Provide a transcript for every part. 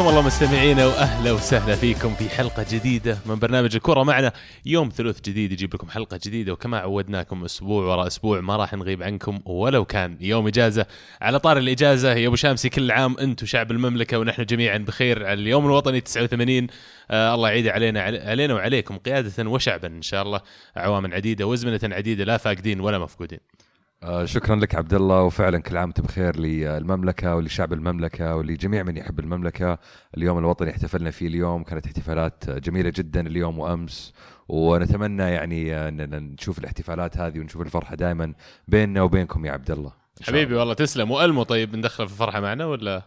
حياكم الله مستمعينا وأهلا وسهلا فيكم في حلقة جديدة من برنامج الكرة. معنا يوم ثلاث جديد يجيب لكم حلقة جديدة وكما عودناكم أسبوع وراء أسبوع ما راح نغيب عنكم ولو كان يوم إجازة. على طار الإجازة يا أبو شامسي كل عام أنتم شعب المملكة ونحن جميعا بخير. على اليوم الوطني 89 آه الله يعيد علينا علينا وعليكم قيادة وشعبا إن شاء الله اعواما عديدة وازمنه عديدة لا فاقدين ولا مفقودين. آه شكرا لك عبد الله وفعلا كل عام وأنت بخير للمملكة ولشعب المملكة ولجميع من يحب المملكة. اليوم الوطني احتفلنا فيه اليوم كانت احتفالات جميلة جدا اليوم وأمس. ونتمنى يعني ان نشوف الاحتفالات هذه ونشوف الفرحة دائما بيننا وبينكم يا عبد الله. حبيبي والله تسلم. وألمو طيب ندخل في الفرحة معنا ولا؟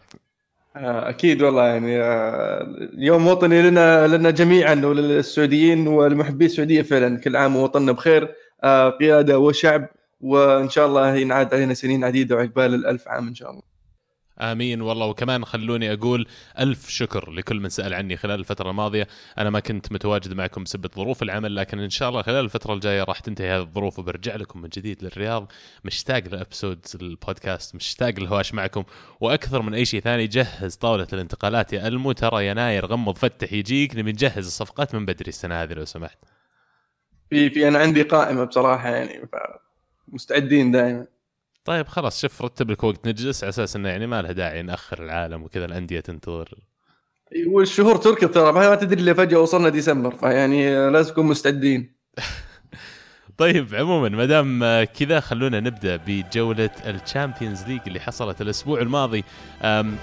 آه، أكيد والله يعني آه، يوم وطني لنا لنا جميعا وللسعوديين ولمحبي السعودية فعلا. كل عام ووطننا بخير. آه، قيادة وشعب وإن شاء الله ينعاد علينا سنين عديدة وعقبال الألف عام إن شاء الله. آمين والله. وكمان خلوني أقول ألف شكر لكل من سأل عني خلال الفترة الماضية. أنا ما كنت متواجد معكم بسبب ظروف العمل لكن إن شاء الله خلال الفترة الجاية راح تنتهي هذه الظروف وبرجع لكم من جديد للرياض. مشتاق لابسود البودكاست مشتاق للهواش معكم. وأكثر من أي شيء ثاني جهز طاولة الانتقالات يا ألمو. ترى يناير غمض فتح يجيك. نبي نجهز الصفقات من بدري السنة هذه لو سمحت. في في أنا عندي قائمة بصراحة يعني مستعدين دائما. طيب خلاص شوف رتب لك وقت نجلس على أساس إنه يعني ما له داعي نأخر العالم وكذا الأندية تنتظر. والشهور تركض ترى ما تدري إلا فجأة وصلنا ديسمبر فيعني لازم نكون مستعدين. طيب عموما ما دام كذا خلونا نبدأ بجولة ال Champions League اللي حصلت الأسبوع الماضي.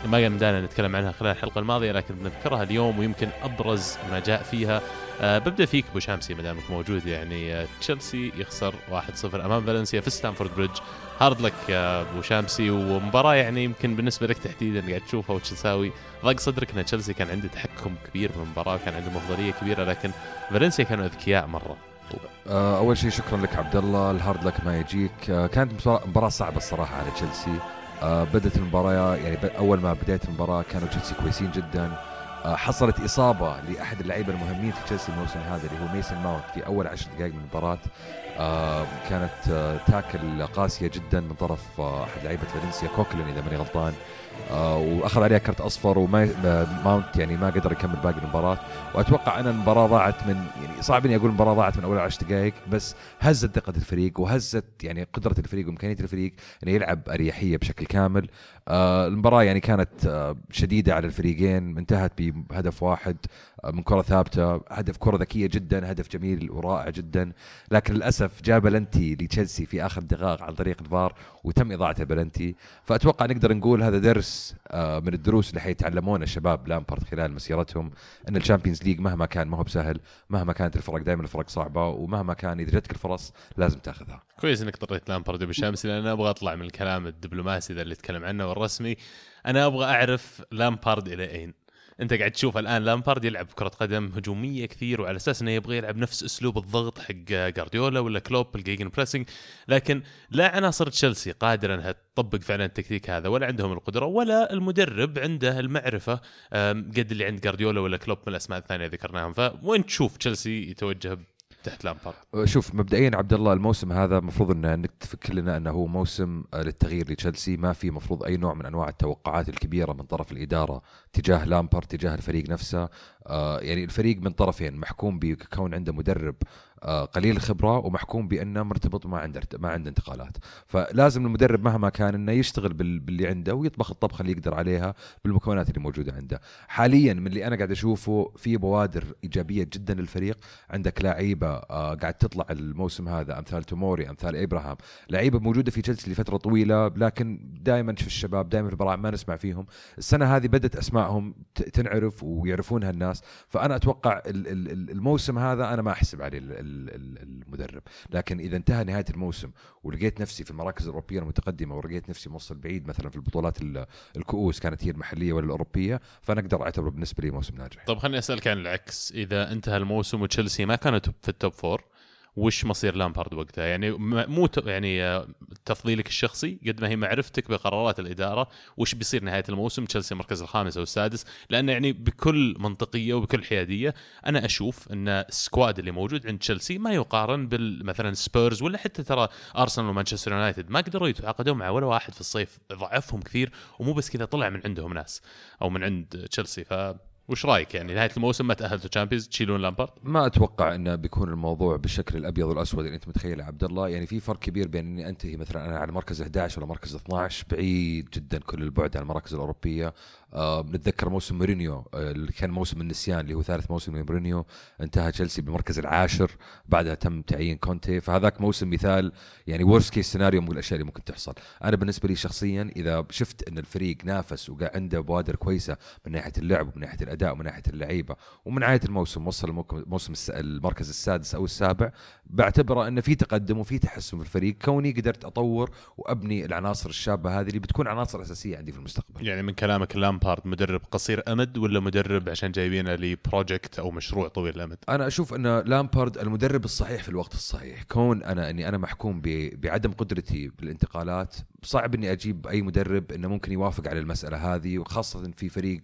ما يمدانا نتكلم عنها خلال الحلقة الماضية لكن بنذكرها اليوم ويمكن أبرز ما جاء فيها. ببدأ فيك أبو شامسي ما دامك موجود يعني أه تشيلسي يخسر 1-0 أمام فالنسيا في ستانفورد بريدج. hard luck أبو شامسي ومباراة يعني يمكن بالنسبة لك تحديدا قاعد تشوفها وش تساوي ضاق صدرك إن تشيلسي كان عنده تحكم كبير بالمباراه وكان عنده افضليه كبيرة لكن فالنسيا كانوا أذكياء مرة. آه، أول شيء شكرا لك عبد الله ال hard luck ما يجيك. آه، كانت مباراه صعبة الصراحة على تشيلسي. آه، بدأت المباراة يعني أول ما بدايه المباراة كانوا تشيلسي كويسين جدا. حصلت إصابة لأحد اللعيبة المهمين في تشيلسي الموسم هذا اللي هو ميسن ماونت في أول عشر دقائق من المباراة. كانت tackle قاسية جدا من طرف أحد لعيبة فالنسيا. كوكلين إذا ماني غلطان. آه، وأخذ عليها كرت أصفر وما ماونت يعني ما قدر يكمل باقي المباراة. وأتوقع أن المباراة ضاعت من يعني صعب إني أقول المباراة ضاعت من أول 10 دقائق بس هزت ثقة الفريق وهزت يعني قدرة الفريق وإمكانية الفريق إنه يلعب أريحية بشكل كامل. آه المباراة يعني كانت آه شديدة على الفريقين انتهت بهدف واحد آه من كرة ثابتة هدف كرة ذكية جدا هدف جميل ورائع جدا. لكن للأسف جاء بلنتي لتشيلسي في آخر دقائق عن طريق الفار وتم اضاعه البلنتي فأتوقع نقدر نقول هذا درس من الدروس اللي حيتعلمونها الشباب لامبارد خلال مسيرتهم إن ال Champions ليج مهما كان ما هو بسهل مهما كانت الفرق دائما الفرق صعبة ومهما كان إذا جتك الفرص لازم تأخذها. كويس إنك طريت لامبارد بالشمس لأن أنا أبغى أطلع من الكلام الدبلوماسي ذا اللي تكلم عنه والرسمي أنا أبغى أعرف لامبارد إلى أين. أنت قاعد تشوف الآن لامبارد يلعب كرة قدم هجومية كثير وعلى أساس إنه يبغى يلعب نفس أسلوب الضغط حق جارديولا ولا كلوب ال de: gegen pressing لكن لا عناصر تشيلسي قادرة إنها تطبق فعلا التكتيك هذا ولا عندهم القدرة ولا المدرب عنده المعرفة قد اللي عند جارديولا ولا كلوب من الأسماء الثانية ذكرناهم. فوين تشوف تشيلسي يتوجه تحت لامبارد أه، شوف مبدئيا عبد الله الموسم هذا المفروض ان نتفق كلنا إنه هو موسم أه، للتغيير لتشيلسي. ما في مفروض أي نوع من أنواع التوقعات الكبيرة من طرف الإدارة تجاه لامبارد تجاه الفريق نفسه. آه يعني الفريق من طرفين محكوم بكون عنده مدرب قليل الخبرة ومحكوم بأنه مرتبط ما عنده ما عنده انتقالات. فلازم المدرب مهما كان إنه يشتغل باللي عنده ويطبخ الطبخه اللي يقدر عليها بالمكونات اللي موجودة عنده. حاليا من اللي أنا قاعد أشوفه في بوادر إيجابية جدا للفريق. عندك لعيبة آه قاعد تطلع الموسم هذا أمثال توموري أمثال إبراهام. لعيبة موجودة في تشيلسي لفترة طويلة لكن دائما في الشباب دائما في البراعم ما نسمع فيهم. السنة هذه بدأت أسمائهم تنعرف ويعرفونها الناس. فأنا أتوقع الموسم هذا أنا ما أحسب عليه المدرب. لكن إذا انتهى نهاية الموسم ولقيت نفسي في المراكز الأوروبية المتقدمة ولقيت نفسي موصل بعيد مثلا في البطولات الكؤوس كانت هي المحلية ولا الاوروبيه فأنا أقدر أعتبره بالنسبة لي موسم ناجح. طب خليني أسألك عن العكس. إذا انتهى الموسم وتشيلسي ما كانت في ال top four وش مصير لامبارد وقتها؟ يعني مو يعني آه، تفضيلك الشخصي قد ما هي معرفتك بقرارات الإدارة وش بيصير نهاية الموسم تشيلسي المركز الخامس أو السادس؟ لأن يعني بكل منطقية وبكل حيادية أنا أشوف أن ال squad اللي موجود عند تشيلسي ما يقارن بال مثلا سبيرز ولا حتى ترى أرسنال ومانشستر يونايتد. ما قدروا يتعاقدون مع ولا واحد في الصيف ضعفهم كثير ومو بس كذا طلع من عندهم ناس أو من عند تشيلسي. ف وش رأيك يعني؟ نهاية الموسم ما تاهلتوا Champions تشيلون لامبارد؟ ما أتوقع انه بيكون الموضوع بالشكل الأبيض والأسود اللي أنت متخيله عبد الله. يعني في فرق كبير بين إني أنتهي مثلا أنا على مركز 11 ولا مركز 12 بعيد جدا كل البعد عن المراكز الأوروبية. آه نتذكر موسم مورينيو آه اللي كان موسم النسيان اللي هو ثالث موسم لمورينيو. انتهى تشيلسي بالمركز العاشر بعدها تم تعيين كونتي. فهذاك موسم مثال يعني worst case scenario من الأشياء اللي ممكن تحصل. أنا بالنسبة لي شخصيا إذا شفت إن الفريق نافس وقاعد عنده بوادر كويسة من ناحية اللعب ومن ناحية الأداء ومن ناحية اللعيبة ومن نهايه الموسم وصل الموك- موسم الس- المركز السادس أو السابع بعتبره انه في تقدم وفي تحسن في الفريق. كوني قدرت أطور وأبني العناصر الشابة هذه اللي بتكون عناصر أساسية عندي في المستقبل. يعني من كلامك لامبارد مدرب قصير أمد ولا مدرب عشان جايبينه ل project أو مشروع طويل الأمد؟ أنا أشوف أن لامبارد المدرب الصحيح في الوقت الصحيح. كون أنا أني أنا محكوم بعدم قدرتي بالانتقالات صعب أني أجيب أي مدرب أنه ممكن يوافق على المسألة هذه وخاصة في فريق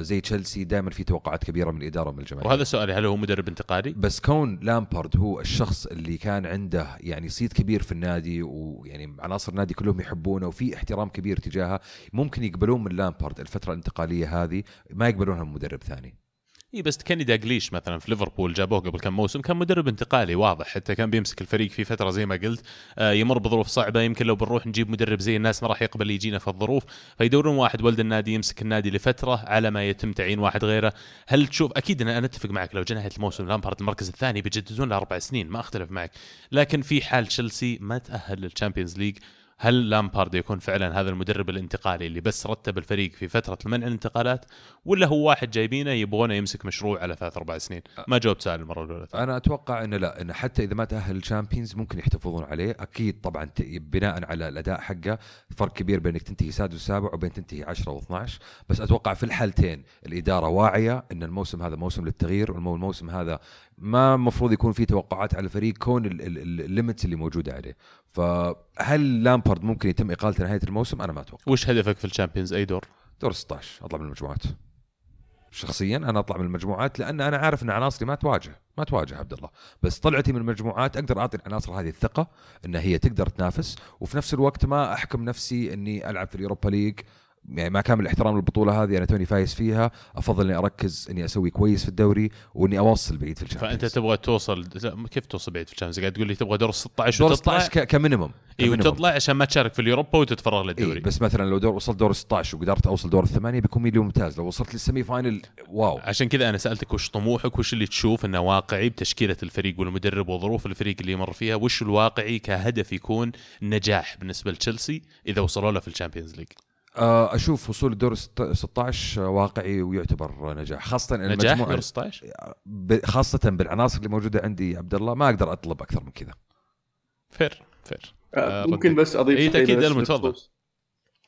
زي تشيلسي دائما في توقعات كبيرة من الإدارة ومن الجماهير وهذا سؤالي هل هو مدرب انتقالي؟ بس كون لامبارد هو الشخص اللي كان عنده يعني صيت كبير في النادي ويعني عناصر النادي كلهم يحبونه وفي احترام كبير تجاهه ممكن يقبلون من لامبارد الفترة الانتقالية هذه ما يقبلونها من مدرب ثاني اي بس كيني داجليش مثلا في ليفربول جابوه قبل كم موسم كان مدرب انتقالي واضح. حتى كان بيمسك الفريق في فترة زي ما قلت. آه، يمر بظروف صعبة. يمكن لو بنروح نجيب مدرب زي الناس ما راح يقبل يجينا في الظروف. فيدورون واحد ولد النادي يمسك النادي لفترة على ما يتم تعيين واحد غيره. هل تشوف أكيد أنا أتفق معك لو نهايه الموسم لامبارد المركز الثاني بيجددون له أربع سنين ما أختلف معك. لكن في حال تشيلسي ما تأهل لل Champions League. هل لامبارد يكون فعلا هذا المدرب الانتقالي اللي بس رتب الفريق في فترة المنع الانتقالات ولا هو واحد جايبينه يبغونه يمسك مشروع على ثلاث أربع سنين؟ ما جاوبت سؤال المرة الأولى. أنا أتوقع إنه لا إنه حتى إذا ما تأهل ال Champions ممكن يحتفظون عليه. أكيد طبعا بناء على الأداء حقه فرق كبير بين إنك تنتهي سادس وسابع وبين تنتهي 10 و12 بس أتوقع في الحالتين الإدارة واعية إن الموسم هذا موسم للتغيير والموسم هذا ما المفروض يكون في توقعات على الفريق كون ال- ال- ال- ال limits اللي موجودة عليه. فهل لامبارد ممكن يتم إقالته نهاية الموسم؟ أنا ما أتوقع. وش هدفك في الشامبيونز أي دور؟ دور 16 أطلع من المجموعات. شخصيا أنا أطلع من المجموعات لأن أنا عارف إن عناصري ما تواجه ما تواجه عبد الله. بس طلعتي من المجموعات أقدر أعطي العناصر هذه الثقة إن هي تقدر تنافس وفي نفس الوقت ما أحكم نفسي إني ألعب في اليوروبا league يعني مع كامل الاحترام للبطولة هذه أنا توني فايز فيها. أفضل إني أركز إني أسوي كويس في الدوري وإني اوصل بعيد في الشامبيونز. فأنت تبغى توصل كيف توصل بعيد في الشامبيونز؟ قاعد تقول لي تبغى دور 16 دور وتطلع؟ 16 ك- ك minimum إيه. وتطلع عشان ما تشارك في اليوروبا وتتفرغ إيه للدوري بس مثلا لو دور وصلت دور 16 وقدرت أوصل دور الثمانيه بيكون ميلي ممتاز. لو وصلت لل semi final wow. عشان كذا أنا سألتك وش طموحك؟ وش اللي تشوف إنه واقعي بتشكيلة الفريق والمدرب وظروف الفريق اللي يمر فيها؟ وش الواقعي كهدف يكون نجاح بالنسبة لتشيلسي إذا وصلوا له في الشامبيونز league؟ أشوف وصول الدور الست- 16 واقعي ويعتبر نجاح خاصة إن نجاح دور 16 ب- خاصة بالعناصر اللي موجودة عندي عبد الله ما أقدر أطلب أكثر من كذا. فير فير. آه، ممكن. بس أضيف بس ألمو، تفضل. بخصوص-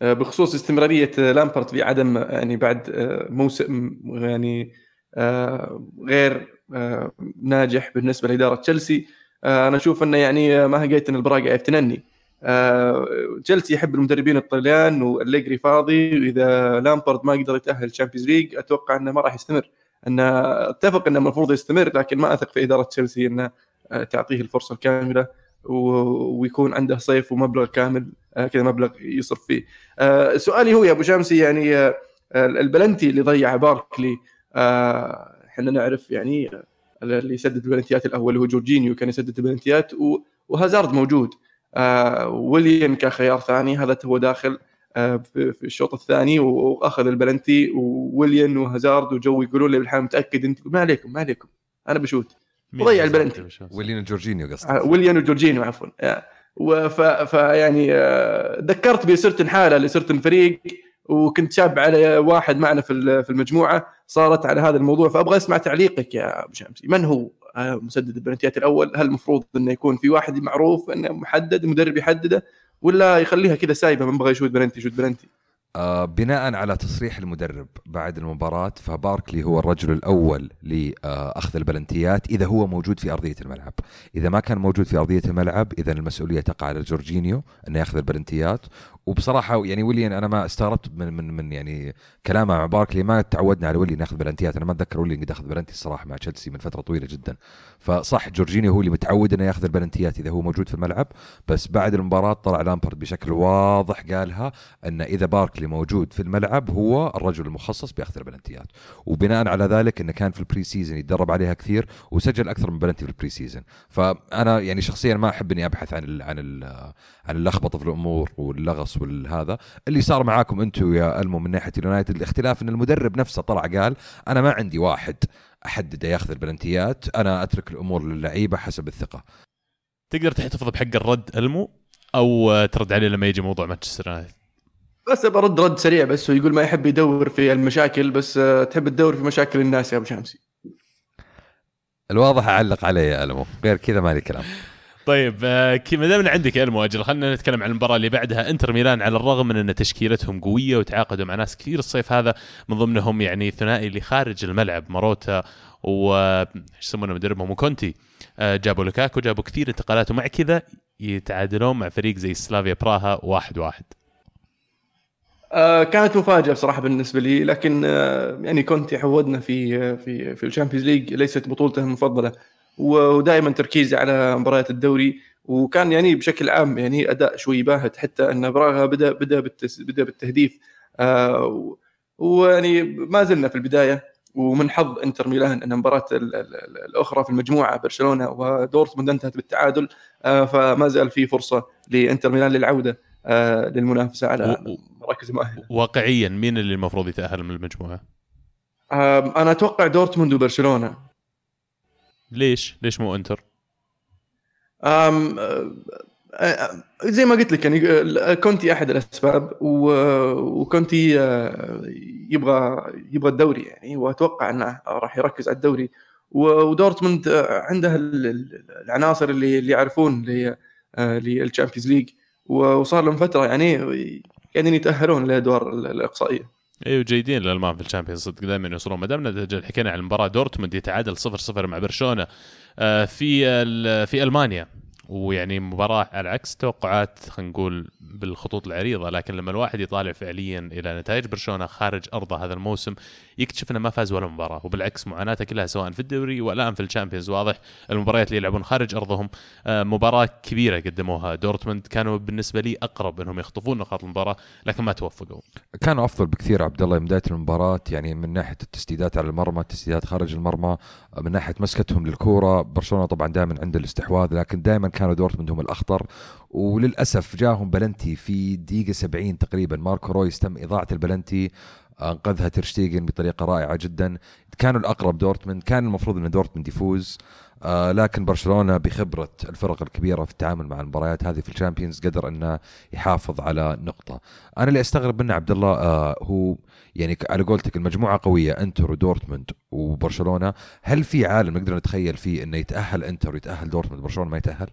آه، بخصوص استمرارية آه، لامبرت في عدم آه، يعني بعد آه، موسم يعني آه، غير آه، ناجح بالنسبة لإدارة تشيلسي. آه، أنا أشوف إنه يعني آه، ما لقيت إن البراقه تنني. آه، تشيلسي يحب المدربين الطليان والليجري فاضي وإذا لامبرد ما قدر يتأهل تشامبيونز ليج أتوقع إنه ما راح يستمر انه أتفق إنه المفروض يستمر لكن ما أثق في إدارة تشيلسي إنه آه، تعطيه الفرصة الكاملة ويكون عنده صيف ومبلغ كامل آه، كذا مبلغ يصرف فيه. سؤالي هو يا أبو شمسي يعني البلنتي اللي ضيع باركلي إحنا نعرف يعني اللي يسدد البلنتيات الأول هو جورجينيو كان يسدد البلنتيات وهازارد موجود آه، ويليام كخيار ثاني هذا هو داخل آه، في في الشوط الثاني وأخذ البلنتي وويليام وهازارد وجو يقولون لي بالحال متأكد أنت ما عليكم ما عليكم أنا بشوت. وضيع البلنتي. يا باشا؟ ولينا جورجينيو قصدي آه، ويليام وجورجينيو عفوا. وف فيعني ذكرت بسرتن حالة لسرتن فريق وكنت شاب على واحد معنا في ال- في المجموعة صارت على هذا الموضوع فأبغى أسمع تعليقك يا أبو شمسي. من هو؟ مسدد البلنتيات الأول هل المفروض إنه يكون في واحد معروف إنه محدد المدرب يحدده ولا يخليها كذا سايبة من بغى يشوت بلنتي يشوت بلنتي بناء على تصريح المدرب بعد المباراة فباركلي هو الرجل الأول لأخذ البلنتيات إذا هو موجود في أرضية الملعب. إذا ما كان موجود في أرضية الملعب إذا المسؤولية تقع على جورجينيو أنه يأخذ ال penaltyات. وبصراحة يعني ويليان أنا ما استغربت من من من يعني كلامه مع باركلي ما تعودنا على ويليان ياخذ penaltyات. أنا ما أتذكر ويليان قد أخذ بلنتي الصراحة مع تشيلسي من فترة طويلة جدا. فصح جورجينيو هو اللي متعود أنه يأخذ ال penaltyات إذا هو موجود في الملعب. بس بعد المباراة طلع لامبارد بشكل واضح قالها أن إذا باركلي موجود في الملعب هو الرجل المخصص بأخذ ال penaltyات. وبناء على ذلك إنه كان في ال pre-season يتدرب عليها كثير وسجل أكثر من بلنتي في ال pre-season فأنا يعني شخصيا ما أحب إني أبحث عن ال عن ال عن اللخبطة في الأمور واللغص والهذا. اللي صار معاكم أنتم يا المو من ناحية اليونايتد الاختلاف إن المدرب نفسه طلع قال أنا ما عندي واحد أحدد ياخذ البلنتيات أنا أترك الأمور للعيبة حسب الثقة. تقدر تحتفظ بحق الرد ألمو أو ترد عليه لما يجي موضوع مانشستر يونايتد؟ بس برد رد سريع بس ويقول ما يحب يدور في المشاكل بس آه، تحب تدور في مشاكل الناس يا أبو شمسي. الواضح أعلق علي يا ألمو غير كذا مالي كلام. طيب آه، ما دامنا عندك يا ألمو أجل خلينا نتكلم عن المباراة اللي بعدها. إنتر ميلان على الرغم من إن تشكيلتهم قوية وتعاقدوا مع ناس كثير الصيف هذا من ضمنهم يعني ثنائي اللي خارج الملعب ماروتا و إيش يسمونه مدربهم وكونتي. آه، جابوا لوكاكو جابوا كثير انتقالات ومع كذا يتعادلون مع فريق زي سلافيا براها واحد واحد. آه كانت مفاجأة بصراحة بالنسبة لي لكن آه يعني كونتي عودنا في في في الشامبيونز league ليست بطولته المفضلة. ودائما تركيزي على مباريات الدوري. وكان يعني بشكل عام يعني أداء شوي باهت حتى أن براغا بدأ بدأ بدأ بالتهديف. آه ويعني ما زلنا في البداية. ومن حظ إنتر ميلان أن المباراه الأخرى في المجموعة برشلونة ودورتموند انتهت بالتعادل. آه فما زال في فرصة لإنتر ميلان للعودة آه للمنافسة على مراكز مؤهله واقعيا مين اللي المفروض يتأهل من المجموعة؟ أنا أتوقع دورتموند وبرشلونة ليش؟ ليش مو إنتر؟ أم زي ما قلت لك يعني كونتي أحد الأسباب وكونتي يبغى يبغى الدوري يعني وأتوقع أنه راح يركز على الدوري ودورتموند عنده العناصر اللي اللي يعرفون للشامبيونز league وصار لهم فترة يعني قاعدين يتأهلون للادوار الإقصائية. أيوه جيدين الالمان في الشامبيونز. صدق دائما يوصلون. ما دامنا حكينا عن المباراة دورتموند يتعادل 0-0 مع برشلونة. آه، في في ألمانيا. ويعني مباراة على عكس توقعات خلينا نقول بالخطوط العريضة لكن لما الواحد يطالع فعليا إلى نتائج برشلونة خارج أرضه هذا الموسم يكتشف إنه ما فاز ولا مباراة. وبالعكس معاناته كلها سواء في الدوري والآن في الشامبيونز واضح المباريات اللي يلعبون خارج أرضهم آه، مباراة كبيرة قدموها. دورتموند كانوا بالنسبة لي أقرب إنهم يخطفون نقاط المباراة لكن ما توفقوا. كانوا أفضل بكثير عبد الله من بداية المباراة يعني من ناحية التسديدات على المرمى التسديدات خارج المرمى من ناحية مسكتهم للكورة. برشلونة طبعا دائما عنده الاستحواذ لكن دائما كانوا دورتموند هم الأخطر وللأسف جاهم بلنتي في دقيقة 70 تقريبا. ماركو رويس تم إضاعة البلنتي أنقذها تيرشتيجن بطريقة رائعة جدا. كانوا الأقرب دورتموند كان المفروض إن دورتموند يفوز آه لكن برشلونة بخبرة الفرق الكبيرة في التعامل مع المباريات هذه في الشامبيونز قدر انه يحافظ على نقطة. أنا اللي أستغرب منه عبد الله آه هو يعني على قولتك المجموعة قوية إنتر ودورتموند وبرشلونة. هل في عالم نقدر نتخيل فيه إنه يتأهل إنتر ويتأهل دورتموند؟ برشلونة ما يتأهل؟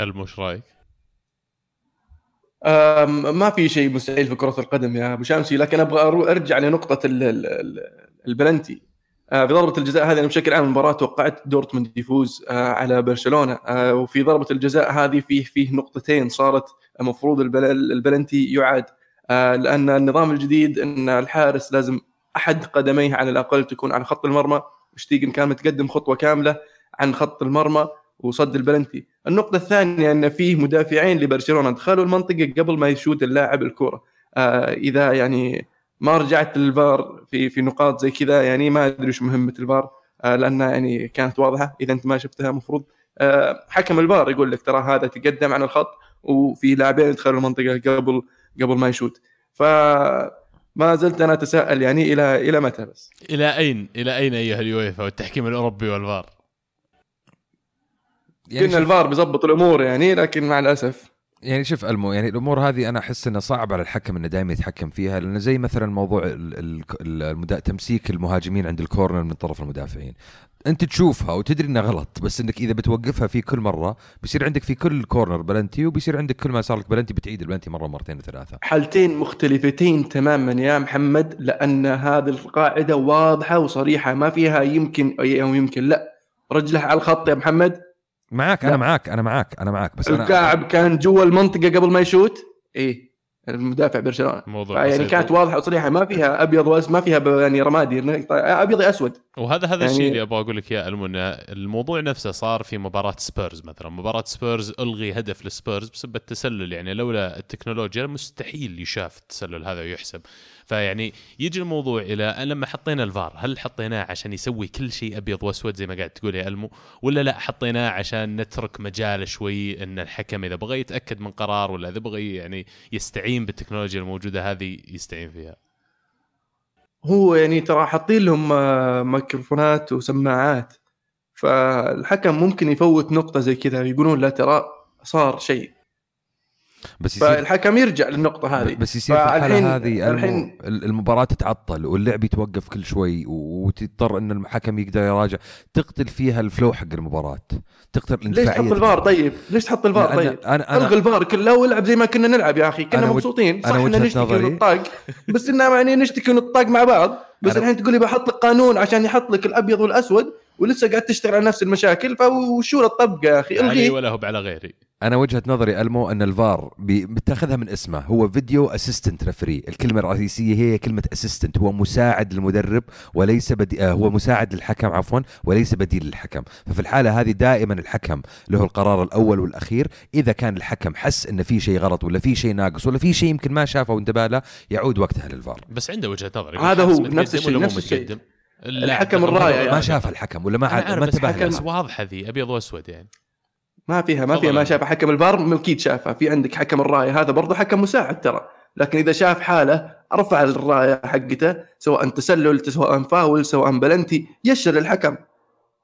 المو وش رأيك؟ ما في شيء مستحيل في كرة القدم يا أبو شمسي لكن أبغى أرجع لنقطة البلنتي. آه، في ضربة الجزاء هذه أنا بشكل عام المباراة توقعت دورتموند يفوز آه، على برشلونة آه، وفي ضربة الجزاء هذه فيه فيه نقطتين صارت المفروض البلنتي يعاد. لأن النظام الجديد إن الحارس لازم أحد قدميه على الأقل تكون على خط المرمى شتيجن كان متقدم خطوة كاملة عن خط المرمى. وصد البلنتي النقطة الثانية أن فيه مدافعين لبرشلونة دخلوا المنطقة قبل ما يشوت اللاعب الكرة. آه إذا يعني ما رجعت للفار في في نقاط زي كذا يعني ما أدري وش مهمة الفار آه لأنها يعني كانت واضحة. إذا أنت ما شفتها المفروض آه حكم الفار يقول لك ترى هذا تقدم عن الخط وفي لاعبين دخلوا المنطقة قبل قبل ما يشوت. ف ما زلت أنا أتساءل يعني إلى إلى متى بس؟ إلى أين إلى أين أيها اليويفا والتحكيم الأوروبي والفار؟ يعني الفار بيظبط الأمور يعني لكن مع الأسف. يعني شوف المو يعني الأمور هذه أنا أحس انه صعب على الحكم إنه دائما يتحكم فيها لأنه زي مثلا موضوع ال- ال- المدا... تمسيك المهاجمين عند ال corner من طرف المدافعين. أنت تشوفها وتدري إنها غلط بس إنك إذا بتوقفها في كل مرة بيصير عندك في كل corner penalty وبيصير عندك كل ما صار لك بلنتي بتعيد البلنتي مرة مرتين وثلاثة. حالتين مختلفتين تماما يا محمد لأن هذه القاعدة واضحة وصريحة ما فيها يمكن أو يمكن لا. رجله على الخط يا محمد. معاك. أنا معاك أنا معاك أنا معاك بس أنا كان جوا المنطقة قبل ما يشوت؟ إيه المدافع برشلونة. موضوع يعني. كانت واضحة وصريحة ما فيها أبيض واسود ما فيها يعني رمادي أبيض يا أسود. وهذا هذا يعني- الشيء اللي أبغى أقول لك إياه المو إن الموضوع نفسه صار في مباراة سبيرز مثلا. مباراة سبيرز ألغي هدف لسبيرز بسبب التسلل. يعني لولا التكنولوجيا مستحيل يشاف التسلل هذا ويحسب. فيعني يجي الموضوع إلى لما حطينا الفار هل حطيناه عشان يسوي كل شيء أبيض وأسود زي ما قاعد تقول يا ألمو ولا لا حطيناه عشان نترك مجال شوي إن الحكم إذا بغى يتأكد من قرار ولا إذا بغى يعني يستعين بالتكنولوجيا الموجودة هذه يستعين فيها؟ هو يعني ترى حاطين لهم آه، ميكروفونات وسماعات فالحكم ممكن يفوت نقطة زي كذا يقولون لا ترى صار شيء. بس يصير فالحكم يرجع للنقطة هذه. بس يصير في الحالة هذه الحين- المباراة تتعطل واللعب يتوقف كل شوي وتضطر إن الحكم يقدر يراجع. تقتل فيها الفلو حق المباراة. تقتل ليش تحط الفار؟ طيب؟ ليش تحط الفار؟ طيب؟ أنا أنا, ألغي أنا الفار كله والعب زي ما كنا نلعب يا أخي. كنا أنا مبسوطين. صح أنا وجهة نشتكي ونطاق بس إنه يعني نشتكي ونطاق مع بعض. بس أنا- الحين تقول لي بحط لك قانون عشان يحط لك الأبيض والأسود؟ ولسه قاعد تشتغل على نفس المشاكل فوشو الطبقة يا أخي؟ علي الغيه ولا هو على غيري. أنا وجهة نظري ألمو أن الفار بي- بتاخذها من اسمه. هو video assistant referee الكلمة الرئيسية هي كلمة assistant هو مساعد للمدرب وليس بدي... آه، هو مساعد للحكم عفوا وليس بديل للحكم. ففي الحالة هذه دائما الحكم له القرار الأول والأخير. إذا كان الحكم حس إن في شيء غلط ولا في شيء ناقص ولا في شيء يمكن ما شافه وانتبه له يعود وقتها للفار. بس عنده وجهة نظر. يقول هذا هو، نفس الشيء، نفس الشيء. الحكم غلط. يعني. ما شاف الحكم ولا ما عاد ما بس انتبه له. واضحة ذي أبيض وأسود يعني ما فيها ما فيها. ما شاف حكم الفار أكيد شافها في عندك حكم الرايه هذا برضه حكم مساعد ترى لكن إذا شاف حاله رفع الرايه حقته سواء تسلل سواء فاول سواء بلنتي يشر الحكم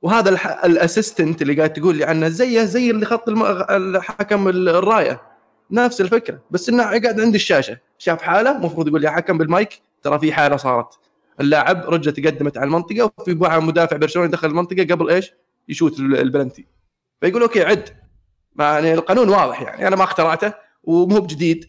وهذا الح... الأسيستنت اللي قاعد تقول لي عنه زيه زي اللي خط الم... الحكم الرايه نفس الفكرة بس إنه قاعد عند الشاشة شاف حاله المفروض يقول يا حكم بالمايك ترى في حالة صارت اللاعب رجله تقدمت على المنطقة وفي واحد مدافع برشلونه دخل المنطقة قبل إيش؟ يشوت ال- البلنتي. فيقول okay عد. يعني القانون واضح يعني. أنا ما اخترعته ومو بجديد.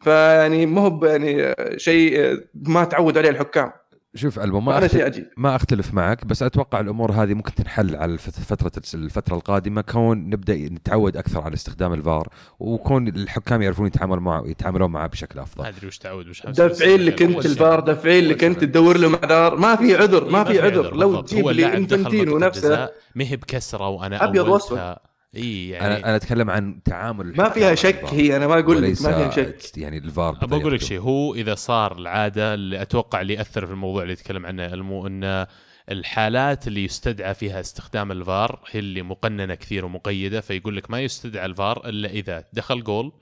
فيعني مو يعني شيء ما تعود عليه الحكام. شوف البو ما أختلف شيء عجيب. ما أختلف معك بس أتوقع الأمور هذه ممكن تنحل على فترة الفترة القادمة. كون نبدأ نتعود أكثر على استخدام الفار وكون الحكام يعرفون يتعاملون معه يتعاملون معه بشكل ما افضل أدري وش تعود وش دافعين لك أنت الفار دافعين لك أنت تدور له معذار. ما في عذر ما في عذر. لو تجيب لي إنفنتينو نفسه. ما هي بكسرة وأنا أبيض وأسود. إي يعني أنا أنا أتكلم عن تعامل ما فيها شك. هي أنا ما أقول لك ما فيها شك يعني الفار ابى أقول لك. شيء هو إذا صار العادة اللي أتوقع اللي يأثر في الموضوع اللي يتكلم عنه المو إن الحالات اللي يستدعى فيها استخدام الفار هي اللي مقننة كثير ومقيدة فيقول لك ما يستدعى الفار إلا إذا دخل جول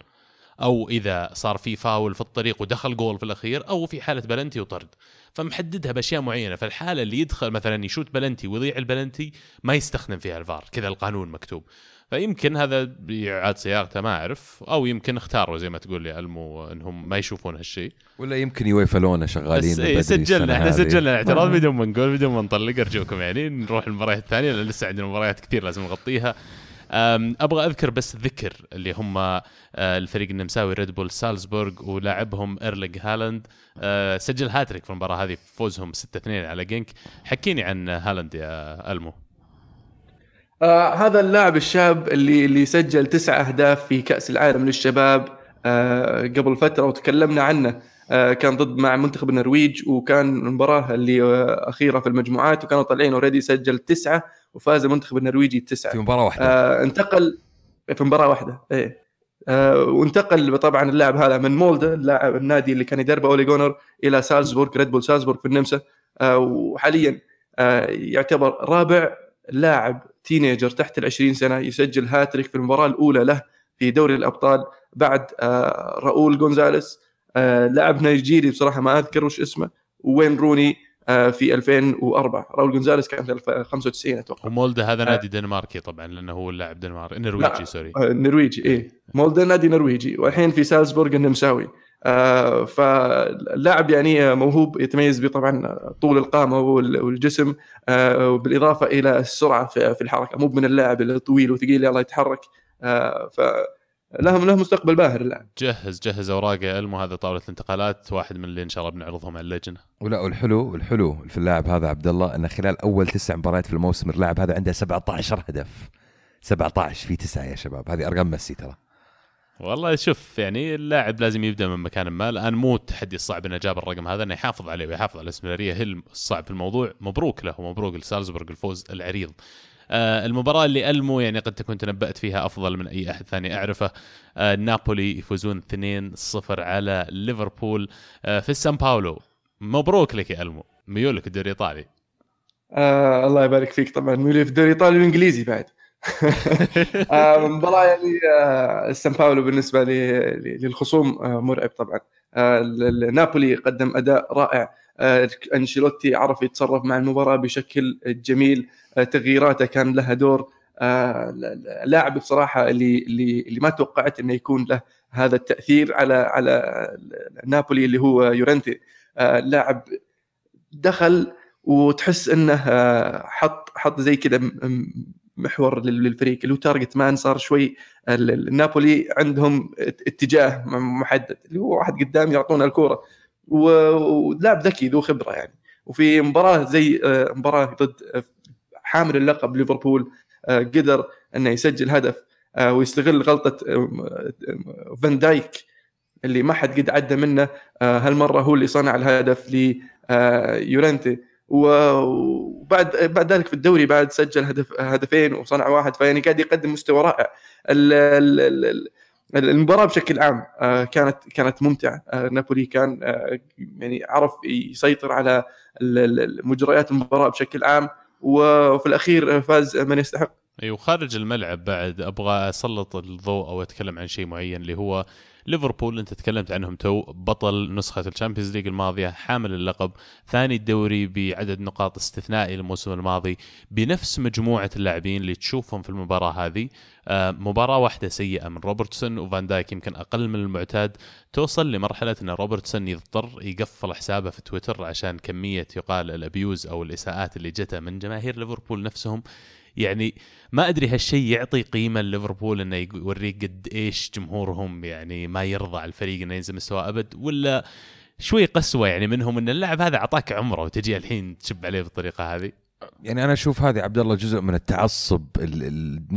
أو إذا صار في فاول في الطريق ودخل جول في الأخير أو في حالة بلنتي وطرد فمحددها بأشياء معينة فالحالة اللي يدخل مثلا يشوت بلنتي ويضيع البلنتي ما يستخدم فيها الفار كذا القانون مكتوب فيمكن هذا بيعاد صياغته ما أعرف. أو يمكن اختاروا زي ما تقول يا ألمو إنهم ما يشوفون هالشيء ولا يمكن يويفا لونه شغالين بس إيه سجلنا إحنا. سجلنا الاعتراض بدون ما نقول بدون ما نطلق أرجوكم يعني. نروح المباريات الثانية لأن لسه عندنا مباريات كثير لازم نغطيها. أبغى أذكر بس ذكر اللي هم آه، الفريق النمساوي ريد بول سالزبورغ ولاعبهم إيرلينج هالاند. آه، سجل هاتريك في المباراة هذه فوزهم 6-2 على جينك. حكيني عن هالاند يا ألمو. آه هذا اللاعب الشاب اللي اللي سجل تسع أهداف في كأس العالم للشباب آه قبل فترة وتكلمنا عنه. آه كان ضد مع منتخب النرويج وكان المباراة اللي آه أخيرة في المجموعات وكانوا طالعين already سجل تسعة وفاز المنتخب النرويجي تسعة. في مباراة واحدة. آه انتقل في مباراة واحدة إيه. آه وانتقل طبعا اللاعب هذا من مولدا اللاعب النادي اللي كان يدربه أولي جونار إلى سالزبورغ ريد بول سالزبورغ في النمسا. آه وحاليا آه يعتبر رابع لاعب teenager تحت ال 20 سنة يسجل هاتريك في المباراة الأولى له في دوري الأبطال بعد آه راؤول جونزاليس آه لاعب نيجيري بصراحة ما أذكر وش اسمه وين روني آه، في 2004 راول جونزاليس كان في 95 أتوقع. ومولدا هذا نادي دنماركي طبعا لأنه هو اللاعب دنماركي. نرويجي سوري. نرويجي اي مولدا نادي نرويجي. والحين في سالزبورغ النمساوي فاللاعب يعني موهوب يتميز بطبعا طول القامة والجسم آه بالاضافه إلى السرعة في الحركة. مو من اللاعب الطويل وثقيل يلا يتحرك آه ف لهم له مستقبل باهر اللاعب. جهز جهز اوراقه إلمو هذا طاولة الانتقالات واحد من اللي إن شاء الله بنعرضهم على اللجنة. ولا والحلو الحلو في اللاعب هذا عبد الله انه خلال أول تسع مباريات في الموسم اللاعب هذا عنده 17 هدف. 17 في تسعة يا شباب. هذه أرقام ميسي ترى. والله شوف يعني اللاعب لازم يبدأ من مكان ما الان مو التحدي الصعب إنه جاب الرقم هذا إنه يحافظ عليه ويحافظ على الاستمراريه هي الصعب في الموضوع؟ مبروك له ومبروك لسالزبورغ الفوز العريض. آه المباراة اللي ألمو يعني قد تكون تنبأت فيها أفضل من أي أحد ثاني أعرفه. آه نابولي يفوزون 2-0 على ليفربول. آه في السان باولو مبروك لك يا ألمو. ميولك الدوري الإيطالي. آه الله يبارك فيك. طبعا ميولي في الدوري الإيطالي والإنجليزي بعد. آه مباراة يعني آه السان باولو بالنسبة لي للخصوم آه مرعب طبعا. آه نابولي قدم أداء رائع. آه أنشيلوتي عرف يتصرف مع المباراة بشكل جميل. آه تغييراته كان لها دور. آه لاعب بصراحة اللي اللي ما توقعت إنه يكون له هذا التأثير على على نابولي اللي هو يورنتي. آه لاعب دخل وتحس إنه آه حط حط زي كذا محور للفريق اللي هو target man صار شوي النابولي عندهم اتجاه محدد اللي هو واحد قدام يعطونا الكورة. ولاعب ذكي ذو خبرة يعني. وفي مباراة زي مباراة ضد حامل اللقب ليفربول قدر إنه يسجل هدف ويستغل غلطة فان دايك اللي ما حد قد عدى منه هالمرة هو اللي صنع الهدف ليورنتي وبعد بعد ذلك في الدوري بعد سجل هدف هدفين وصنع واحد فيعني قاعد يقدم مستوى رائع. المباراة بشكل عام كانت كانت ممتعة. نابولي كان يعني عرف يسيطر على مجريات المباراة بشكل عام وفي الأخير فاز من يستحق. أيوه خارج الملعب بعد أبغى أسلط الضوء أو أتكلم عن شيء معين اللي هو ليفربول انت تكلمت عنهم تو بطل نسخة الشامبيونز ليج الماضية حامل اللقب ثاني الدوري بعدد نقاط استثنائي الموسم الماضي بنفس مجموعة اللاعبين اللي تشوفهم في المباراة هذه. آه مباراة واحدة سيئة من روبرتسون وفان دايك يمكن أقل من المعتاد توصل لمرحلة إن روبرتسون يضطر يقفل حسابه في تويتر عشان كمية يقال الأبيوز أو الإساءات اللي جته من جماهير ليفربول نفسهم. يعني ما أدري هالشيء يعطي قيمة لليفربول إنه يوريك قد إيش جمهورهم يعني ما يرضى على الفريق إنه ينزل مستوى أبد ولا شوي قسوة يعني منهم إن اللاعب هذا أعطاك عمره وتجي الحين تشب عليه بالطريقة هذه. يعني أنا أشوف هذه عبد الله جزء من التعصب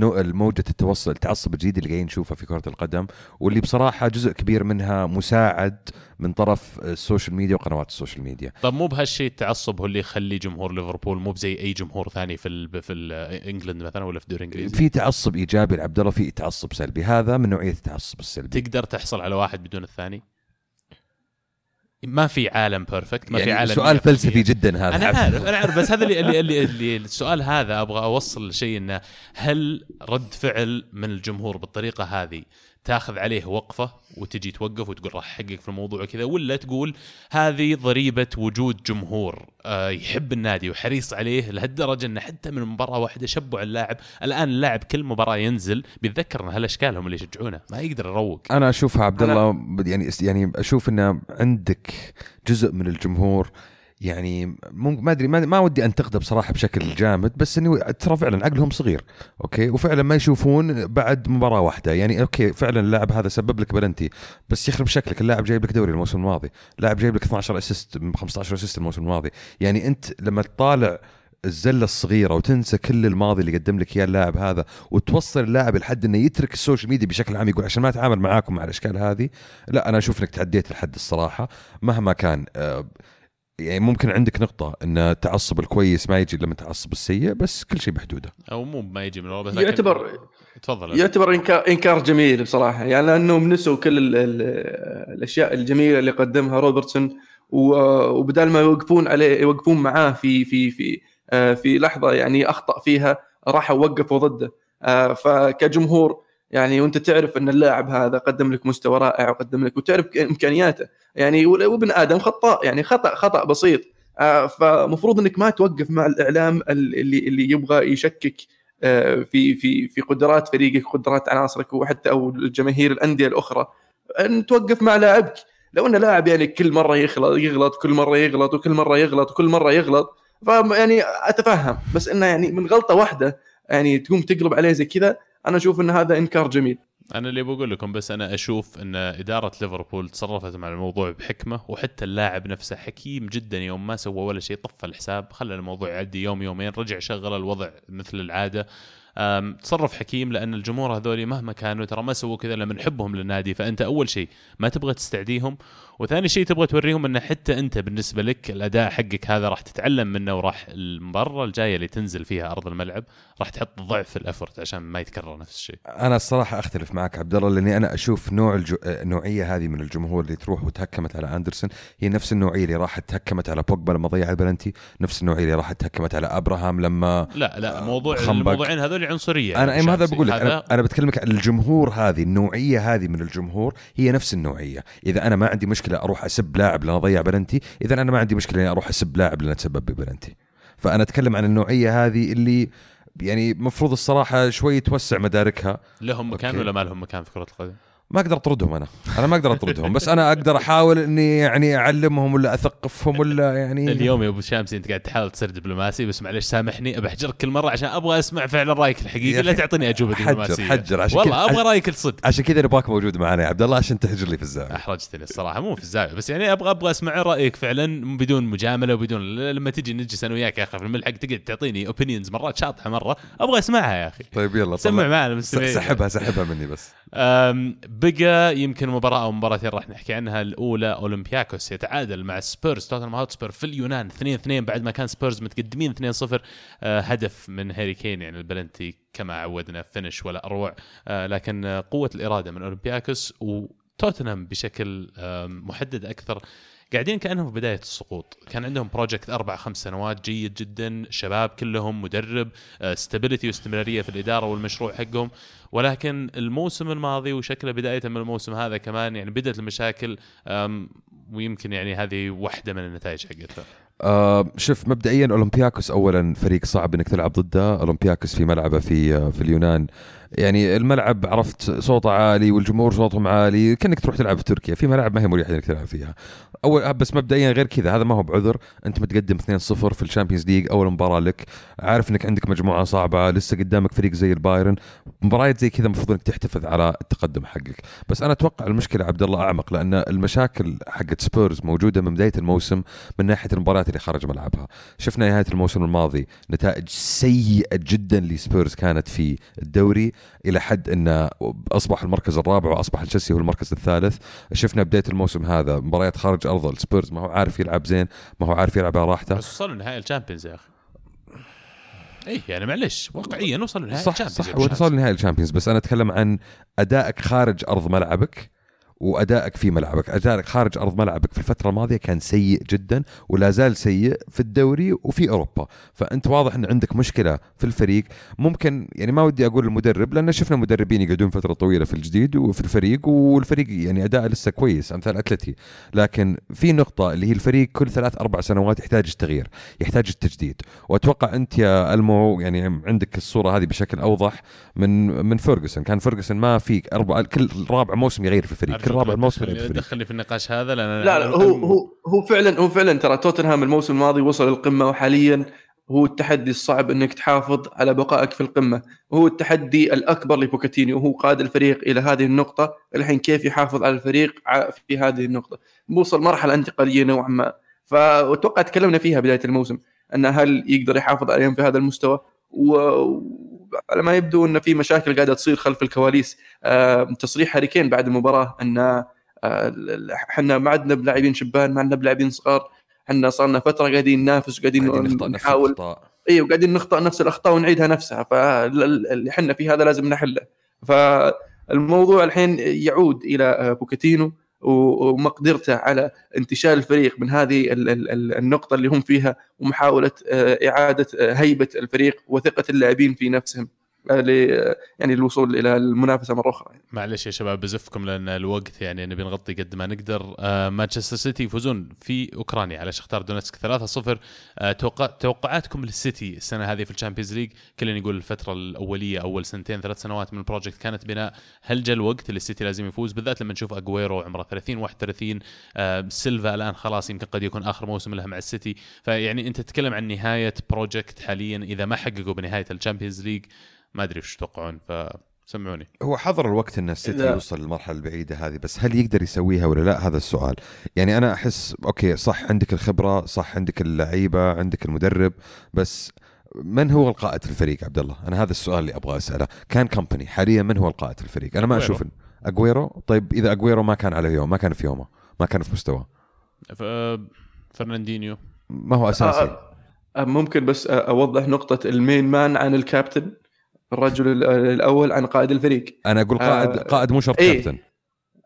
الموجة التوصل التعصب الجديد اللي قاعدين نشوفه في كرة القدم واللي بصراحة جزء كبير منها مساعد من طرف ال social media وقنوات ال social media. طب مو بهالشيء التعصب هو اللي يخلي جمهور ليفربول مو بزي أي جمهور ثاني في ال في إنجلند مثلا ولا في الدوري الإنجليزي؟ في تعصب إيجابي لعبد الله في تعصب سلبي هذا من نوعية التعصب السلبي. تقدر تحصل على واحد بدون الثاني؟ ما في عالم perfect ما يعني في عالم سؤال فلسفي جدا هذا. أنا عارف أنا عارف بس هذا اللي, اللي, اللي, اللي السؤال هذا أبغى أوصل لشيء إنه هل رد فعل من الجمهور بالطريقة هذه تاخذ عليه وقفة وتجي توقف وتقول راح أحقق في الموضوع وكذا ولا تقول هذه ضريبة وجود جمهور آه يحب النادي وحريص عليه لهالدرجة إنه حتى من مباراة واحدة شبوا على اللاعب. الآن اللاعب كل مباراة ينزل بيتذكر ان هالاشكال هم اللي يشجعونه ما يقدر يروق. أنا أشوفها عبد الله يعني يعني أشوف إنه عندك جزء من الجمهور يعني ما أدري ما, ودي أنتقده بصراحة بشكل جامد بس إني ترى فعلا عقلهم صغير okay؟ وفعلا ما يشوفون بعد مباراة واحدة. يعني okay فعلا اللاعب هذا سبب لك بلنتي بس يخرب شكلك. اللاعب جايب لك دوري الموسم الماضي لاعب جايب لك 12 assist 15 assist الموسم الماضي. يعني أنت لما تطالع الزلة الصغيرة وتنسى كل الماضي اللي قدم لك اياه اللاعب هذا وتوصل اللاعب لحد إنه يترك ال social media بشكل عام يقول عشان ما أتعامل معاكم مع الأشكال هذه لا أنا أشوف إنك تعديت الحد الصراحة مهما كان آه يعني ممكن عندك نقطة إن التعصب الكويس ما يجي إلا من التعصب السيء بس كل شيء بحدوده. أو مو ما يجي من بس يعتبر تفضل. يعتبر انكار إنكار جميل بصراحة. يعني لانهم نسوا كل ال ال الأشياء الجميلة اللي قدمها روبرتسون وبدال ما يوقفون عليه يوقفون معاه في في في في لحظة يعني أخطأ فيها راحوا وقفوا ضده. فكجمهور يعني وانت تعرف ان اللاعب هذا قدم لك مستوى رائع وقدم لك وتعرف إمكانياته. يعني وابن آدم خطاء يعني خطأ خطأ بسيط. آه، فمفروض إنك ما توقف مع الإعلام اللي اللي يبغى يشكك آه، في في في قدرات فريقك قدرات عناصرك وحتى أو الجماهير الأندية الأخرى. أن توقف مع لاعبك. لو إن لاعب يعني كل مرة يغلط يغلط كل مرة يغلط وكل مرة يغلط وكل مرة يغلط فيعني أتفهم. بس إنه يعني من غلطة واحدة يعني تقوم تقلب عليه زي كذا أنا أشوف إن هذا إنكار جميل. أنا اللي بقول لكم بس أنا أشوف إن إدارة ليفربول تصرفت مع الموضوع بحكمة وحتى اللاعب نفسه حكيم جدا يوم ما سوى ولا شيء طفى الحساب خلى الموضوع يعدي يوم يومين رجع شغل الوضع مثل العادة. تصرف حكيم لأن الجمهور هذول مهما كانوا ترى ما سووا كذا لما نحبهم للنادي. فأنت أول شيء ما تبغى تستعديهم. وثاني شيء تبغى توريهم إن حتى أنت بالنسبة لك الأداء حقك هذا راح تتعلم منه وراح المره الجاية اللي تنزل فيها أرض الملعب راح تحط ضعف الأفورت عشان ما يتكرر نفس الشيء. أنا الصراحة أختلف معك عبد الله لأني أنا أشوف نوع الجو... النوعيه هذه من الجمهور اللي تروح وتهكمت على أندرسون. هي نفس النوعية اللي راحت تهكمت على بوجبا لما ضيع البلنتي، نفس النوعية اللي راحت تهكمت على أبراهام لما لا لا موضوع الموضوعين هذول عنصريه أنا ما هذا بقول لك أنا, أنا بتكلمك عن الجمهور هذه النوعية هذه من الجمهور هي نفس النوعية، إذا أنا ما عندي مشكلة أروح أسب لاعب لأنه ضيع بلنتي إذا أنا ما عندي مشكلة إني أروح أسب لاعب لأنه تسبب ببلنتي فأنا أتكلم عن النوعية هذه اللي يعني مفروض الصراحة شوي توسع مداركها. لهم مكان ولا ما لهم مكان في كرة القدم؟ ما أقدر أطردهم أنا. أنا ما أقدر أطردهم بس أنا أقدر أحاول إني يعني أعلمهم ولا أثقفهم ولا يعني اليوم يا أبو شامسي أنت قاعد تحاول تصير دبلوماسي بس معلش سامحني بحجرك كل مرة عشان أبغى أسمع فعلا رايك الحقيقي لا تعطيني أجوبة دبلوماسيه حجر. حجر عشان والله أبغى رايك الصدق. عشان كذا نبغاك موجود معنا يا عبد الله عشان تحجر لي في الزاوية. أحرجتني الصراحة مو في الزاوية بس يعني أبغى أبغى أسمع رأيك فعلا بدون مجاملة وبدون لما تجي نجلس أنا وياك يا أخي في الملحق تقعد تعطيني opinions مرات شاطحة مرة أبغى أسمعها يا أخي. طيب يلا سمع معنا سحبها سحبها مني بس. بقى يمكن مباراة أو مباراتين راح نحكي عنها. الأولى أولمبياكوس يتعادل مع سبيرز. توتنهام هوتسبير في اليونان 2 2 بعد ما كان سبيرز متقدمين 2 0 آه هدف من هاري كين يعني البلنتي كما عودنا finish ولا أروع. آه لكن قوة الإرادة من أولمبياكوس وتوتنهام بشكل محدد أكثر. قاعدين كأنهم في بداية السقوط. كان عندهم project أربع خمس سنوات جيد جدا شباب كلهم مدرب stability واستمرارية في الإدارة والمشروع حقهم. ولكن الموسم الماضي وشكله بداية من الموسم هذا كمان يعني بدأت المشاكل ويمكن يعني هذه واحدة من النتائج حقتها. آه شوف مبدئيا أولمبياكوس اولا فريق صعب إنك تلعب ضده. أولمبياكوس في ملعبه في في اليونان. يعني الملعب عرفت صوته عالي والجمهور صوتهم عالي كأنك تروح تلعب في تركيا في ملاعب ما هي مريحة إنك تلعب فيها. اول بس مبدئيا غير كذا هذا ما هو بعذر أنت متقدم 2-0 في ال Champions League أول مباراة لك. عارف إنك عندك مجموعة صعبة لسه قدامك فريق زي البايرن. مباريات زي كذا المفروض إنك تحتفظ على التقدم حقك. بس أنا أتوقع المشكلة عبد الله أعمق لأن المشاكل حقت سبيرز موجودة من بداية الموسم من ناحية المباريات اللي خرج ملعبها. شفنا نهاية الموسم الماضي نتائج سيئة جدا لسبيرز كانت في الدوري. إلى حد انه أصبح المركز الرابع وأصبح تشيلسي هو المركز الثالث. شفنا بداية الموسم هذا مباريات خارج أرض السبيرز ما هو عارف يلعب زين ما هو عارف يلعب على راحته. بس وصلوا نهائي ال Champions يا أخي. اي يعني معلش واقعيا وصلوا نهائي صح صح وصلوا نهائي ال Champions. بس أنا أتكلم عن أدائك خارج أرض ملعبك. وأدائك في ملعبك أدائك خارج أرض ملعبك في الفترة الماضية كان سيء جدا ولا زال سيء في الدوري وفي أوروبا. فأنت واضح إن عندك مشكلة في الفريق. ممكن يعني ما ودي أقول المدرب لأن شفنا مدربين يقعدون فترة طويلة في الجديد وفي الفريق والفريق يعني اداءه لسه كويس امثال أتلتي. لكن في نقطة اللي هي الفريق كل ثلاث أربع سنوات يحتاج التغيير يحتاج التجديد. وأتوقع أنت يا ألمو يعني عندك الصورة هذه بشكل أوضح من من فيرجسون كان فيرجسون ما في أربع كل رابع موسم يغير في الفريق كل رابع الموسم دخلني في النقاش هذا لأن لا, لا هو هو هو فعلا هو فعلا ترى توتنهام الموسم الماضي وصل القمة وحاليا هو التحدي الصعب إنك تحافظ على بقائك في القمة. وهو التحدي الأكبر لبوكيتينو وهو قاد الفريق إلى هذه النقطة الحين كيف يحافظ على الفريق في هذه النقطة؟ وصل مرحلة انتقالية نوعا ما. فاتوقع تكلمنا فيها بداية الموسم أن هل يقدر يحافظ عليهم في هذا المستوى؟ و على ما يبدو إن في مشاكل قاعدة تصير خلف الكواليس تصريح هاري كين بعد المباراة إن إحنا ما عندنا بلاعبين شبان ما عندنا بلاعبين صغار إحنا صار لنا فترة قاعدين ننافس وقاعدين نحاول. اي وقاعدين نخطأ نفس الأخطاء ونعيدها نفسها فاللي إحنا فيه هذا لازم نحله. فالموضوع الحين يعود إلى بوكيتينو ومقدرته على انتشال الفريق من هذه النقطة اللي هم فيها ومحاولة إعادة هيبة الفريق وثقة اللاعبين في نفسهم. آه، يعني الوصول إلى المنافسة مرة أخرى. يعني. معلش يا شباب بوقفكم لأن الوقت يعني نبي نغطي قد ما نقدر. آه مانشستر سيتي يفوزون في أوكرانيا على شختار دونتسك 3-0 آه توقع توقعاتكم للسيتي السنة هذه في ال Champions League؟ كلنا يقول الفترة الأولية أول سنتين ثلاث سنوات من ال project كانت بناء. هل جاء الوقت اللي السيتي لازم يفوز؟ بالذات لما نشوف اجويرو عمره 30 31 آه سيلفا الآن خلاص يمكن قد يكون آخر موسم له مع السيتي. فيعني أنت تتكلم عن نهاية project حاليا. إذا ما حققوا بنهاية ال Champions League ما أدري وش تتوقعون فسمعوني. هو حضر الوقت إن السيتي. يوصل للمرحلة البعيدة هذه بس هل يقدر يسويها ولا لا؟ هذا السؤال. يعني أنا أحس أوكي صح عندك الخبرة صح عندك اللعيبة عندك المدرب بس من هو القائد في الفريق عبد الله؟ أنا هذا السؤال اللي أبغى أسأله. كان كومباني حاليا من هو القائد في الفريق؟ أنا ما أجويرو. أشوف أجويرو؟ طيب إذا أجويرو ما كان على يوم ما كان في يومه ما كان في مستواه ف- فرناندينيو. ما هو أساسي؟ آه، آه، ممكن بس آه، أوضح نقطة ال main man عن الكابتن. الرجل ال- الأول عن قائد الفريق. أنا أقول قائد آه، قائد مو شرط إيه. كابتن.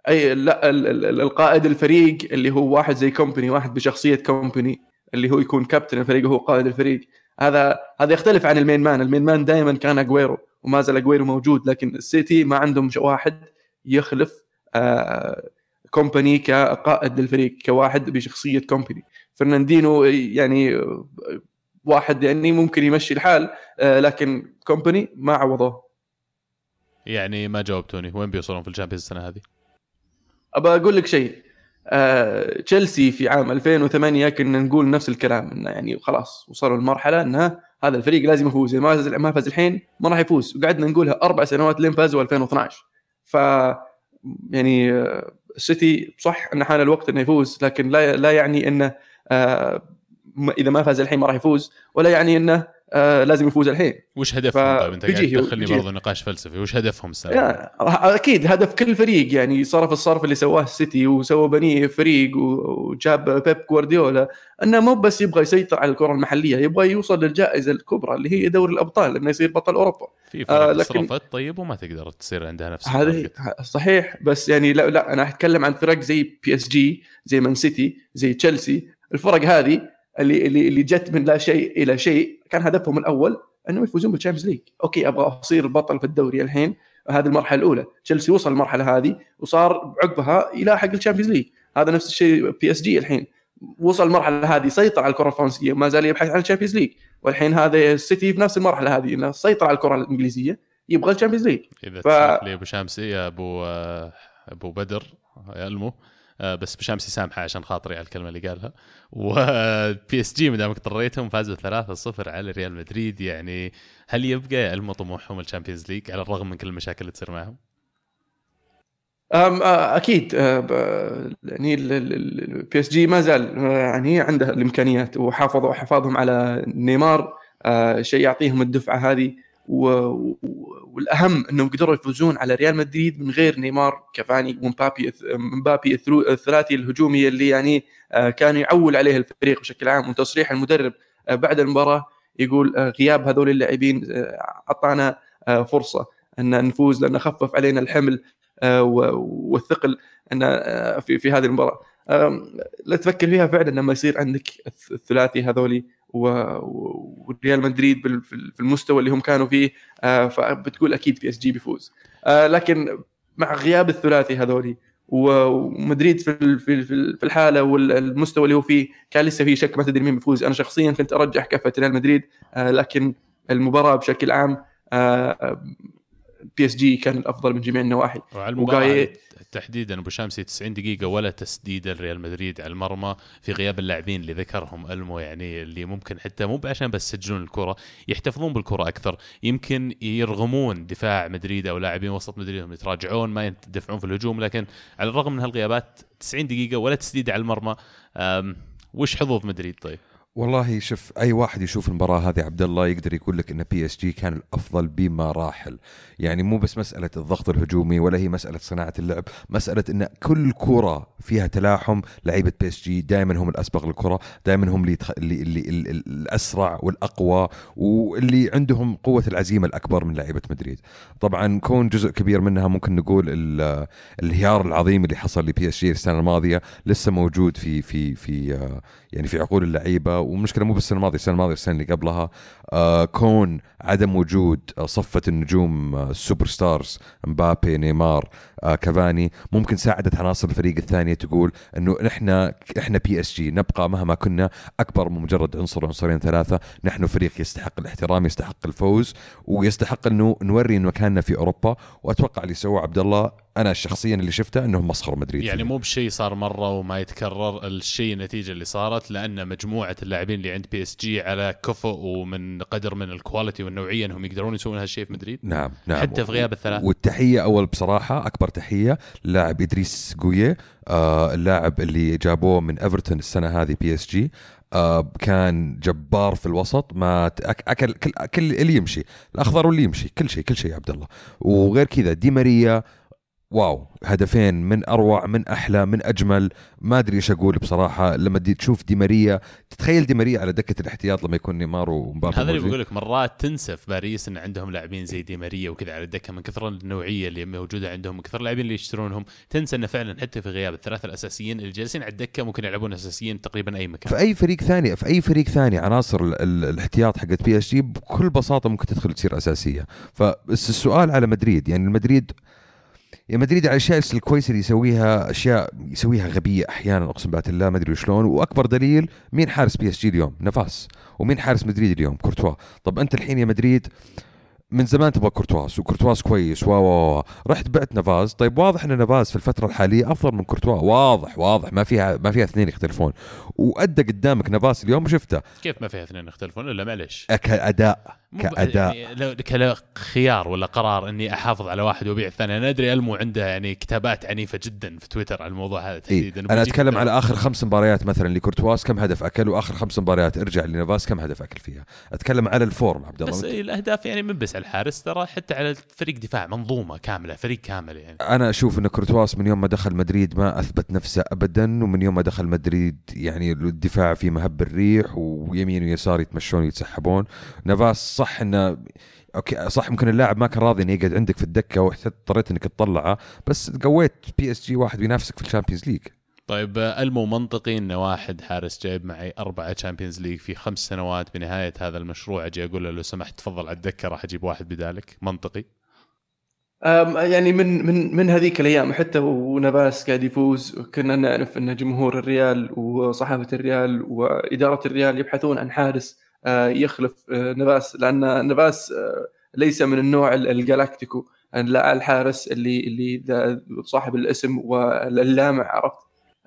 اي لا ال- ال- ال- القائد الفريق اللي هو واحد زي كومباني واحد بشخصية كومباني اللي هو يكون كابتن الفريق وهو قائد الفريق. هذا هذا يختلف عن ال main man. ال main man دائما كان أجويرو وما زال أجويرو موجود لكن السيتي ما عندهم واحد يخلف آه كومباني كقائد للفريق كواحد بشخصية كومباني فرناندينيو يعني واحد يعني ممكن يمشي الحال آه لكن كومباني ما عوضوه يعني ما جاوبتوني وين بيوصلون في ال Champions السنة هذه؟ أبى أقول لك شيء آه، تشيلسي في عام 2008 كنا نقول نفس الكلام إنه يعني خلاص وصلوا لمرحلة انها هذا الفريق لازم يفوز إذا ما ما فاز الحين ما راح يفوز وقعدنا نقولها أربع سنوات لين فازوا 2012 ف يعني آه، السيتي صح ان حان الوقت إنه يفوز لكن لا لا يعني إنه آه، إذا ما فاز الحين ما راح يفوز ولا يعني إنه آه، لازم يفوز الحين. وش هدفهم؟ ف- طيب أنت قاعد تدخلني. برضو نقاش فلسفي وش هدفهم السنة؟ يعني راح- أكيد هدف كل فريق يعني صرف الصرف اللي سواه السيتي وسوى بنيه فريق وجاب بيب جوارديولا إنه مو بس يبغى يسيطر على الكرة المحلية يبغى يوصل للجائزة الكبرى اللي هي دوري الأبطال إنه يصير بطل أوروبا. في فرق آه، لكن- صرفت طيب وما تقدر تصير عندها نفس هذه صحيح بس يعني لا لا أنا أتكلم عن فرق زي بي اس جي زي مان سيتي زي تشيلسي الفرق هذه اللي اللي اللي جت من لا شيء إلى شيء كان هدفهم الأول إنهم يفوزون بال Champions League okay أبغى أصير بطل في الدوري الحين هذه المرحلة الأولى. تشيلسي وصل المرحلة هذه وصار عقبها يلاحق ال Champions League هذا نفس الشيء بي اس جي الحين. وصل المرحلة هذه سيطر على الكرة الفرنسية ما زال يبحث عن ال Champions League والحين هذا السيتي في نفس المرحلة هذه إنه سيطر على الكرة الإنجليزية يبغى ال Champions League إذا ف- لي أبو شامسي يا أبو آه، أبو بدر يا ألمو. بس بشامسي سامحه عشان خاطري على الكلمة اللي قالها. و PSG ما دامك اضطريتهم فازوا 3-0 على ريال مدريد. يعني هل يبقى يا المو طموحهم ال Champions League على الرغم من كل المشاكل اللي تصير معهم؟ أم آه، أكيد آه، يعني ال PSG ما زال آه، يعني عنده الإمكانيات وحافظوا حفاظهم على نيمار. آه، شيء يعطيهم الدفعة هذه. و- والأهم إنهم قدروا يفوزون على ريال مدريد من غير نيمار. كافاني ومبابي مبابي الثلاثي الهجومي اللي يعني آه، كان يعول عليه الفريق بشكل عام وتصريح المدرب آه، بعد المباراة يقول آه، غياب هذول اللاعبين أعطانا فرصة أن نفوز لأن خفف علينا الحمل والثقل أن في في هذه المباراة. لا تفكر فيها فعلا لما يصير عندك الث- الثلاثي هذولي وريال مدريد في المستوى اللي هم كانوا فيه آه، فبتقول أكيد PSG بيفوز. آه، لكن مع غياب الثلاثي هذولي ومدريد في في ال- في الحالة والمستوى اللي هو فيه كان لسه في شك ما تدري مين بيفوز. أنا شخصيا كنت أرجح كفة ريال مدريد آه، لكن المباراة بشكل عام PSG كان الافضل من جميع النواحي. وعلى تحديدا أبو شامسي 90 دقيقة ولا تسديده لريال مدريد على المرمى في غياب اللاعبين اللي ذكرهم ألمو يعني اللي ممكن حتى مو عشان بس يسجلون الكرة يحتفظون بالكرة أكثر يمكن يرغمون دفاع مدريد أو لاعبين وسط مدريد انهم يتراجعون ما يدفعون في الهجوم لكن على الرغم من هالغيابات 90 دقيقة ولا تسديده على المرمى وش حظوظ مدريد طيب؟ والله شوف أي واحد يشوف المباراة هذه عبد الله يقدر يقول لك إن PSG كان الأفضل بمراحل. يعني مو بس مسألة الضغط الهجومي ولا هي مسألة صناعة اللعب مسألة إن كل كرة فيها تلاحم لعيبة PSG دائما هم الاسبق للكرة دائما هم اللي, يتخ... اللي, اللي ال- ال- الأسرع والأقوى واللي عندهم قوة العزيمة الأكبر من لعيبة مدريد. طبعا كون جزء كبير منها ممكن نقول ال- الانهيار العظيم اللي حصل ل PSG السنة الماضية لسه موجود في في في آه، يعني في عقول اللعيبة والمشكلة مو بالسنه الماضية السنة الماضية والسنة اللي قبلها كون عدم وجود آه، صفة النجوم آه، ال super stars مبابي نيمار آه كافاني ممكن ساعدت عناصر الفريق الثانية تقول إنه إحنا إحنا PSG نبقى مهما كنا أكبر من مجرد عنصر عنصرين ثلاثة نحن فريق يستحق الاحترام يستحق الفوز ويستحق إنه نوري مكاننا في أوروبا وأتوقع اللي سواه عبد الله أنا شخصيا اللي شفته إنهم مسخروا مدريد يعني. مو بشيء صار مرة وما يتكرر الشيء النتيجة اللي صارت لأن مجموعة اللاعبين اللي عند PSG على كفؤ ومن قدر من ال quality والنوعية انهم يقدرون يسوون هالشيء في مدريد؟ نعم نعم. حتى في غياب الثلاث. والتحية أول بصراحة أكبر تحية لاعب إدريس جويه آه اللاعب اللي جابوه من إيفرتون السنة هذه PSG. آه كان جبار في الوسط ما اكل كل, كل اللي يمشي الأخضر واللي يمشي كل شيء كل شيء يا عبد الله. وغير كذا دي ماريا wow هدفين من أروع من أحلى من أجمل. ما أدري إيش أقول بصراحة. لما دي تشوف دي ماريا تتخيل دي ماريا على دكة الاحتياط لما يكون نيمار ومبابي هذا اللي. بقول لك مرات تنسى في باريس إن عندهم لاعبين زي دي ماريا وكذا على الدكة من كثر النوعية اللي موجودة عندهم من كثر اللاعبين اللي يشترونهم. تنسى إنه فعلا حتى في غياب الثلاثة الأساسيين اللي جالسين على الدكة ممكن يلعبون أساسيين تقريبا أي مكان. في أي فريق ثاني في أي فريق ثاني عناصر ال- ال- الاحتياط حقت PSG بكل بساطة ممكن تدخل تصير أساسية. فبس السؤال على مدريد يعني المدريد مدريد على الأشياء الكويسة اللي يسويها أشياء يسويها غبية أحيانا أقسم بالله ما أدري شلون. وأكبر دليل مين حارس PSG اليوم؟ نفاس. ومين حارس مدريد اليوم؟ كورتوا. طب أنت الحين يا مدريد من زمان تبغى كورتواس وكورتواس كويس و و رحت بعت نافاز طيب واضح إن نافاز في الفترة الحالية أفضل من كورتوا. واضح واضح. ما فيها ما فيها اثنين يختلفون. وأدى قدامك نافاس اليوم وشفته كيف ما فيها اثنين يختلفون إلا معلش ب- كأداء. يعني لو كخيار ولا قرار إني أحافظ على واحد وابيع الثاني أنا أدري ألمو عنده يعني كتابات عنيفة جدا في تويتر على الموضوع هذا إيه؟ تحديدا. أنا أتكلم على آخر خمس مباريات مثلا لكورتواس كم هدف أكل؟ وآخر خمس مباريات ارجع لنافاس كم هدف أكل فيها؟ أتكلم على ال form عبد بس الله الأهداف يعني من بس على الحارس ترى حتى على فريق دفاع منظومة كاملة فريق كامل يعني. أنا أشوف إن كورتواس من يوم ما دخل مدريد ما أثبت نفسه ابدا ومن يوم ما دخل مدريد يعني الدفاع في مهب الريح ويمين ويسار يتمشون ويتسحبون. نافاس صح انه okay صح ممكن اللاعب ما كان راضي إنه يقعد عندك في الدكة واضطريت إنك تطلعه بس قويت PSG واحد بينافسك في ال Champions League. طيب المو منطقي إن واحد حارس جايب معي أربعة Champions League في خمس سنوات بنهاية هذا المشروع أجي أقول له لو سمحت تفضل على الدكة راح أجيب واحد بدالك. منطقي؟ أم، يعني من من من هذيك الأيام حتى ونافاس قاعد يفوز كنا نعرف إن جمهور الريال وصحافة الريال وإدارة الريال يبحثون عن حارس يخلف آه، نافاس لأن نافاس آه، ليس من النوع ال- ال galáctico. لا الحارس اللي اللي صاحب الاسم واللامع عرفت؟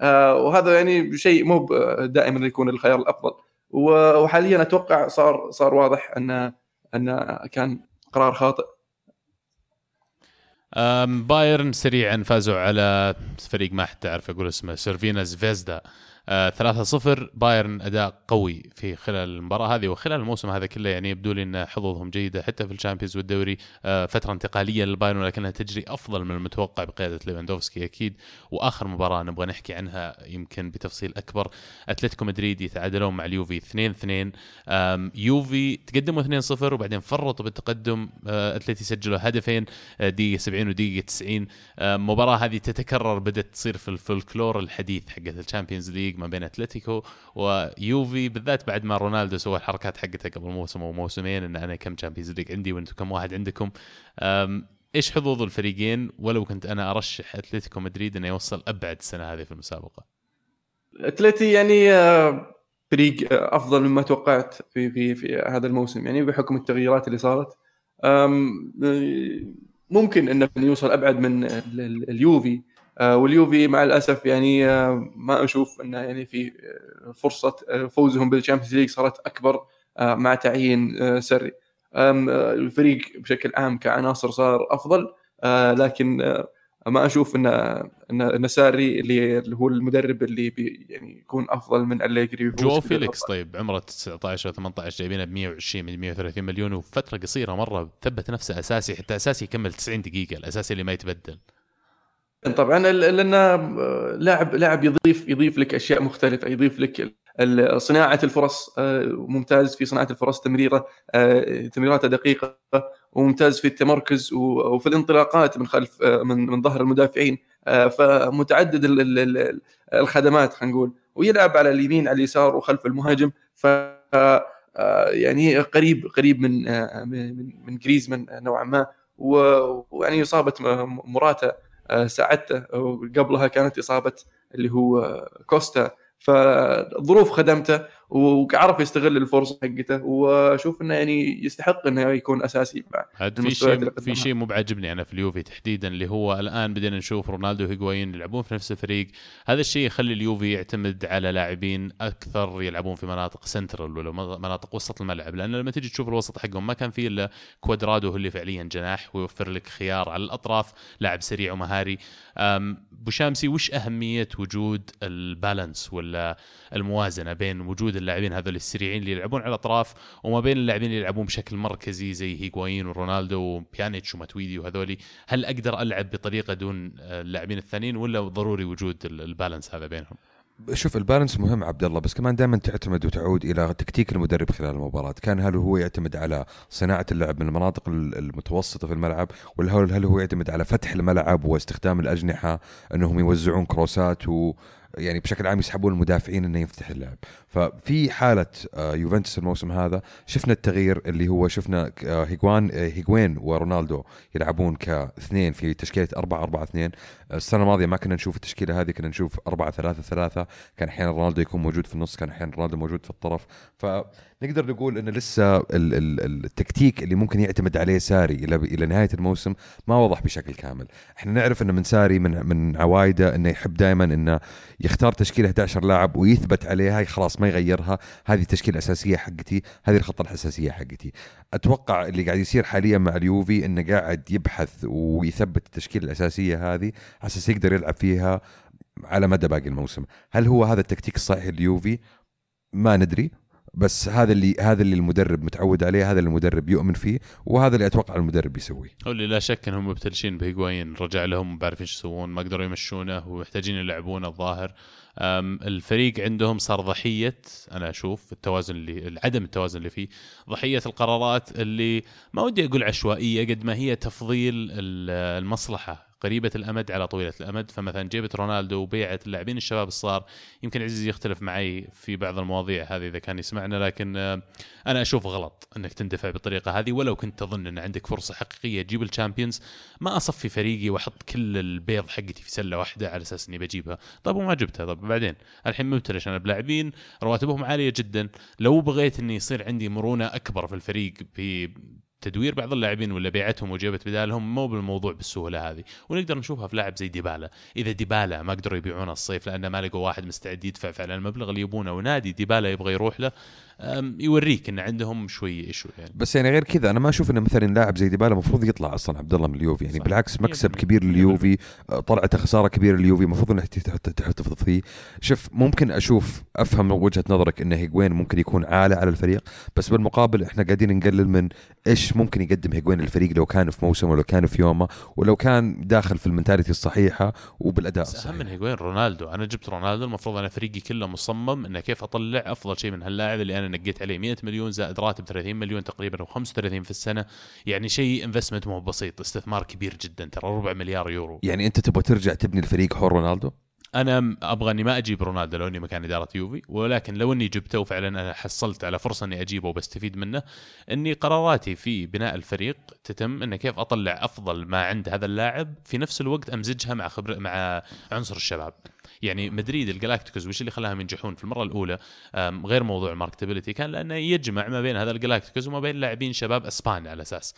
آه، وهذا يعني شيء مو دائما يكون الخيار الأفضل. وحاليا أتوقع صار صار واضح أن أن كان قرار خاطئ. بايرن سريعا فازوا على فريق ما حتى اعرف أقول اسمه سيرفينا زفيزدا آه 3-0 بايرن أداء قوي في خلال المباراة هذه وخلال الموسم هذا كله يعني يبدو لي إن حظوظهم جيدة حتى في ال Champions والدوري. آه فترة انتقالية للبايرن ولكنها تجري أفضل من المتوقع بقيادة ليفاندوفسكي أكيد. وآخر مباراة نبغى نحكي عنها يمكن بتفصيل أكبر. أتلتيكو مدريد يتعادلون مع اليوفي 2-2 أم، يوفي تقدموا 2-0 وبعدين فرطوا بالتقدم. آه، أتلتي سجلوا هدفين آه، دقيقة 70 ودقيقة 90 آه، المباراه هذه تتكرر بدأت تصير في الفولكلور الحديث حقت ال Champions League ما بين أتلتيكو ويوفي بالذات بعد ما رونالدو سوى الحركات حقته قبل موسم أو موسمين إن أنا كم Champions League عندي وأنتم كم واحد عندكم. إيش حظوظ الفريقين؟ ولو كنت أنا أرشح أتلتيكو مدريد إنه يوصل أبعد السنة هذه في المسابقة. أتلتي يعني آه، فريق آه، أفضل مما توقعت في في في هذا الموسم يعني بحكم التغييرات اللي صارت. آه، ممكن إنه يوصل أبعد من ال- ال- اليوفي. واليوفي مع الأسف يعني آه، ما أشوف إنه يعني في آه، فرصة آه، فوزهم بال Champions League صارت أكبر آه، مع تعيين آه، ساري آه، الفريق بشكل عام كعناصر صار أفضل آه، لكن آه، ما أشوف إن إن ساري اللي هو المدرب اللي بي يعني يكون أفضل من أليجري جواو فيليكس. طيب عمره 19 أو 18 جايبينه ب 120 من 130 مليون وفترة قصيرة مرة ثبت نفسه أساسي حتى أساسي يكمل 90 دقيقة الأساسي اللي ما يتبدل طبعا لأن آه، لاعب لاعب يضيف يضيف لك أشياء مختلفة يضيف لك صناعة الفرص آه، ممتاز في صناعة الفرص تمريرة آه، تمريراته دقيقة وممتاز في التمركز وفي الانطلاقات من خلف من من ظهر المدافعين فمتعدد ال- ال- ال- الخدمات خلينا نقول. ويلعب على اليمين على اليسار وخلف المهاجم ف يعني قريب قريب من من من جريزمان نوعا ما ويعني إصابة مراته ساعدته وقبلها كانت إصابة اللي هو كوستا. فالظروف خدمته وعرف يستغل الفرصة حقته وأشوف إنه يعني يستحق إنه يكون أساسي بعد في شيء في شيء مو بعجبني أنا في اليوفي تحديدا اللي هو الآن بدينا نشوف رونالدو وهيغوين يلعبون في نفس الفريق. هذا الشيء يخلي اليوفي يعتمد على لاعبين أكثر يلعبون في مناطق سنترال ولا مناطق وسط الملعب. لأن لما تجي تشوف الوسط حقهم ما كان فيه إلا كوادرادو هو اللي فعليا جناح ويوفر لك خيار على الأطراف لاعب سريع ومهاري. بوشامسي وش أهمية وجود البالانس ولا الموازنة بين وجود اللاعبين هذول السريعين اللي يلعبون على الأطراف وما بين اللاعبين اللي يلعبون بشكل مركزي زي هيغوايين ورونالدو وبيانيتش وماتويدي وهذولي هل أقدر ألعب بطريقة دون اللاعبين الثانيين ولا ضروري وجود البالانس هذا بينهم؟ شوف البالانس مهم عبد الله بس كمان دائما تعتمد وتعود إلى تكتيك المدرب خلال المباراة، كان هل هو يعتمد على صناعة اللعب من المناطق المتوسطة في الملعب ولا هل هو يعتمد على فتح الملعب واستخدام الأجنحة إنهم يوزعون كروسات و يعني بشكل عام يسحبون المدافعين إنه يفتح اللعب. ففي حالة آه، يوفنتوس الموسم هذا شفنا التغيير اللي هو شفنا آه، هيغوان آه، هيغوين ورونالدو يلعبون كاثنين في تشكيلة 4 4 2 السنة الماضية ما كنا نشوف التشكيلة هذه كنا نشوف 4 3 3 كان أحيانا رونالدو يكون موجود في النص كان أحيانا رونالدو موجود في الطرف. فنقدر نقول إن لسه التكتيك اللي ممكن يعتمد عليه ساري إلى إلى نهاية الموسم ما وضح بشكل كامل. إحنا نعرف إنه من ساري من من عوايده إنه يحب دائما إنه يختار تشكيله 11 لاعب ويثبت عليها خلاص ما يغيرها. هذه التشكيلة الأساسية حقتي هذه الخطة الأساسية حقتي. أتوقع اللي قاعد يصير حاليا مع اليوفي إنه قاعد يبحث ويثبت التشكيلة الأساسية هذه على أساس يقدر يلعب فيها على مدى باقي الموسم. هل هو هذا التكتيك الصحيح لليوفي ما ندري. بس هذا اللي هذا اللي المدرب متعود عليه هذا اللي المدرب يؤمن فيه وهذا اللي أتوقع المدرب يسويه. هو اللي لا شك إنهم مبتلشين بهيغوايين رجع لهم ما إيش يسوون ما قدروا يمشونه ومحتاجين يلعبونه الظاهر. الفريق عندهم صار ضحية أنا أشوف التوازن اللي عدم التوازن اللي فيه. ضحية القرارات اللي ما ودي أقول عشوائية قد ما هي تفضيل المصلحة. قريبة الأمد على طويلة الأمد. فمثلا جيبت رونالدو وبيعت اللاعبين الشباب الصغار يمكن عزيز يختلف معي في بعض المواضيع هذه إذا كان يسمعنا لكن آه، أنا أشوف غلط إنك تندفع بالطريقة هذه ولو كنت تظن إن عندك فرصة حقيقية تجيب الشامبيونز. ما أصفي فريقي وأحط كل البيض حقتي في سلة واحدة على أساس إني بجيبها. طيب وما جبتها. طيب بعدين؟ الحين مبتلش أنا بلاعبين رواتبهم عالية جدا. لو بغيت اني يصير عندي مرونة أكبر في الفريق تدوير بعض اللاعبين ولا بيعتهم وجابت بدالهم مو بالموضوع بالسهولة هذه. ونقدر نشوفها في لاعب زي ديبالا. إذا ديبالا ما قدروا يبيعونه الصيف لأنه ما لقوا واحد مستعد يدفع فعلا المبلغ اللي يبونه ونادي ديبالا يبغى يروح له يوريك إن عندهم شوي issue يعني. بس يعني غير كذا أنا ما أشوف انه مثلا لاعب زي ديبالا المفروض يطلع أصلا عبد الله من اليوفي. يعني صح. بالعكس مكسب كبير لليوفي آه، طلعته خسارة كبيرة لليوفي المفروض انك تحتفظ فيه. شوف ممكن أشوف أفهم وجهة نظرك انه هيجوين ممكن يكون عالة على الفريق بس بالمقابل إحنا قاعدين نقلل من إيش ممكن يقدم هيجوين للفريق لو كان في موسمه ولو كان في يومه ولو كان داخل في ال mentality الصحيحة وبالأداء الصحيح أهم من هيجوين رونالدو. أنا جبت رونالدو المفروض أنا فريقي كله مصمم إنه كيف أطلع أفضل شيء من هاللاعب اللي أنا نقيت عليه 100 مليون زائد راتب 30 مليون تقريبا أو 35 في السنة. يعني شيء investment مو بسيط استثمار كبير جدا ترى ربع مليار يورو. يعني أنت تبغى ترجع تبني الفريق حول رونالدو؟ أنا أبغى اني ما أجيب رونالدو لو إني مكان إدارة يوفي. ولكن لو إني جبته وفعلا أنا حصلت على فرصة إني أجيبه وبستفيد منه إني قراراتي في بناء الفريق تتم إنه كيف أطلع أفضل ما عند هذا اللاعب في نفس الوقت أمزجها مع خبر مع عنصر الشباب. يعني مدريد ال Galácticos وش اللي خلاهم ينجحون في المرة الأولى غير موضوع ال marketability كان لأنه يجمع ما بين هذا ال Galácticos وما بين لاعبين شباب اسبان على أساس.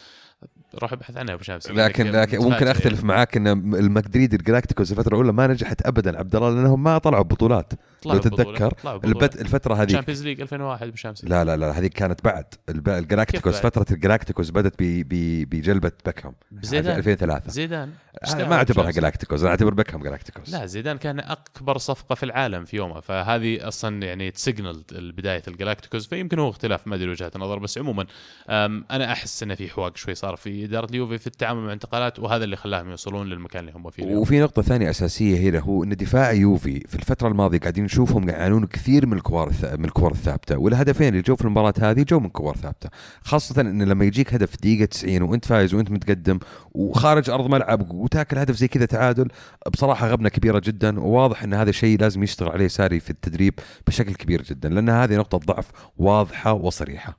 روح أبحث عنها أبو شامس لكن لكن ممكن أختلف يعني. معاك إن المدريد ال Galácticos الفترة الأولى ما نجحت ابدا عبد الله لأنهم ما طلعوا بطولات لو تتذكر البت الفترة هذه Champions League 2001 أبو شامس لا لا لا هذه كانت بعد. ال Galácticos فترة ال Galácticos بدأت بجلبة بيكهام. زيدان. 2003 زيدان. ما أعتبرها Galácticos أنا أعتبر بيكهام Galácticos لا زيدان كان أكبر صفقة في العالم في يومها. فهذه أصلا يعني تسجل بداية ال Galácticos فيمكن هو اختلاف ما أدري وجهات النظر بس عموما أنا أحس انه في حواق شوي صار في إدارة اليوفي في التعامل مع الانتقالات وهذا اللي خلاهم يوصلون للمكان اللي هم فيه وفي نقطة ثانية أساسية هنا هو إن دفاع يوفي في الفترة الماضية قاعدين نشوفهم يعانون كثير من الكور الث- من الكور الثابتة والهدفين اللي جو في المباراة هذه جو من كور ثابتة. خاصة إن لما يجيك هدف دقيقة 90 وأنت فايز وأنت متقدم وخارج أرض ملعب وتاكل هدف زي كذا تعادل بصراحة غبنة كبيرة جدا وواضح إن هذا شيء لازم يشتغل عليه ساري في التدريب بشكل كبير جدا لأن هذه نقطة ضعف واضحة وصريحة.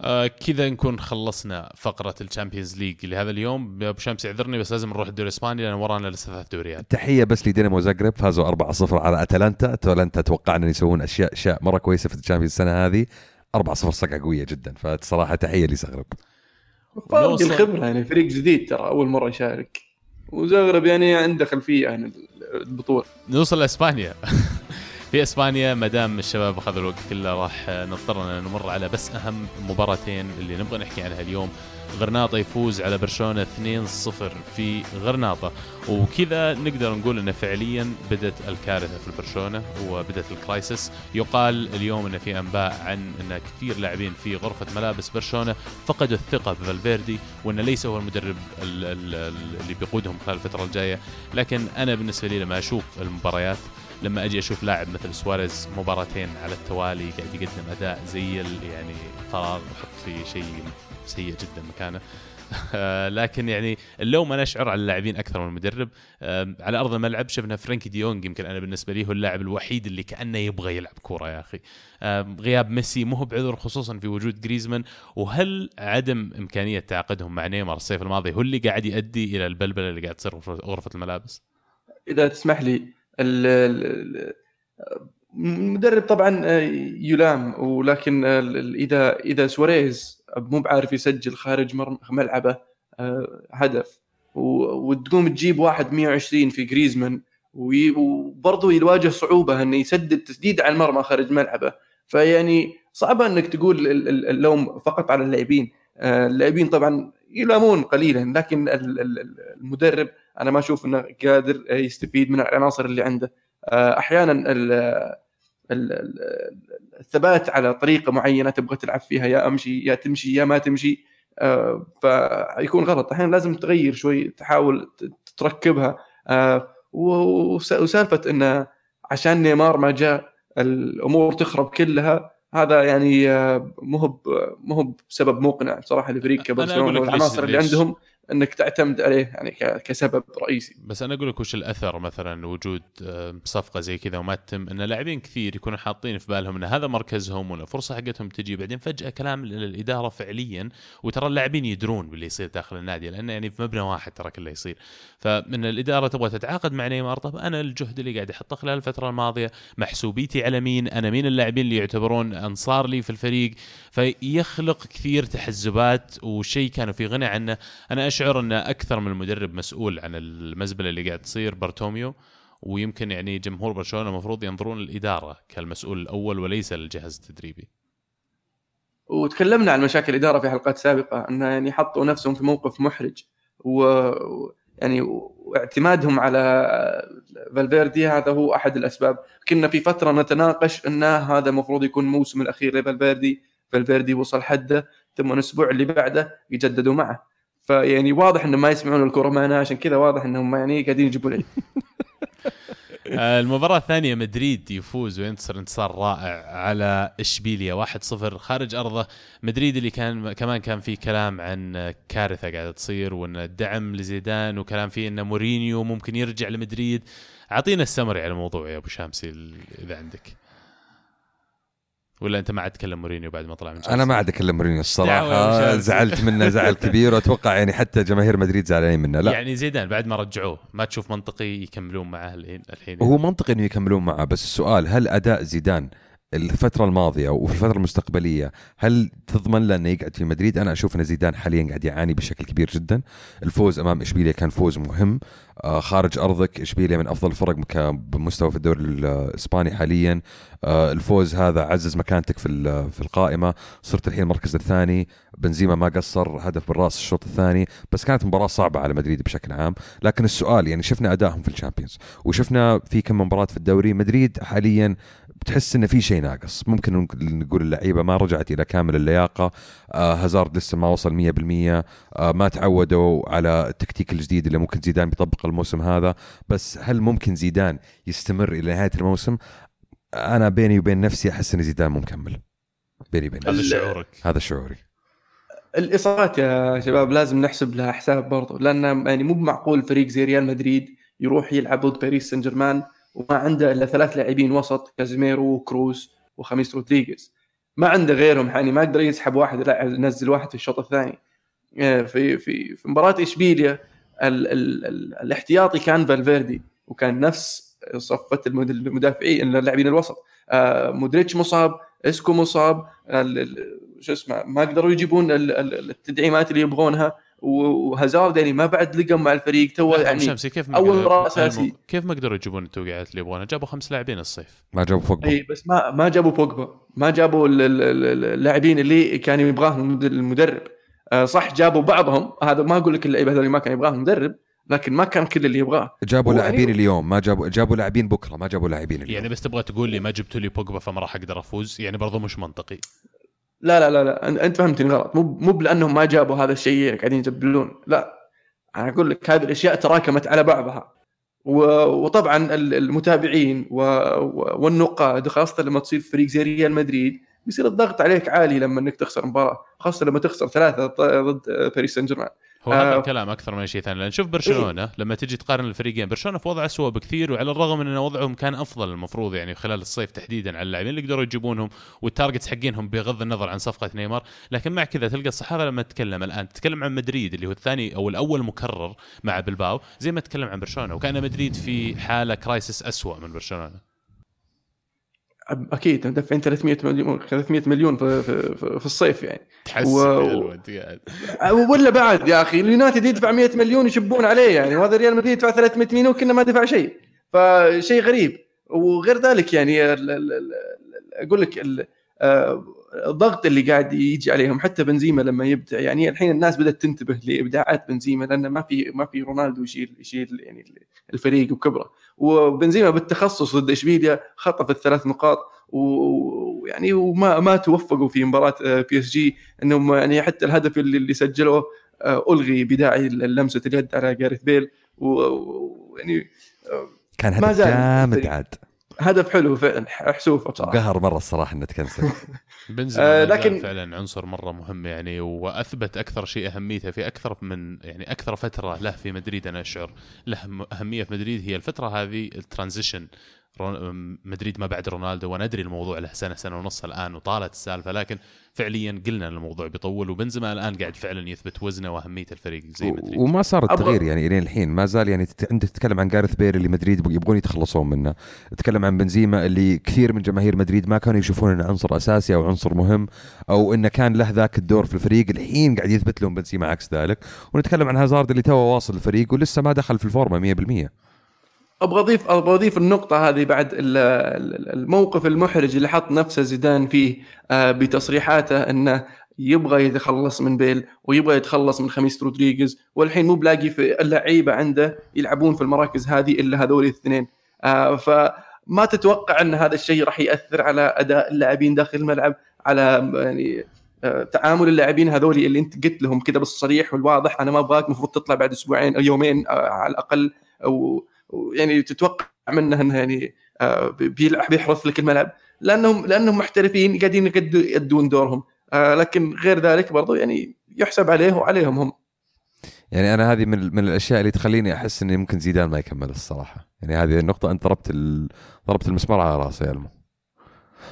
آه كذا نكون خلصنا فقرة ال Champions League لهذا اليوم. أبو شامس يعذرني بس لازم نروح الدوري الإسباني لأن ورانا لسه ثلاث دوريات. تحية بس لدينامو زاغرب فازوا 4-0 على أتلانتا. أتلانتا توقعنا أن يسوون أشياء أشياء مرة كويسة في الشامبيونز السنة هذه. 4-0 صقعه قوية جدا فصراحة تحية لزغرب فرق الخبرة يعني فريق جديد ترى أول مرة يشارك. وزغرب يعني عنده خلفيه عن البطولة. نوصل لاسبانيا في إسبانيا ما دام الشباب اخذوا الوقت كله راح نضطر نمر على بس أهم مباراتين اللي نبغى نحكي عنها اليوم. غرناطة يفوز على برشلونة 2-0 في غرناطة. وكذا نقدر نقول إن فعليا بدأت الكارثة في برشلونة وبدأت ال crisis يقال اليوم إن في أنباء عن إن كثير لاعبين في غرفة ملابس برشلونة فقدوا الثقة بفالفيردي وانه ليس هو المدرب ال- ال- ال- اللي بيقودهم خلال الفترة الجاية. لكن أنا بالنسبة لي لما أشوف المباريات لما أجي أشوف لاعب مثل سواريز مباراتين على التوالي قاعد يقدم أداء زي يعني فراغ وحط في شيء سيء جدا مكانه. لكن يعني اللوم أنا أشعر على اللاعبين أكثر من المدرب. على أرض الملعب شفنا فرانكي دي يونج يمكن أنا بالنسبة لي هو اللاعب الوحيد اللي كأنه يبغى يلعب كورة يا أخي. غياب ميسي مو بعذر خصوصا في وجود جريزمان. وهل عدم إمكانية تعاقدهم مع نيمار الصيف الماضي هو اللي قاعد يؤدي إلى البلبلة اللي قاعد تصير في غرفة الملابس؟ إذا تسمح لي ال- ال- المدرب طبعا يلام ولكن ال- إذا إذا سواريز مو بعارف يسجل خارج ملعبه آه، هدف وتقوم تجيب واحد 120 في جريزمان وبرضه يواجه صعوبة إنه يسدد تسديد على المرمى خارج ملعبه. فيعني صعبة إنك تقول ال- ال- اللوم فقط على اللاعبين. آه، اللاعبين طبعا يلامون قليلا لكن ال- ال- ال- المدرب أنا ما أشوف إنه قادر يستفيد من العناصر اللي عنده. آه، أحيانا ال- ال- الثبات على طريقة معينة تبغى تلعب فيها يا أمشي يا تمشي يا ما تمشي. آه، فيكون غلط. أحيانا لازم تغير شوي تحاول تركبها. آه، وسالفة انه عشان نيمار ما جاء الأمور تخرب كلها هذا يعني آه، مو مو هو بسبب مقنع بصراحه لفريق كبرشلونه والعناصر اللي. عندهم. إنك تعتمد عليه يعني كسبب رئيسي. بس أنا أقول لك وش الأثر مثلا وجود آه، صفقة زي كذا وما تتم إن لاعبين كثير يكونوا حاطين في بالهم إن هذا مركزهم وان الفرصه حقتهم تجي بعدين فجأة كلام للاداره فعليا وترى اللاعبين يدرون باللي يصير داخل النادي لأنه يعني في مبنى واحد ترى كله يصير. فمن الإدارة تبغى تتعاقد مع نيمار طب أنا الجهد اللي قاعد أحطه خلال الفترة الماضية محسوبيتي على مين؟ أنا مين اللاعبين اللي يعتبرون أنصار لي في الفريق؟ فيخلق كثير تحزبات وشيء كانوا في غنى عنه. أنا اشعر ان أكثر من المدرب مسؤول عن المزبلة اللي قاعد تصير بارتوميو. ويمكن يعني جمهور برشلونة المفروض ينظرون للإدارة كالمسؤول الأول وليس للجهاز التدريبي. وتكلمنا عن مشاكل الإدارة في حلقات سابقة إنه يعني حطوا نفسهم في موقف محرج. و- يعني واعتمادهم على فالفيردي هذا هو أحد الأسباب. كنا في فترة نتناقش إن هذا المفروض يكون الموسم الأخير لفالفيردي. فالفيردي وصل حده ثم الأسبوع اللي بعده يجددوا معه. فيعني واضح إنهم ما يسمعون الكره معنا عشان كذا واضح إنهم يعني قاعدين يجيبوا العيد آه، المباراة الثانية مدريد يفوز وينتصر انتصار رائع على اشبيليا 1-0 خارج أرضه. مدريد اللي كان كمان كان في كلام عن كارثة قاعدة تصير وأن الدعم لزيدان وكلام فيه إن مورينيو ممكن يرجع لمدريد. أعطينا السمري على الموضوع يا أبو شامس إذا عندك. ولا أنت ما عاد تكلم مورينيو بعد ما طلع من أنا ما عاد أكلم مورينيو الصراحة. زعلت منه زعل كبير. واتوقع يعني حتى جماهير مدريد زعلانين منه. لا. يعني زيدان بعد ما رجعوه ما تشوف منطقي يكملون الحين الحين؟ هو منطقي إنه يكملون معه بس السؤال هل أداء زيدان الفترة الماضية وفي الفترة المستقبلية هل تضمن له انه يقعد في مدريد؟ أنا أشوف إن زيدان حاليا قاعد يعاني بشكل كبير جدا. الفوز أمام إشبيليا كان فوز مهم آه خارج أرضك إشبيليا من أفضل الفرق بمستوى في الدوري الإسباني حاليا. آه الفوز هذا عزز مكانتك في في القائمة، صرت الحين المركز الثاني، بنزيما ما قصر هدف بالراس الشوط الثاني، بس كانت مباراة صعبة على مدريد بشكل عام، لكن السؤال يعني شفنا أدائهم في الشامبيونز وشفنا في كم مباراة في الدوري، مدريد حاليا بتحس انه في شيء ناقص. ممكن نقول اللعيبة ما رجعت إلى كامل اللياقة. آه هازارد لسه ما وصل 100% آه ما تعودوا على التكتيك الجديد اللي ممكن زيدان بيطبق الموسم هذا. بس هل ممكن زيدان يستمر إلى نهاية الموسم؟ أنا بيني وبين نفسي أحس إن زيدان مو مكمل. بيني وبين هذا شعورك. هذا شعوري. الإصابات يا شباب لازم نحسب لها حساب برضه لأن يعني مو معقول فريق زي ريال مدريد يروح يلعب ضد باريس سان جيرمان وما عنده إلا ثلاث لاعبين وسط كازيميرو وكروز وخاميس رودريغيز. ما عنده غيرهم يعني ما يقدر يسحب واحد يلعب ينزل واحد في الشوط الثاني. في في في مباراة إشبيليا ال ال ال الاحتياطي كان فالفيردي وكان نفس صفة المدافعين اللاعبين الوسط. آه مودريتش مصاب إسكو مصاب شو اسمه ما قدروا يجيبون التدعيمات اللي يبغونها. وهازارد يعني ما بعد لقى مع الفريق تو يعني شسمه كيف أول مباراه أساسي. كيف ما قدروا يجيبون التوقيعات اللي يبغونها جابوا خمس لاعبين الصيف. ما جابوا بوجبا إي بس ما ما جابوا بوجبا ما جابوا اللاعبين اللي كان يبغاهم المدرب. آه، صح جابوا بعضهم. هذا ما أقول لك اللعيبة هذول ما كان يبغاهم المدرب لكن ما كان كل اللي يبغاه. جابوا لاعبين يعني... اليوم. ما جابوا جابوا لاعبين بكرة ما جابوا لاعبين اليوم. يعني بس تبغى تقول لي ما جبتوا لي بوجبا فما راح أقدر أفوز؟ يعني برضو مش منطقي. لا لا لا لا أنت فهمتني غلط. مو مو بانهم ما جابوا هذا الشيء قاعدين يجبلون. لا أنا أقول لك هذه الأشياء تراكمت على بعضها. وطبعا المتابعين والنقاد خاصه لما تصير فريق زي ريال مدريد بيصير الضغط عليك عالي لما إنك تخسر مباراة خاصة لما تخسر ثلاثة ضد باريس سان جيرمان هو هذا آه الكلام أكثر من شيء ثاني. لأن شوف برشلونة إيه؟ لما تجي تقارن الفريقين برشلونة في وضع اسوء بكثير وعلى الرغم من إن وضعهم كان أفضل المفروض يعني خلال الصيف تحديدا على اللاعبين اللي قدروا يجيبونهم وال targets حقينهم بغض النظر عن صفقة نيمار. لكن مع كذا تلقى الصحافه لما تتكلم الآن تتكلم عن مدريد اللي هو الثاني أو الأول مكرر مع بلباو زي ما تتكلم عن برشلونة. وكأن مدريد في حالة crisis اسوء من برشلونة. أكيد دافعين 300 مليون 300 مليون في, في, في الصيف يعني. تحس و... ولا بعد يا أخي اليونايتد يدفع 100 مليون يشبون عليه يعني. وهذا ريال مدريد يدفع 300 مليون كنه ما دفع شيء. فشيء غريب. وغير ذلك يعني أقول لك آه، الضغط اللي قاعد يجي عليهم حتى بنزيما لما يبدع يعني الحين الناس بدأت تنتبه لإبداعات بنزيما لأن ما في ما في رونالدو يشيل يشيل يعني الفريق وكبره وبنزيما بالتخصص ضد اشبيليا خطف الثلاث نقاط ويعني وما ما توفقوا في مباراة آه، بي إس جي. إنهم يعني حتى الهدف اللي, اللي سجلوه آه، ألغي بداعي لمسه اليد على جاريث بيل. ويعني كان هدف جامد عاد. هدف حلو فعلا حسوفه بصراحة. قهر مرة الصراحة إنه تكنسل. بنزيما آه لكن فعلا عنصر مرة مهم يعني وأثبت أكثر شيء أهميته في أكثر من يعني أكثر فترة له في مدريد أنا أشعر له أهمية في مدريد هي الفترة هذه ال transition. مدريد ما بعد رونالدو وندري الموضوع له سنة سنة ونص الآن وطالت السالفة لكن فعليا قلنا الموضوع بيطول وبنزيما الآن قاعد فعلا يثبت وزنه وأهمية الفريق زي مدريد. وما صار التغيير يعني الين الحين ما زال يعني انت تتكلم عن جارث بيل اللي مدريد يبغون يتخلصون منه. تتكلم عن بنزيما اللي كثير من جماهير مدريد ما كانوا يشوفون إنه عنصر أساسي أو عنصر مهم أو إنه كان له ذاك الدور في الفريق الحين قاعد يثبت لهم بنزيما عكس ذلك. ونتكلم عن هازارد اللي توه واصل الفريق ولسه ما دخل في الفورمة 100% أبغى اضيف أبغى أضيف النقطة هذه بعد الموقف المحرج اللي حط نفسه زيدان فيه آه، بتصريحاته إنه يبغى يتخلص من بيل ويبغى يتخلص من خميس رودريغيز والحين مو بلاقي في اللعيبة عنده يلعبون في المراكز هذه إلا هذول الاثنين. آه، فما تتوقع إن هذا الشيء راح يأثر على أداء اللاعبين داخل الملعب على يعني آه، تعامل اللاعبين هذول اللي أنت قلت لهم كذا بالصريح والواضح أنا ما أبغاك المفروض تطلع بعد أسبوعين أو يومين على الأقل أو ويعني تتوقع منه إنه يعني آه، بيحرث لك الملعب. لأنهم لأنهم محترفين قاعدين يدون دورهم. آه، لكن غير ذلك برضو يعني يحسب عليه وعليهم هم. يعني أنا هذه من من الأشياء اللي تخليني أحس اني ممكن زيدان ما يكمل الصراحة. يعني هذه النقطه أنت ضربت. ضربت المسمار على رأسي يا ألمو.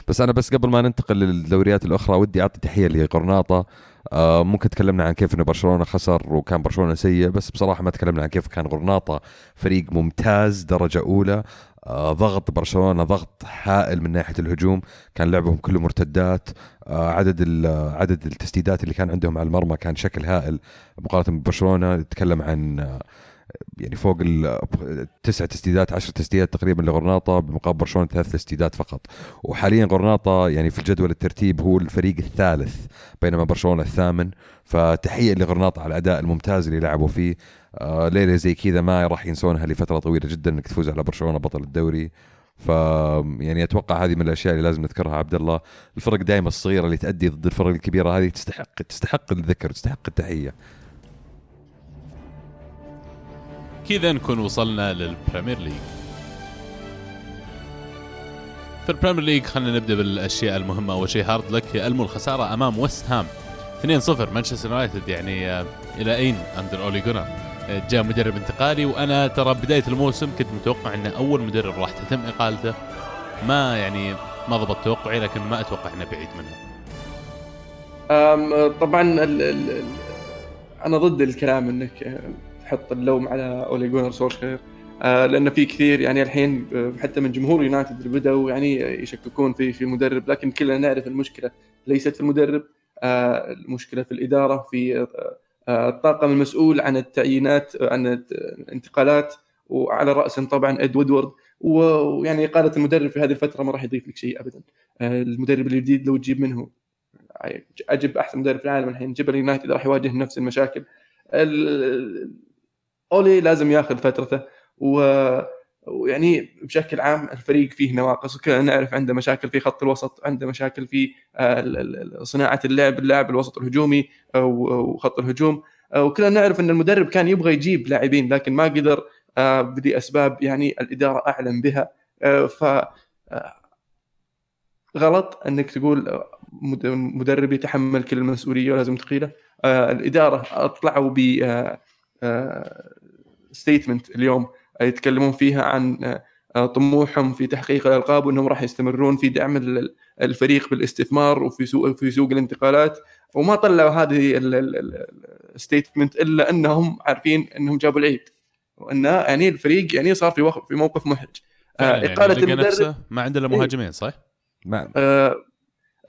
بس أنا بس قبل ما ننتقل للدوريات الأخرى ودي أعطي تحية لقرناطة. آه ممكن تكلمنا عن كيف إنه برشلونة خسر وكان برشلونة سيء بس بصراحة ما تكلمنا عن كيف كان غرناطه فريق ممتاز درجة أولى. آه ضغط برشلونة ضغط هائل من ناحية الهجوم. كان لعبهم كله مرتدات. آه عدد عدد التسديدات اللي كان عندهم على المرمى كان شكل هائل مقارنة ببرشلونة. نتكلم عن آه يعني فوق التسع تسديدات عشر تسديدات تقريبا لغرناطة بمقابل برشلونة ثلاث تسديدات فقط. وحاليا غرناطة يعني في الجدول الترتيب هو الفريق الثالث بينما برشلونة الثامن. فتحية لغرناطة على الأداء الممتاز اللي لعبوا فيه. آه ليلة زي كذا ما راح ينسونها لفترة طويلة جدا إنك تفوز على برشلونة بطل الدوري. ف يعني أتوقع هذه من الأشياء اللي لازم نذكرها عبد الله. الفرق دائما الصغيرة اللي تأدي ضد الفرق الكبيرة هذه تستحق تستحق الذكر تستحق التحية. كذا نكون وصلنا للبريمير ليج. في البريمير ليج خلينا نبدأ بالأشياء المهمة. أول شيء hard luck المو الخسارة أمام ويست هام. 2-0 مانشستر يونايتد يعني آه، إلى أين under أولي جونر؟ آه، جاء مدرب انتقالي وأنا ترى بداية الموسم كنت متوقع انه أول مدرب راح تتم إقالته. ما يعني ما ضبط توقعي لكن ما أتوقع إنه بعيد منها طبعا ال ال أنا ضد الكلام إنك تحط اللوم على أولي جونر سولشير. آه، لأن في كثير يعني الحين حتى من جمهور يونايتد اللي بدأوا يعني يشككون في في المدرب لكن كلنا نعرف المشكلة ليست في المدرب. آه، المشكلة في الإدارة في آه، الطاقم المسؤول عن التعيينات عن الانتقالات وعلى راسهم طبعا اد وودورد. ويعني إقالة المدرب في هذه الفترة ما راح يضيف لك شيء ابدا. المدرب الجديد لو تجيب منه أجيب أحسن مدرب في العالم الحين جبل يونايتد راح يواجه نفس المشاكل. ال- أولي لازم ياخذ فترته و- ويعني بشكل عام الفريق فيه نواقص وكلنا نعرف عنده مشاكل في خط الوسط عنده مشاكل في آه، صناعة اللعب اللاعب الوسط الهجومي وخط الهجوم آه، وكلنا نعرف إن المدرب كان يبغى يجيب لاعبين لكن ما قدر آه، بدي أسباب يعني الإدارة أعلم بها ف غلط إنك تقول مد- مدرب يتحمل كل المسؤولية ولازم تقيله الإدارة أطلعوا ب statement اليوم يتكلمون فيها عن آه، طموحهم في تحقيق الألقاب وإنهم راح يستمرون في دعم ال- الفريق بالاستثمار وفي سوق في سوق الانتقالات وما طلعوا هذه ال statement إلا أنهم عارفين أنهم جابوا العيد وأن يعني الفريق يعني صار في في موقف محرج آه، يعني إقالة لقى المدرب نفسه ما عنده إلا إيه. مهاجمين صح؟ آه،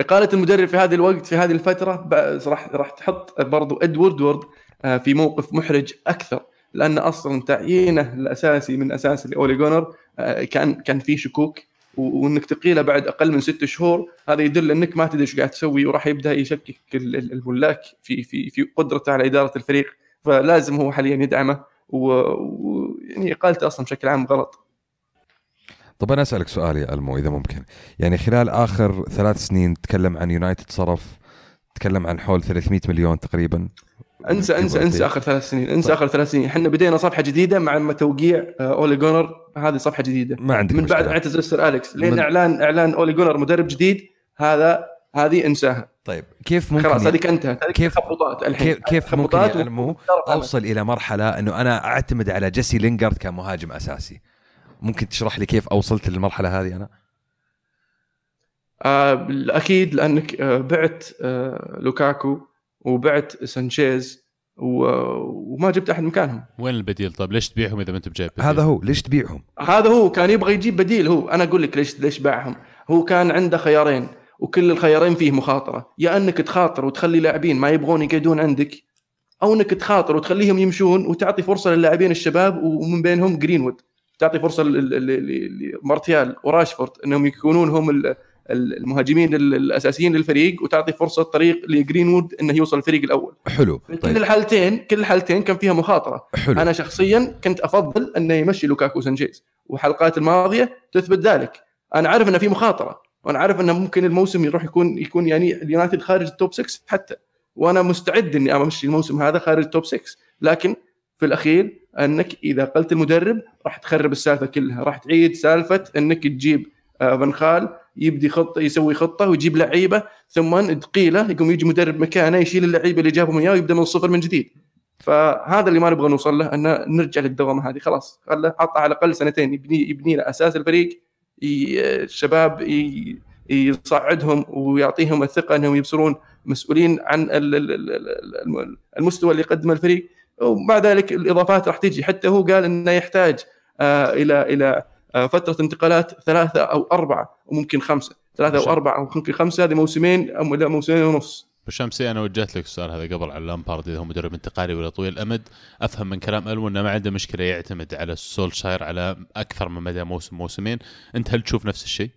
إقالة المدرب في هذا الوقت في هذه الفترة ب- راح راح تحط برضو إدوارد وورد آه، في موقف محرج أكثر لأن أصلا تعيينه الأساسي من أساس لأولي جونر آه، كان كان في شكوك وإنك تقيله بعد أقل من ست شهور هذا يدل إنك ما تدري إيش قاعد تسوي وراح يبدأ يشكك ال- ال- الملاك في في في قدرته على إدارة الفريق. فلازم هو حاليا يدعمه ويعني إقالته أصلا بشكل عام غلط. طب أنا أسألك سؤال يا ألمو إذا ممكن. يعني خلال آخر ثلاث سنين تكلم عن يونايتد صرف تكلم عن حول 300 مليون تقريبا. انسى انسى انسى آخر ثلاث سنين انسى طيب. آخر ثلاث سنين. إحنا بدينا صفحة جديدة مع ما توقيع آه، أولي جونر. هذه صفحة جديدة. ما عندك من بعد. اعتزل سير أليكس. لين من- إعلان إعلان أولي جونر مدرب جديد هذا هذه انساها. طيب كيف ممكن خلاص هذيك انتهت. كيف- تخبطات الحين. كيف كيف ممكن المو. أوصل إلى مرحلة إنه أنا أعتمد على جيسي لينجارد كمهاجم أساسي. ممكن تشرح لي كيف أوصلت للمرحلة هذه أنا؟ آه أكيد لأنك آه بعت آه لوكاكو. وبعت سانشيز و- وما جبت أحد مكانهم. وين البديل؟ طيب ليش تبيعهم إذا ما أنت بجايب بديل؟ هذا هو ليش تبيعهم؟ هذا هو كان يبغى يجيب بديل هو. أنا أقول لك ليش ليش باعهم. هو كان عنده خيارين وكل الخيارين فيه مخاطرة. يا أنك تخاطر وتخلي لاعبين ما يبغون يقعدون عندك أو أنك تخاطر وتخليهم يمشون وتعطي فرصة للاعبين الشباب ومن بينهم جرينوود تعطي فرصة لمارتيال وراشفورد إنهم يكونون هم المهاجمين ال- الأساسيين للفريق وتعطي فرصة طريق لجرينوود إنه يوصل الفريق الأول. حلو. كل طيب. الحالتين كل الحالتين كان فيها مخاطرة. حلو. أنا شخصيا كنت أفضل أنه يمشي لوكاكو سانشيز وحلقات الماضية تثبت ذلك. أنا عارف إنه في مخاطرة وأنا عارف إنه ممكن الموسم يروح يكون يكون يعني اليونايتد خارج ال top 6 حتى. وأنا مستعد إني أمشي الموسم هذا خارج ال top 6 لكن في الأخير أنك إذا قلت المدرب راح تخرب السالفة كلها. راح تعيد سالفة إنك تجيب آه، فان خال يبدي خطه يسوي خطة ويجيب لعيبة ثم تقيله يقوم يجي مدرب مكانه يشيل اللعيبة اللي جابهم إياه ويبدأ من الصفر من جديد. فهذا اللي ما نبغى نوصل له أن نرجع للدوامة هذه. خلاص خله عطى على الأقل سنتين. يبني يبني له أساس الفريق الشباب يصعدهم ويعطيهم الثقة إنهم يبصرون مسؤولين عن ال- ال- ال- الم- المستوى اللي يقدمه الفريق. ومع ذلك الإضافات راح تجي. حتى هو قال إنه يحتاج آه، إلى إلى فترة انتقالات ثلاثة أو أربعة وممكن خمسة. ثلاثة أو أربعة وممكن خمسة هذه موسمين أو لا موسمين ونص. بالشمسية أنا وجهت لك السؤال هذا قبل على لامبارد إذا هو مدرب انتقالي ولا طويل. الامد أفهم من كلام المو إنه ما عنده مشكلة يعتمد على سولشاير على أكثر من مدى موسم موسمين. أنت هل تشوف نفس الشيء؟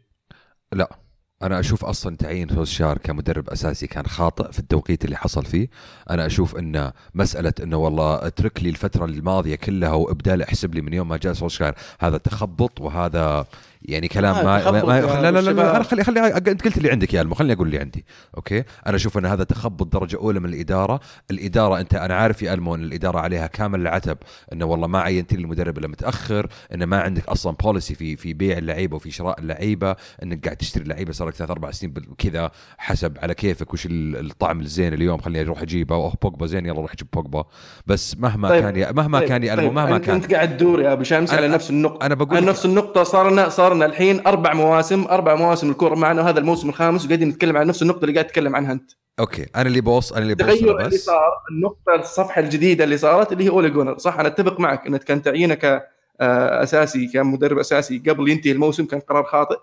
لا. أنا أشوف أصلا تعيين سولشار كمدرب أساسي كان خاطئ في التوقيت اللي حصل فيه. أنا أشوف انه مسألة إنه والله اترك لي الفترة الماضية كلها وابدا لي احسب لي من يوم ما جاء سولشار هذا تخبط وهذا يعني كلام آه، ما, ما, ما لا لا لا, لا. أنا خلي خلي أنت قلت اللي عندك يا المو خليني أقول اللي عندي okay؟ أنا أشوف أن هذا تخبط درجة أولى من الإدارة. الإدارة أنت أنا عارف يا المو أن الإدارة عليها كامل العتب أنه والله ما عينت لي المدرب إلا متأخر أنه ما عندك أصلا policy في في بيع اللعيبة وفي شراء اللعيبة أنك قاعد تشتري اللعيبه صار لك ثلاث أربع سنين كذا حسب على كيفك وش ال- الطعم الزين اليوم. خليني أروح أجيبه. أوه بوجبا زين يلا روح جيب بوجبا. بس مهما طيب، كان يا مهما طيب، كان يا المو طيب، مهما انت كان. أنت قاعد تدور يا أبو شمس على نفس النقطه أنا بقول على نفس النقطة صارنا صارنا الحين أربع مواسم أربع مواسم الكورة معنا وهذا الموسم الخامس وقاعدين نتكلم عن نفس النقطة اللي قاعد تتكلم عنها أنت. okay أنا اللي بوص أنا اللي بوصل التغير اللي صار النقطة الصفحة الجديدة اللي صارت اللي هي أولي جونر صح أنا أتفق معك أنك كان تعيينه كأساسي كمدرب أساسي قبل ينتهي الموسم كان قرار خاطئ.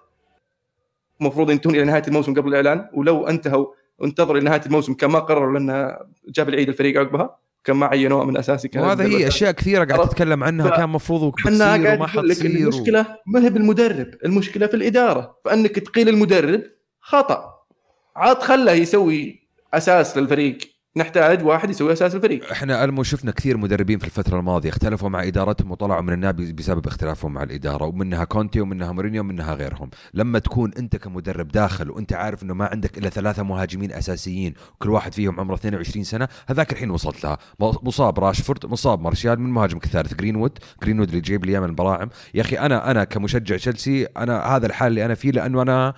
المفروض ينتهون إلى نهاية الموسم قبل الإعلان ولو انتهوا وانتظروا إلى نهاية الموسم كان ما قرروا لأنه جاب العيد الفريق عقبها كان ما عينوه من أساسي كان وهذا هي أشياء كثيرة قاعد؟ تتكلم عنها. ف- كان مفروض بتصير قاعد وما أقول لك حتصير و... المشكلة ما هي بالمدرب، المشكلة في الإدارة، فأنك تقيل المدرب خطأ. عاد خله يسوي أساس للفريق، نحتاج واحد يسوي أساس الفريق. إحنا المو شفنا كثير مدربين في الفترة الماضية اختلفوا مع إدارتهم وطلعوا من النادي بسبب اختلافهم مع الإدارة ومنها كونتي ومنها مورينيو ومنها غيرهم. لما تكون أنت كمدرب داخل وأنت عارف إنه ما عندك إلا ثلاثة مهاجمين أساسيين وكل واحد فيهم عمره 22 سنة هذاك الحين وصلت لها. مصاب راشفورد مصاب مارشال من مهاجمك الثالث جرينوود جرينوود اللي جايب لي من البراعم. يا أخي أنا أنا كمشجع تشيلسي أنا هذا الحال اللي أنا فيه لأنه أنا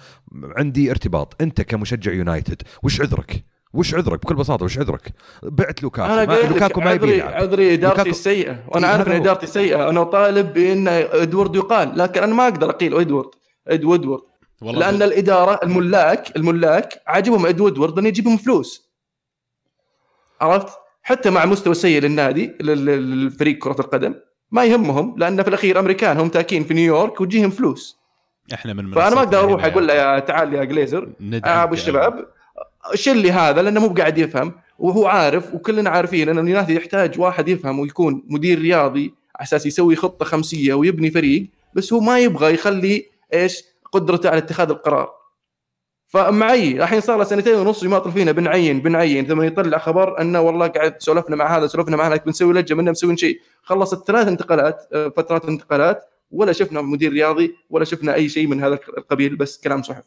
عندي ارتباط. أنت كمشجع يونايتد وش عذرك؟ وش عذرك؟ بكل بساطة وش عذرك؟ بعت لوكاكو أنا ما لوكاكو ما يبي عذري يلعب عذري إدارتي لوكاكو- السيئة، وأنا إيه، عارف إن. إدارتي سيئة، أنا طالب بإن اد وودورد يقال، لكن أنا ما أقدر أقيل اد وودورد اد وودورد والله لأن الإدارة الملاك الملاك عاجبهم اد وودورد لأنه يجيبهم فلوس. عرفت؟ حتى مع مستوى سيء للنادي لل- للفريق كرة القدم ما يهمهم لأن في الأخير أمريكان هم تاكين في نيويورك وتجيهم فلوس. إحنا من فأنا ما أقدر أروح أقول له يا تعال يا جليزر آه أبو الشباب. شيل لي هذا لأنه مو قاعد يفهم وهو عارف وكلنا عارفين أن اليونايتد يحتاج واحد يفهم ويكون مدير رياضي على أساس يسوي خطة خمسية ويبني فريق بس هو ما يبغى يخلي إيش؟ قدرته على اتخاذ القرار. فمعي الحين صار له سنتين ونص يماطل فينا بنعين بنعين ثم يطلع خبر أنه والله قاعد سولفنا مع هذا سولفنا مع هذا بنسوي لجه منا مسوين شيء. خلصت ثلاث انتقالات فترات انتقالات ولا شفنا مدير رياضي ولا شفنا أي شيء من هذا القبيل بس كلام صحف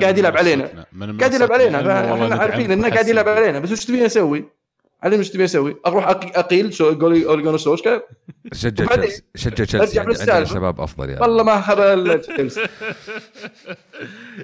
قاعد يلعب علينا. قاعد يلعب. علينا فاحنا عارفين إنه قاعد يلعب. علينا بس وش تبيني أسوي؟ علمني وش تبيني أسوي؟ أروح أق- أقيل شو قولي اوريجونو سوشكا شجع تشيلسي شجع تشيلسي عندنا. شباب أفضل يعني والله ما تشيلسي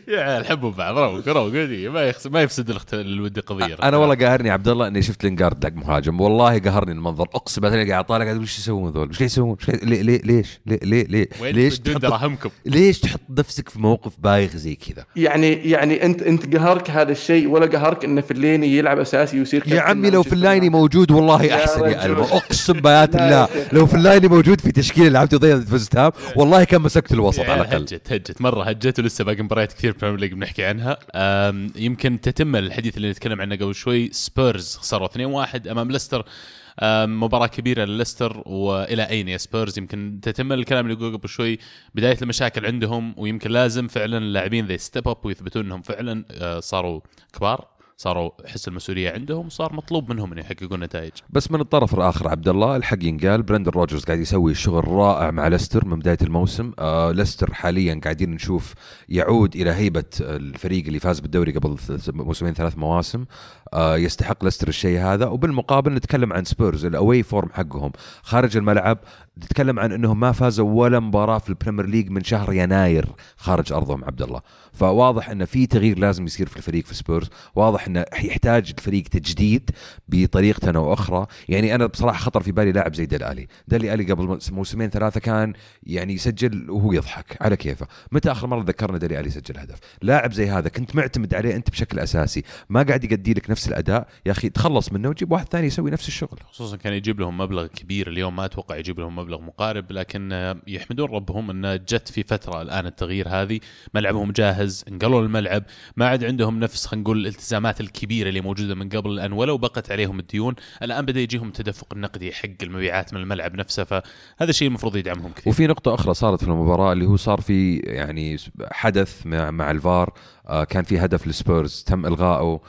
يا عيال حبوا بعض روق روق ما يخس... ما يفسد الاخت... الود قضية أنا والله قاهرني عبد الله إني شفت لينجارد لق مهاجم والله قهرني المنظر أقسم بالله قاعد طالع قاعد وش يسوون ذول؟ قاعد يسوون؟ ليه ليه ليش؟ ليه ليه ليش تحط دراهمكم ليش تحط نفسك في موقف بايخ زي كذا؟ يعني يعني انت أنت قهرك هذا الشيء ولا قهرك ان فلايني يلعب أساسي ويصير يا عمي لو مانشستر فلايني موجود والله يا أحسن يا. المو أقسم بآيات لا الله. يا. لو فلايني موجود في تشكيلة لعبت ضيعت فزت هام والله كان مسكت الوسط يا على الأقل. هجت هجت. مرة هجت ولسه باقي مباريات كثير بريمير ليج بنحكي عنها. يمكن تتم الحديث اللي نتكلم عنه قبل شوي. سبيرز خسروا 2-1 أمام ليستر مباراة كبيرة لليستر وإلى أين يا سبيرز يمكن تتم الكلام اللي قبل قبل شوي. بداية المشاكل عندهم ويمكن لازم فعلا اللاعبين they step up ويثبتون إنهم فعلا آه، صاروا كبار. صاروا حس المسؤولية عندهم وصار مطلوب منهم إن يحققون نتائج. بس من الطرف الآخر عبد الله الحق ينقال برندن روجرز قاعد يسوي شغل رائع مع ليستر من بداية الموسم. آه ليستر حاليا قاعدين نشوف يعود إلى هيبة الفريق اللي فاز بالدوري قبل موسمين ثلاث مواسم. يستحق ليستر الشيء هذا. وبالمقابل نتكلم عن سبيرز ال away form حقهم. خارج الملعب نتكلم عن إنهم ما فازوا ولا مباراة في البريمير ليج من شهر يناير خارج أرضهم عبد الله. فواضح إن في تغيير لازم يصير في الفريق في سبيرز. واضح إنه يحتاج الفريق تجديد بطريقه أو أخرى. يعني أنا بصراحة خطر في بالي لاعب زي ديل ألي. ديل ألي قبل موس- موسمين ثلاثة كان يعني يسجل وهو يضحك على كيفه. متى آخر مرة ذكرنا ديل ألي سجل هدف؟ لاعب زي هذا كنت معتمد عليه أنت بشكل أساسي. ما قاعد يقدي لك نفس الأداء. يا أخي تخلص منه وجيب واحد ثاني يسوي نفس الشغل. خصوصا كان يجيب لهم مبلغ كبير اليوم ما أتوقع يجيب لهم مبلغ مقارب لكن يحمدون ربهم إن جت في فترة الآن التغيير هذه. ملعبهم جاهز انقلوا الملعب. ما عاد عندهم نفس خلينا نقول الالتزامات الكبيرة اللي موجودة من قبل الآن ولو بقت عليهم الديون. الآن بدأ يجيهم تدفق النقدي حق المبيعات من الملعب نفسه فهذا الشيء المفروض يدعمهم كثير. وفي نقطة أخرى صارت في المباراة اللي هو صار في يعني حدث مع, مع الفار. آه كان في هدف للسبيرز تم إلغائه.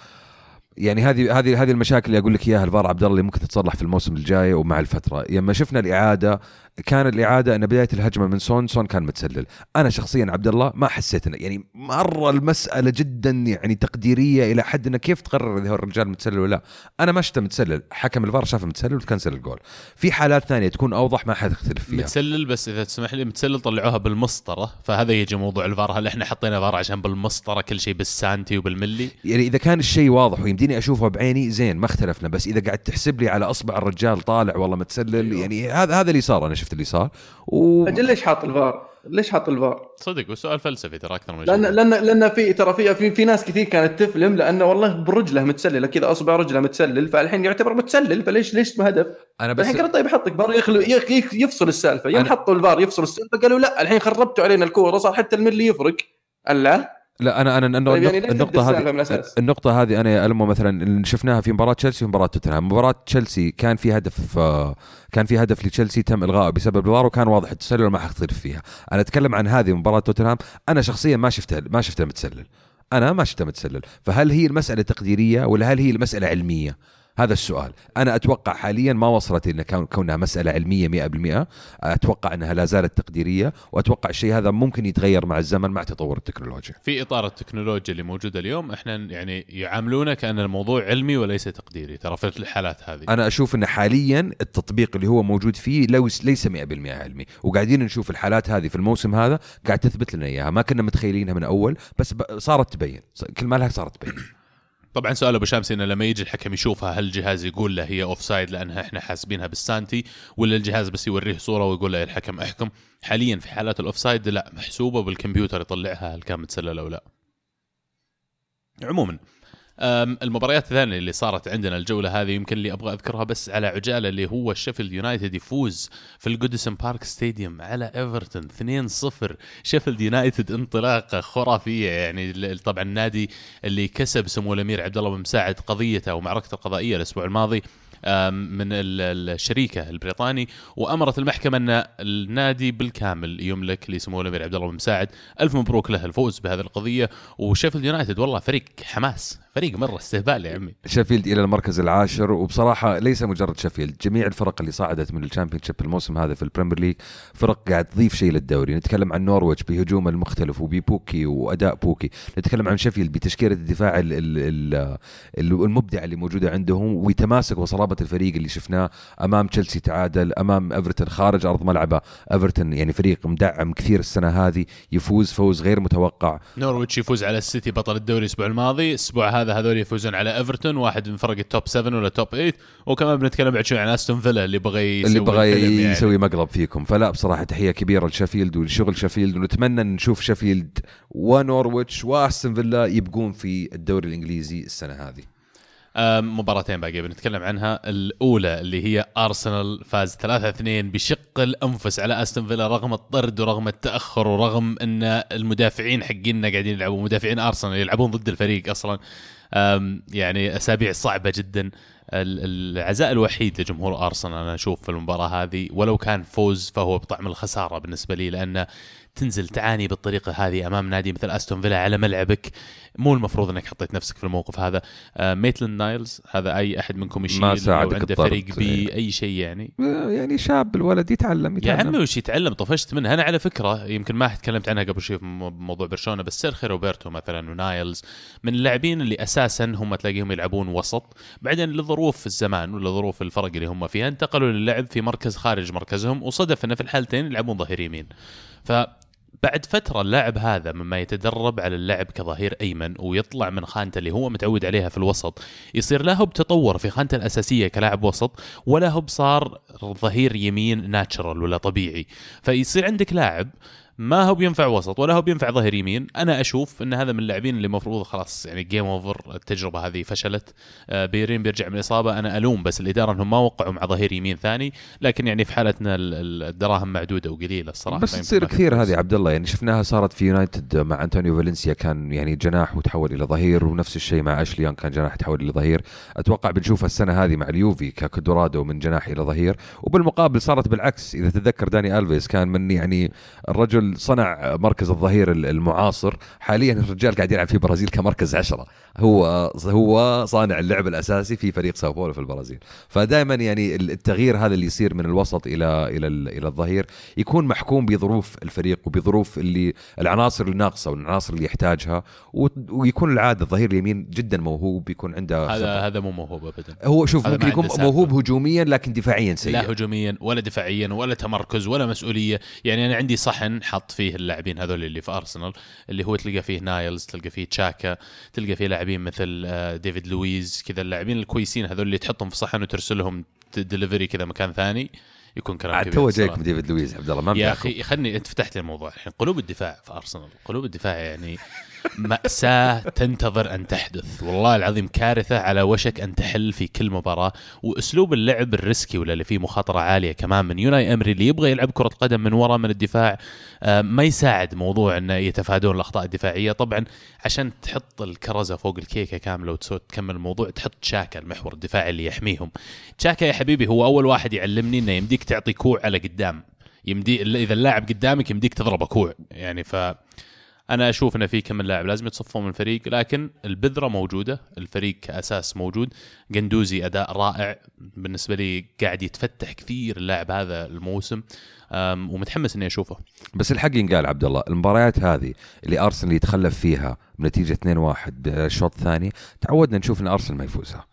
يعني هذه هذه هذه المشاكل اللي أقول لك إياها الفار عبد الله اللي ممكن تتصلح في الموسم الجاي ومع الفترة. لما شفنا الإعادة كان الإعادة إن بداية الهجمة من سون سون كان متسلل. أنا شخصيا عبد الله ما حسيت إنه يعني مرة المسألة جدا يعني تقديرية إلى حد إنه كيف تقرر إذا هو الرجال متسلل ولا لا. أنا ما شفته متسلل حكم الفار شافه متسلل وتكنسل الجول. في حالات ثانية تكون أوضح ما حد يختلف فيها. متسلل بس إذا تسمح لي متسلل طلعوها بالمسطرة فهذا يجي موضوع الفار. هل إحنا حطينا فار عشان بالمسطرة كل شيء بالسانتي وبالملي؟ يعني إذا كان الشيء واضح ويمديني أشوفه بعيني زين ما اختلفنا بس إذا قاعد تحسب لي على أصبع الرجال طالع والله متسلل أيوه. يعني هذا هذا اللي صار أنا شفت اللي صار و... أجل ليش حاط الفار؟ ليش حاط الفار؟ صدق وسؤال فلسفي ترى أكثر من لأن. لأن لأن في ترى في في, في ناس كثير كانت تفلم لأنه والله برجله متسلله كذا أصبع رجله متسلل فالحين يعتبر متسلل فليش ليش ما هدف؟ أنا بس الحين قالوا طيب حطك فار يخلو يخ- يخ- يفصل السالفة يوم أنا- حطوا الفار يفصل السالفة قالوا لا الحين خربتوا علينا الكورة صار حتى الملي يفرق ألا لا أنا أنا النقطة, طيب يعني النقطة هذه؟ النقطة هذه أنا يا ألمو مثلا اللي شفناها في مباراة تشيلسي ومباراة توتنهام، مباراة تشيلسي كان في هدف آه، كان في هدف لتشيلسي تم إلغائه بسبب الفار وكان واضح التسلل وما حختلف فيها، أنا أتكلم عن هذه مباراة توتنهام، أنا شخصيا ما شفته ما شفته متسلل. أنا ما شفته متسلل، فهل هي المسألة تقديرية ولا هل هي المسألة علمية؟ هذا السؤال. أنا أتوقع حاليا ما وصلت كون- كونها مسألة علمية 100% أتوقع أنها لا زالت تقديرية وأتوقع الشيء هذا ممكن يتغير مع الزمن مع تطور التكنولوجيا. في إطار التكنولوجيا اللي موجودة اليوم إحنا يعني يعاملونه كأن الموضوع علمي وليس تقديري. ترى في الحالات هذه. أنا أشوف إن حاليا التطبيق اللي هو موجود فيه لو ليس 100% علمي. وقاعدين نشوف الحالات هذه في الموسم هذا قاعد تثبت لنا إياها. ما كنا متخيلينها من أول بس صارت تبين. كل ما لها صارت تبين. طبعا سؤال أبو شمس إنه لما يجي الحكم يشوفها هل الجهاز يقول له هي offside لأنها إحنا حاسبينها بالسانتي ولا الجهاز بس يوريه صورة ويقول له الحكم أحكم؟ حاليا في حالات ال offside لا محسوبة بالكمبيوتر يطلعها هل كان متسلل أو لا. عموما المباريات الثانية اللي صارت عندنا الجولة هذه يمكن اللي أبغى أذكرها بس على عجالة اللي هو شيفيلد يونايتد يفوز في الجودسون بارك stadium على ايفرتون 2-0 شيفيلد يونايتد انطلاقة خرافية يعني طبعا النادي اللي كسب سمو الأمير عبد الله بن مساعد قضيته ومعركته القضائية الأسبوع الماضي من ال- الشريكة البريطاني وأمرت المحكمة أن النادي بالكامل يملك لسمو الأمير عبد الله بن مساعد. ألف مبروك له الفوز بهذه القضية وشيفيلد يونايتد والله فريق حماس. فريق مرة استهبال يا عمي. شيفيلد إلى المركز العاشر وبصراحة ليس مجرد شيفيلد جميع الفرق اللي صعدت من ال Championship الموسم هذا في ال Premier League فرق قاعد تضيف شيء للدوري. نتكلم عن نورويتش بهجومه المختلف وببوكي وأداء بوكي. نتكلم عن شيفيلد بتشكيلة الدفاع ال- ال- ال- ال- المبدعة اللي موجودة عندهم وتماسك وصلابة الفريق اللي شفناه أمام تشيلسي تعادل أمام إيفرتون خارج أرض ملعبه. إيفرتون يعني فريق مدعم كثير السنة هذه يفوز فوز غير متوقع. نورويتش يفوز على السيتي بطل الدوري الأسبوع الماضي. الأسبوع هذا هذول يفوزون على ايفرتون واحد من فرق ال top 7 ولا top 8 وكمان بنتكلم بعد شوي عن استون فيلا اللي بغى يسوي اللي بغى يعني. يسوي مقلب فيكم. فلا بصراحة تحية كبيرة لشeffield ولشغل شeffield ونتمنى إن نشوف شeffield ونورويتش واستون فيلا يبقون في الدوري الإنجليزي السنة هذه. مباراتين باقي. بنتكلم عنها. الأولى اللي هي أرسنال فاز 3-2 بشق الأنفس على أستون فيلا رغم الطرد ورغم التأخر ورغم إن المدافعين حقيننا قاعدين يلعبون مدافعين أرسنال يلعبون ضد الفريق أصلا. يعني أسابيع صعبة جدا. ال- العزاء الوحيد لجمهور أرسنال أنا أشوف في المباراة هذه ولو كان فوز فهو بطعم الخسارة بالنسبة لي لأن تنزل تعاني بالطريقة هذه أمام نادي مثل أستون فيلا على ملعبك. مو المفروض إنك حطيت نفسك في الموقف هذا. آه ميتلاند نايلز هذا أي أحد منكم يشيل ما ساعدك عنده. فريق بي أي شيء يعني. يعني شاب الولد يتعلم يا يتعلم عمي وش يتعلم طفشت منها أنا على فكرة يمكن ما تكلمت عنها قبل شوي في مو- موضوع برشلونة بس سيرخي روبرتو مثلا ونايلز من اللاعبين اللي أساسا هم تلاقيهم يلعبون وسط. بعدين لظروف الزمان ولا ظروف الفرق اللي هم فيها انتقلوا للعب في مركز خارج مركزهم وصدف إنه في الحالتين يلعبون ظهير يمين. ف بعد فترة اللاعب هذا مما يتدرب على اللعب كظهير أيمن ويطلع من خانته اللي هو متعود عليها في الوسط يصير لا هو بتطور في خانته الأساسية كلاعب وسط ولا هو بصار ظهير يمين ناتشرال ولا طبيعي. فيصير عندك لاعب ما هو بينفع وسط ولا هو بينفع ظهير يمين. أنا أشوف إن هذا من اللاعبين اللي المفروض خلاص يعني game over التجربة هذه فشلت. آه، بيرين بيرجع من الإصابة. أنا ألوم بس الإدارة إنهم ما وقعوا مع ظهير يمين ثاني لكن يعني في حالتنا ال- ال- الدراهم معدودة وقليلة الصراحة. بس تصير كثير. هذه عبد الله. يعني شفناها صارت في يونايتد مع أنطونيو فالنسيا كان يعني جناح وتحول إلى ظهير ونفس الشيء مع أشلي يونغ كان جناح تحول إلى ظهير. أتوقع بنشوفها السنة هذه مع اليوفي ككوادرادو من جناح إلى ظهير. وبالمقابل صارت بالعكس. إذا تتذكر داني ألفيس كان من يعني الرجل صنع مركز الظهير ال- المعاصر. حاليا الرجال قاعد يلعب في البرازيل كمركز عشرة. هو هو صانع اللعب الأساسي في فريق ساو بولو في البرازيل. فدائما يعني التغيير هذا اللي يصير من الوسط إلى إلى إلى الظهير يكون محكوم بظروف الفريق وبظروف اللي العناصر الناقصه والعناصر اللي يحتاجها ويكون العادة الظهير اليمين جدا موهوب يكون عنده هذا هذا مو موهوب ابدا. هو شوف ممكن يكون موهوب هجوميا لكن دفاعيا سيء. لا هجوميا ولا دفاعيا ولا تمركز ولا مسؤولية. يعني أنا عندي صحن حط فيه اللاعبين هذول اللي في أرسنال اللي هو تلقى فيه نايلز تلقى فيه تشاكا تلقى فيه لاعبين مثل آه، ديفيد لويز كذا اللاعبين الكويسين هذول اللي تحطهم في صحن وترسلهم دليفري كذا مكان ثاني يكون كلام كبير تو جايك ديفيد لويز عبد الله ما يا أخي خلني أنت فتحت الموضوع الحين. قلوب الدفاع في أرسنال قلوب الدفاع يعني مأساة تنتظر أن تحدث. والله العظيم كارثة على وشك أن تحل في كل مباراة. وأسلوب اللعب الريسكي ولا اللي فيه مخاطرة عالية كمان من يوناي أمري اللي يبغى يلعب كرة قدم من وراء من الدفاع آه، ما يساعد موضوع أنه يتفادون الأخطاء الدفاعية. طبعا عشان تحط الكرزة فوق الكيكة كاملة وتكمل الموضوع تحط تشاكا المحور الدفاعي اللي يحميهم. تشاكا يا حبيبي هو أول واحد يعلمني أنه يمديك تعطي كوع على قدام. يمدي إذا اللاعب قدامك يمديك تضربه كوع. يعني ف أنا أشوف إن في كم لاعب لازم يتصفون من الفريق لكن البذرة موجودة الفريق كأساس موجود قندوزي أداء رائع بالنسبة لي قاعد يتفتح كثير اللاعب هذا الموسم ومتحمس إني أشوفه. بس الحق ينقال عبد الله المباريات هذه اللي أرسنال يتخلف فيها بنتيجة 2-1 بالشوط الثاني تعودنا نشوف إن أرسنال ما يفوزها.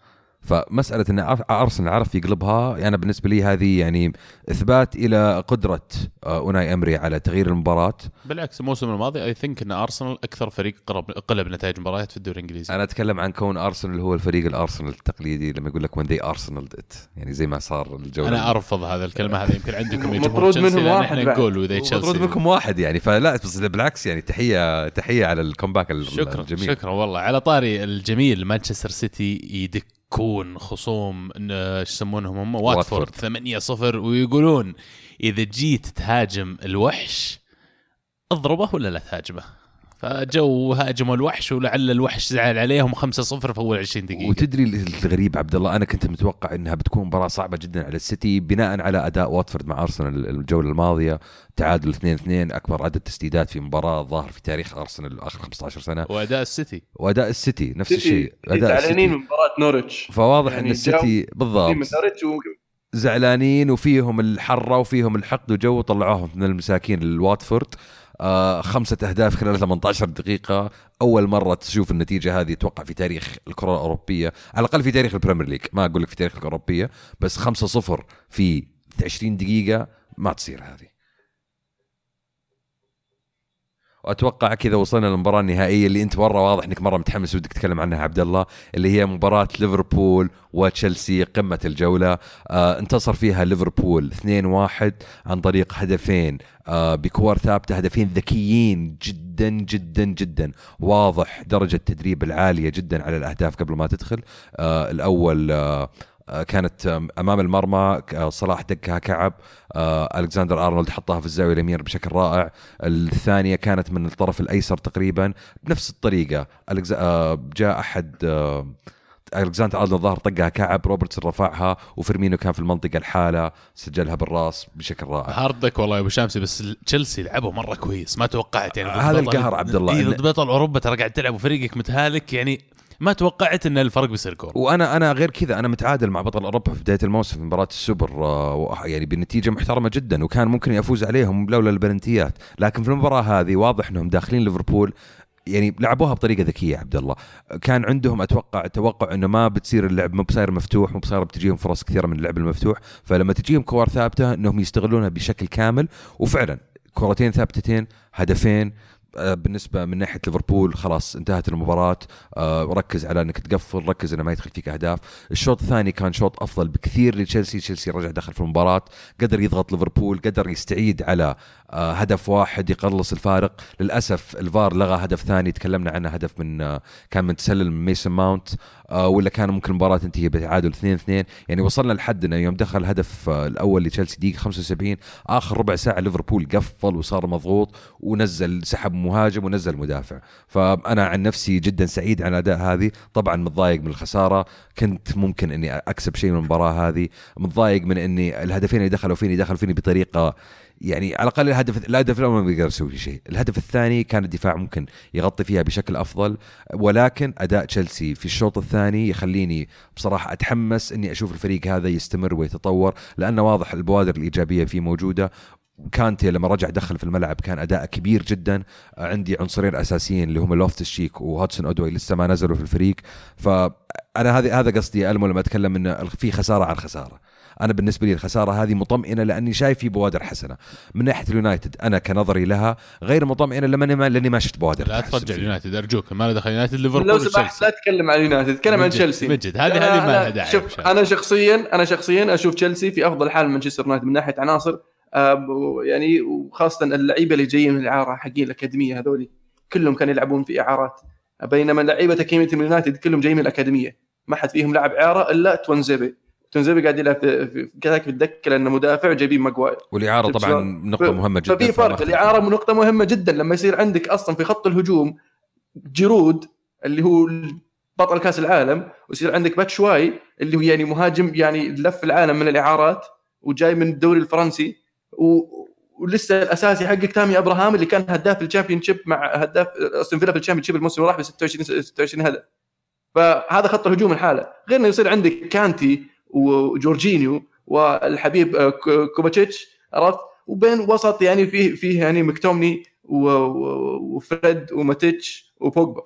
فمسألة ان ارسنال عرف يقلبها أنا يعني بالنسبة لي هذه يعني إثبات إلى قدرة آه، أوناي أمري على تغيير المباراة. بالعكس الموسم الماضي I think إن أرسنال أكثر فريق قرب قلب نتائج مباريات في الدوري الإنجليزي. أنا أتكلم عن كون أرسنال هو الفريق الأرسنال التقليدي لما يقول لك when the Arsenal at يعني زي ما صار الجولة أنا أرفض هذا الكلمة هذه يمكن عندكم مطرود منهم واحد إحنا نقول with تشيلسي مطرود منكم واحد يعني فلا بس بالعكس يعني تحيه تحية على ال comeback شكرا الجميل. شكرا والله. على طاري الجميل مانشستر سيتي يدك. يكون خصوم إيش يسمونهم هم؟ واتفورد. 8 0 ويقولون إذا جيت تهاجم الوحش أضربه ولا لا تهاجمه؟ فجو هاجموا الوحش ولعل الوحش زعل عليهم 5 0 في أول 20 دقيقة. وتدري الغريب عبد الله أنا كنت متوقع إنها بتكون مباراة صعبة جدا على السيتي بناء على أداء واتفورد مع أرسنال الجولة الماضية تعادل 2 2 أكبر عدد تسديدات في مباراة ظاهر في تاريخ أرسنال آخر 15 سنة. وأداء السيتي. وأداء السيتي نفس الشيء أداء زعلانين من مباراة نورتش فواضح يعني إن السيتي بالضبط زعلانين وفيهم الحرة وفيهم الحقد وجو طلعوهم من المساكين الواتفورد خمسة أهداف خلال 18 دقيقة. أول مرة تشوف النتيجة هذه أتوقع في تاريخ الكرة الأوروبية على الأقل في تاريخ ال Premier League. ما أقول لك في تاريخ الأوروبية بس 5-0 في 20 دقيقة ما تصير هذه. وأتوقع كذا وصلنا للمباراة النهائية اللي أنت مرة واضح إنك مرة متحمس ودك تتكلم عنها عبد الله اللي هي مباراة ليفربول وتشيلسي قمة الجولة. آه انتصر فيها ليفربول 2-1 عن طريق هدفين آه بكور ثابتة هدفين ذكيين جدا جدا جدا. واضح درجة التدريب العالية جدا على الأهداف قبل ما تدخل. آه الأول آه كانت أمام المرمى آه، صلاح دقها كعب. آه، ألكسندر أرنولد حطها في الزاوية اليمين بشكل رائع. الثانية كانت من الطرف الأيسر تقريبا. بنفس الطريقة. جاء أحد ألكسندر أرنولد ظهر طقها كعب. روبرتسون رفعها وفيرمينو كان في المنطقة الحالة سجلها بالراس بشكل رائع. hard luck والله يا أبو شامسي بس تشيلسي لعبوا مرة كويس. ما توقعت يعني هذا القهر عبد الله. ضد بطل أوروبا ترى قاعد تلعب وفريقك متهالك يعني ما توقعت إن الفرق بيصير كور. وأنا أنا غير كذا أنا متعادل مع بطل أوروبا في بداية الموسم في مباراة السوبر آه، يعني بنتيجة محترمة جدا وكان ممكن يفوز عليهم لولا البلنتيات. لكن في المباراة هذه واضح إنهم داخلين ليفربول يعني لعبوها بطريقة ذكية عبد الله. كان عندهم أتوقع توقع إنه ما بتصير اللعب مو بصاير مفتوح مو بصاير بتجيهم فرص كثيرة من اللعب المفتوح. فلما تجيهم كور ثابتة إنهم يستغلونها بشكل كامل. وفعلا كورتين ثابتتين هدفين بالنسبة من ناحية ليفربول خلاص انتهت المباراة. آه، ركز على انك تقفل ركز إنه ما يدخل فيك أهداف. الشوط الثاني كان شوط أفضل بكثير لتشيلسي. تشيلسي رجع دخل في المباراة قدر يضغط ليفربول قدر يستعيد على آه، هدف واحد يقلص الفارق. للأسف الفار لغى هدف ثاني تكلمنا عنه هدف من كان من تسلل من ميسون ماونت ولا كان ممكن المباراة تنتهي بتعادل 2 2 يعني وصلنا لحد انه يوم دخل الهدف الأول لتشيلسي دقيقة 75 آخر ربع ساعة ليفربول قفل وصار مضغوط ونزل سحب مهاجم ونزل مدافع. فأنا عن نفسي جدا سعيد على الاداء هذه. طبعا متضايق من الخسارة. كنت ممكن إني أكسب شيء من المباراة هذه. متضايق من إني الهدفين اللي دخلوا فيني دخلوا فيني بطريقة يعني على الأقل الهدف الهدف الأول ما بيقدر يسوي شيء، الهدف الثاني كان الدفاع ممكن يغطي فيها بشكل أفضل ولكن أداء تشيلسي في الشوط الثاني يخليني بصراحة أتحمس إني أشوف الفريق هذا يستمر ويتطور لأنه واضح البوادر الإيجابية فيه موجودة. كانتي لما رجع دخل في الملعب كان أداء كبير جدا. عندي عنصرين أساسيين اللي هم لوفتس شيك وهاتسون أودوي لسه ما نزلوا في الفريق. فأنا هذا هذا قصدي ألمو لما أتكلم إنه في خسارة على خسارة. أنا بالنسبة لي الخسارة هذه مطمئنة لأني شايف في بوادر حسنة. من ناحية اليونايتد أنا كنظري لها غير مطمئنة لما لأني ما شفت بوادر. لا ترجع اليونايتد أرجوك ما له دخل. يونايتد ليفربول لو سمحت لا تتكلم عن اليونايتد تكلم عن تشيلسي. مجد هذه هذه ما لها داعي. شوف أنا شخصيا أنا شخصيا أشوف تشيلسي في أفضل حال من مانشستر يونايتد من ناحية عناصر. يعني وخاصة اللعيبة اللي جايين من الإعارة حقين الأكاديمية هذولي كلهم كانوا يلعبون في إعارات. بينما لعيبة اكاديميه اليونايتد كلهم جايين من الأكاديمية. ما حد فيهم لاعب إعارة إلا توانزيبي. تونزيبي قاعد يلعب في كذاك في الدكة لأنه مدافع وجايبين ماجواير. والإعارة طبعا نقطة مهمة جدا ففي فرق الإعارة نقطة مهمة جدا لما يصير عندك أصلا في خط الهجوم جيرود اللي هو بطل كأس العالم ويصير عندك باتشواي اللي هو يعني مهاجم يعني لف العالم من الإعارات وجاي من الدوري الفرنسي و... ولسه الأساسي حقك تامي أبراهام اللي كان هداف ال Championship مع هداف أستون فيلا في ال Championship الموسم اللي راح ب 26 26 هدف فهذا خط الهجوم الحالة. غير إنه يصير عندك كانتي وجورجينيو والحبيب آه، كوفاتشيتش عرفت؟ وبين وسط يعني فيه فيه يعني مكتومني وفريد وماتيتش وبوجبا.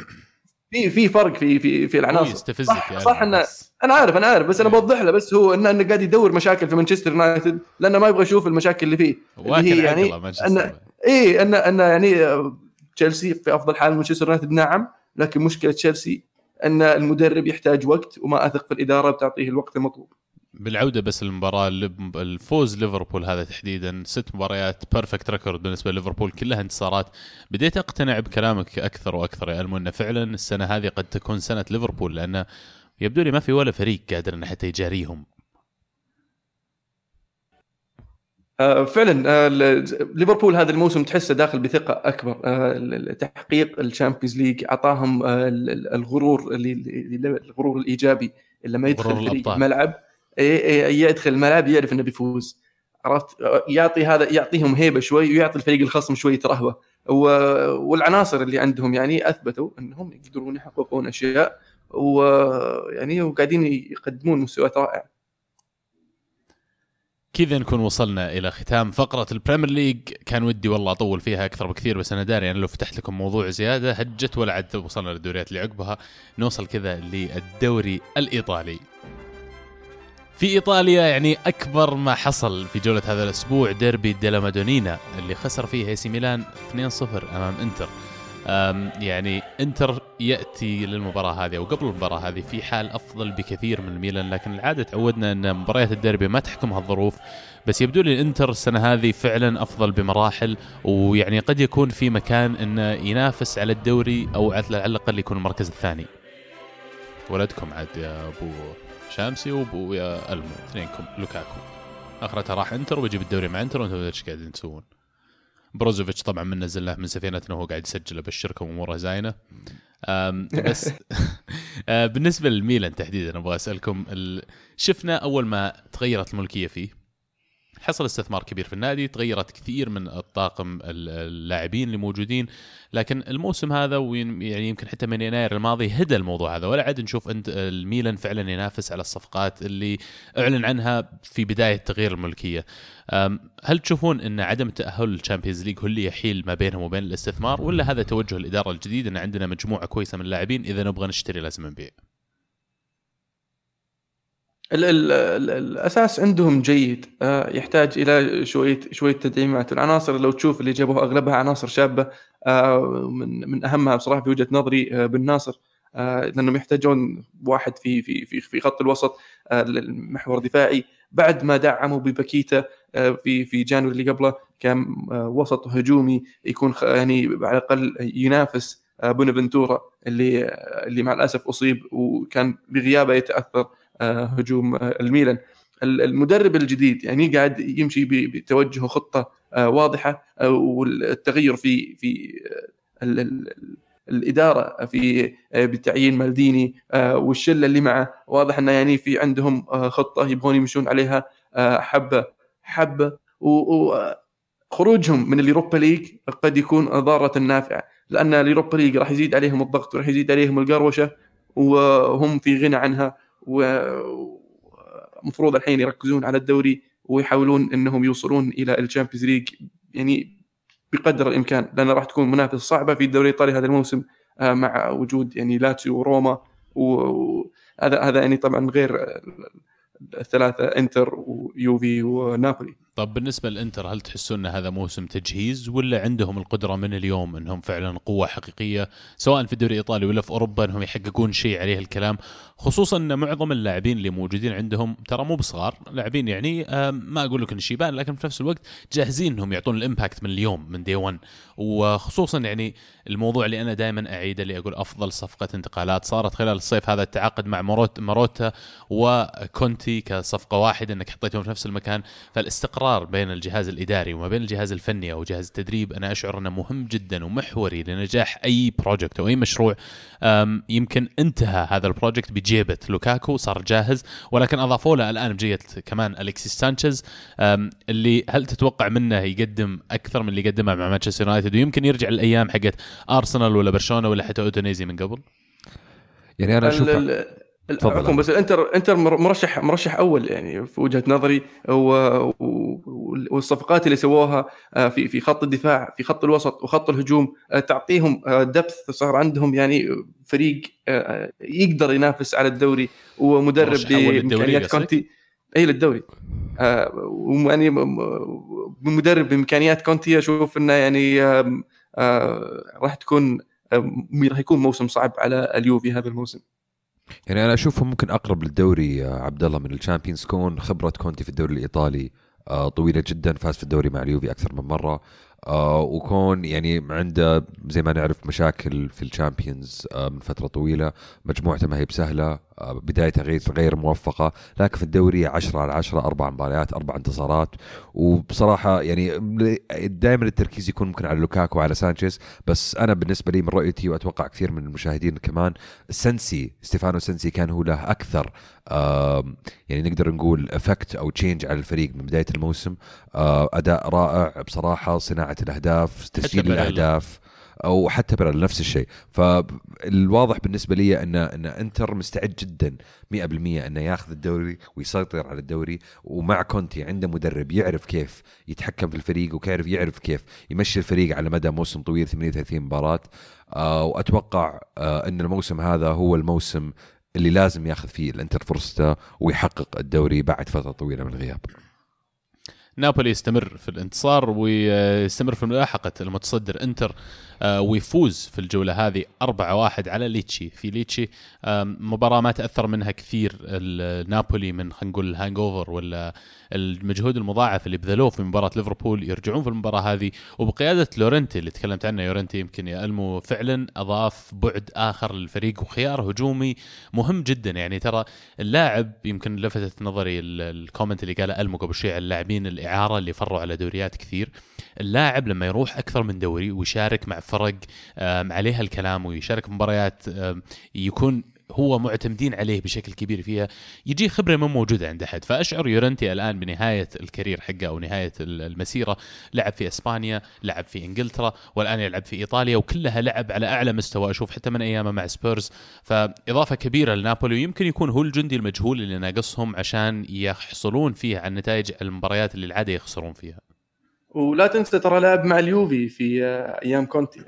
في في فرق في في في العناصر. يستفزك صح, يعني صح إنه أنا عارف أنا عارف بس أنا. بوضح له بس هو إنه, إنه قاعد يدور مشاكل في مانشستر يونايتد لأنه ما يبغى يشوف المشاكل اللي فيه اللي هي يعني إنه اي إنه إنه يعني آه، تشيلسي في أفضل حال مانشستر يونايتد نعم. لكن مشكلة تشيلسي إن المدرب يحتاج وقت وما أثق في الإدارة بتعطيه الوقت المطلوب. بالعودة بس المباراه الفوز ليفربول هذا تحديدا. ست مباريات perfect record بالنسبة لليفربول كلها انتصارات. بديت أقتنع بكلامك أكثر وأكثر يا المو انه فعلا السنة هذه قد تكون سنة ليفربول لأنه يبدو لي ما في ولا فريق قادر انه حتى يجاريهم. آه، فعلا آه، ليفربول هذا الموسم تحسه داخل بثقة أكبر. آه، تحقيق ال Champions League أعطاهم الغرور الغرور الإيجابي لما يدخل في الملعب يدخل الملعب يعرف إنه بيفوز. عرفت؟ يعطي هذا يعطيهم هيبة شوي ويعطي الفريق الخصم شوية رهبه والعناصر اللي عندهم يعني أثبتوا إنهم يقدرون يحققون أشياء ويعني وقاعدين يقدمون مستويات رائعة. كذا نكون وصلنا إلى ختام فقرة البريمير ليج. كان ودي والله أطول فيها أكثر بكثير بس أنا داري يعني لو فتحت لكم موضوع زيادة هجت ولا عاد وصلنا للدوريات اللي عقبها. نوصل كذا للدوري الإيطالي. في إيطاليا يعني أكبر ما حصل في جولة هذا الأسبوع ديربي ديلا مادونينا اللي خسر فيه إي سي ميلان 2-0 أمام إنتر. يعني إنتر يأتي للمباراة هذه أو قبل المباراة هذه في حال أفضل بكثير من ميلان لكن العادة تعودنا أن مباريات الديربي ما تحكمها الظروف بس يبدو لي الانتر السنة هذه فعلا أفضل بمراحل ويعني قد يكون في مكان انه ينافس على الدوري أو على الأقل يكون المركز الثاني. ولدكم عاد يا أبو شامسي ويا المو اثنينكم لوكاكو. آخرتها راح إنتر وبيجيب الدوري مع إنتر وأنتم إيش قاعدين تسوون بروزوفيتش طبعا من نزلناه من سفينتنا وهو قاعد يسجل ابشركم اموره زاينة. بس آه، بالنسبة للميلان تحديدا أبغى أسألكم شفنا أول ما تغيرت الملكية فيه؟ حصل استثمار كبير في النادي تغيرت كثير من الطاقم اللاعبين اللي موجودين لكن الموسم هذا يعني يمكن حتى من يناير الماضي هدأ الموضوع هذا. ولا عاد نشوف انت الميلان فعلا ينافس على الصفقات اللي أعلن عنها في بداية تغيير الملكية. هل تشوفون إن عدم تأهل الشامبيونز ليج هو اللي يحيل ما بينهم وبين الاستثمار ولا هذا توجه الإدارة الجديد إن عندنا مجموعة كويسة من اللاعبين إذا نبغى نشتري لازم نبيع؟ ال ال ال الأساس عندهم جيد آه، يحتاج إلى شوية شوية تدعيمات. العناصر لو تشوف اللي جابوها أغلبها عناصر شابة آه، من من أهمها بصراحة في وجهة نظري آه، بن ناصر لأنهم يحتاجون واحد في في في في خط الوسط محور دفاعي بعد ما دعموا بباكيتا في في جانوري اللي قبله كان وسط هجومي يكون يعني على الأقل ينافس بونافنتورا اللي اللي مع الأسف أصيب وكان بغيابه يتأثر. هجوم آه، الميلان. المدرب الجديد يعني قاعد يمشي بتوجه خطة آه، واضحة والتغير في في ال ال الإدارة في بتعيين مالديني والشلة اللي معه. واضح إنه يعني في عندهم خطة يبغون يمشون عليها حبة حبة. وخروجهم من اليوروبا ليج قد يكون ضاره نافعة لأن اليوروبا ليج راح يزيد عليهم الضغط وراح يزيد عليهم القروشة وهم في غنى عنها. ومفروض الحين يركزون على الدوري ويحاولون إنهم يوصلون إلى الشامبيونز ليج. يعني بقدر الإمكان لأن راح تكون منافسة صعبة في الدوري الإيطالي هذا الموسم آه، مع وجود يعني لاتسيو وروما. وهذا هذا يعني طبعا غير الثلاثة إنتر ويوفي ونابولي. طب بالنسبة للإنتر هل تحسون إن هذا موسم تجهيز ولا عندهم القدرة من اليوم إنهم فعلا قوة حقيقية؟ سواء في الدوري الإيطالي ولا في أوروبا إنهم يحققون شيء عليه الكلام خصوصا إن معظم اللاعبين اللي موجودين عندهم ترى مو بصغار لاعبين يعني ما أقول لك إن شيبان لكن في نفس الوقت جاهزين إنهم يعطون ال impact من اليوم من day 1 وخصوصا يعني الموضوع اللي أنا دائما أعيده اللي أقول أفضل صفقة انتقالات صارت خلال الصيف هذا التعاقد مع ماروتا, ماروتا وكونتي كصفقة واحدة إنك حطيتهم في نفس المكان. فالاستقرار بين الجهاز الإداري وما بين الجهاز الفني أو جهاز التدريب أنا أشعر أنه مهم جدا ومحوري لنجاح أي project أو أي مشروع. يمكن انتهى هذا ال project بجيبة لوكاكو صار جاهز ولكن أضافوا له الآن بجية كمان الكسيس سانشيز. اللي هل تتوقع منه يقدم أكثر من اللي قدمه مع مانشستر يونايتد؟ ويمكن يرجع الأيام حقت أرسنال ولا برشلونة ولا حتى أوتونيزي من قبل؟ يعني أنا أشوف عفوا بس الانتر انتر مرشح مرشح أول يعني في وجهة نظري والصفقات اللي سووها آه، في في خط الدفاع في خط الوسط وخط الهجوم آه، تعطيهم depth آه، صار عندهم يعني فريق يقدر ينافس على الدوري ومدرب بامكانيات كونتي. إي للدوري. ويعني مدرب بامكانيات كونتي أشوف إنه يعني راح تكون راح يكون موسم صعب على اليوفي هذا الموسم. يعني أنا أشوفه ممكن أقرب للدوري عبد الله من ال Champions كون خبرة كونتي في الدوري الإيطالي آه، طويلة جدا فاز في الدوري مع اليوفي أكثر من مرة. آه وكون يعني عنده زي ما نعرف مشاكل في ال Champions آه من فترة طويلة مجموعته ما هي بسهلة. آه بدايته غير غير موفقة لكن في الدوري 10 على 10 أربع مباريات أربع انتصارات. وبصراحة يعني دائما التركيز يكون ممكن على لوكاكو وعلى سانشيز. بس أنا بالنسبة لي من رؤيتي وأتوقع كثير من المشاهدين كمان سنسي ستيفانو سنسي كان هو له أكثر يعني نقدر نقول effect أو change على الفريق من بداية الموسم. آه، أداء رائع بصراحة صناعة الأهداف تسجيل الأهداف. أو حتى برا نفس الشيء. فالواضح بالنسبة لي إن إن إنتر مستعد جدا 100% إنه ياخذ الدوري ويسيطر على الدوري ومع كونتي عنده مدرب يعرف كيف يتحكم في الفريق وكيف يعرف كيف يمشي الفريق على مدى موسم طويل 38 مباراة. آه وأتوقع آه إن الموسم هذا هو الموسم اللي لازم ياخذ فيه الإنتر فرصته ويحقق الدوري بعد فترة طويلة من الغياب. نابولي يستمر في الانتصار ويستمر في ملاحقة المتصدر إنتر. ويفوز في الجولة هذه 4-1 على ليتشي. في ليتشي مباراة ما تأثر منها كثير نابولي من خلينا نقول ال hangover ولا المجهود المضاعف اللي بذلوه في مباراة ليفربول. يرجعون في المباراة هذه. وبقيادة يورنتي اللي تكلمت عنه يورنتي يمكن يا المو فعلا أضاف بعد آخر للفريق وخيار هجومي مهم جدا. يعني ترى اللاعب يمكن لفتت نظري ال comment اللي قاله ألمو قبل شوي على اللاعبين الإعارة اللي فروا على دوريات كثير. اللاعب لما يروح أكثر من دوري ويشارك مع فرق عليها الكلام ويشارك مباريات يكون هو معتمدين عليه بشكل كبير فيها يجي خبرة ما موجودة عند أحد. فأشعر يورنتي الآن بنهاية ال career حقه أو نهاية المسيرة لعب في إسبانيا لعب في إنجلترا والآن يلعب في إيطاليا وكلها لعب على أعلى مستوى. أشوف حتى من أيامه مع سبيرز. فإضافة كبيرة لنابولي ويمكن يكون هو الجندي المجهول اللي ناقصهم عشان يحصلون فيه على نتائج المباريات اللي العادة يخسرون فيها. ولا تنسى ترى لعب مع اليوفي في أيام كونتي.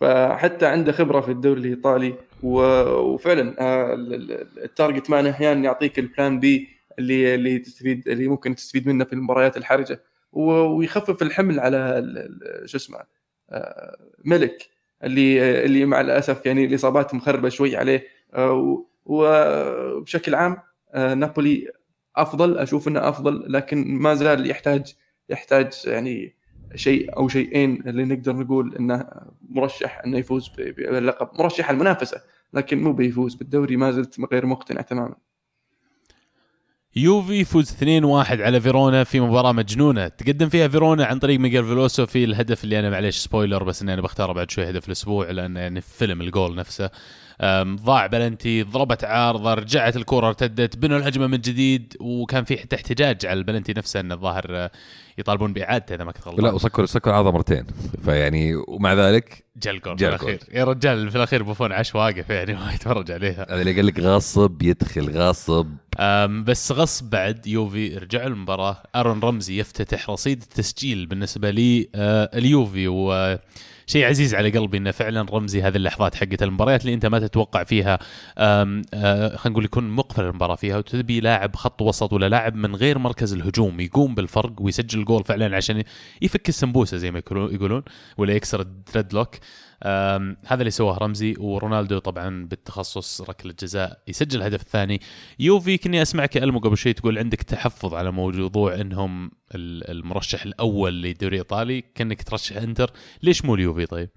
فحتى عنده خبرة في الدوري الإيطالي وفعلا آه، ال target man أحيانا يعطيك ال plan B اللي اللي تستفيد اللي ممكن تستفيد منه في المباريات الحرجة. ويخفف الحمل على شو اسمه آه، ميليك اللي اللي مع الأسف يعني الإصابات مخربة شوي عليه. آه، وبشكل عام نابولي أفضل أشوف إنه أفضل لكن ما زال يحتاج يحتاج يعني شيء أو شيئين اللي نقدر نقول إنه مرشح إنه يفوز باللقب. مرشح المنافسة لكن مو بيفوز بالدوري ما زلت غير مقتنع تماما. يوفي يفوز 2-1 على فيرونا في مباراة مجنونة. تقدم فيها فيرونا عن طريق ميغيل فيلوسو في الهدف اللي أنا معليش spoiler بس إني أنا بختاره بعد شوي هدف الأسبوع لأن يعني فيلم الجول نفسه. ضاع بلنتي ضربت عارضة رجعت الكره ارتدت بنوا الهجمة من جديد وكان في حتى احتجاج على البلنتي نفسه إنه الظاهر آه، يطالبون بإعادته إذا ما كنت غلطان لا وصك صك عارضة مرتين. فيعني ومع ذلك جا الجول في الأخير. يا رجال في الأخير بوفون عاد واقف يعني ما يتفرج عليها. هذا اللي قال لك غصب يدخل غصب. بس غصب بعد يوفي رجع المباراة. أرون رمزي يفتتح رصيد التسجيل بالنسبة لي آه، اليوفي و شيء عزيز على قلبي إنه فعلا رمزي هذه اللحظات حقت المباريات اللي أنت ما تتوقع فيها آه، خلينا نقول يكون مقفل المباراة فيها وتبي لاعب خط وسط ولا لاعب من غير مركز الهجوم يقوم بالفرق ويسجل الجول فعلا عشان يفك السمبوسة زي ما يقولون ولا يكسر الدريد لوك هذا اللي سواه رمزي ورونالدو طبعا بالتخصص ركلة جزاء يسجل الهدف الثاني يوفي كني أسمعك ألمو قبل شوي تقول عندك تحفظ على موضوع إنهم المرشح الأول للدوري الايطالي كأنك ترشح إنتر. ليش مو اليوفي طيب؟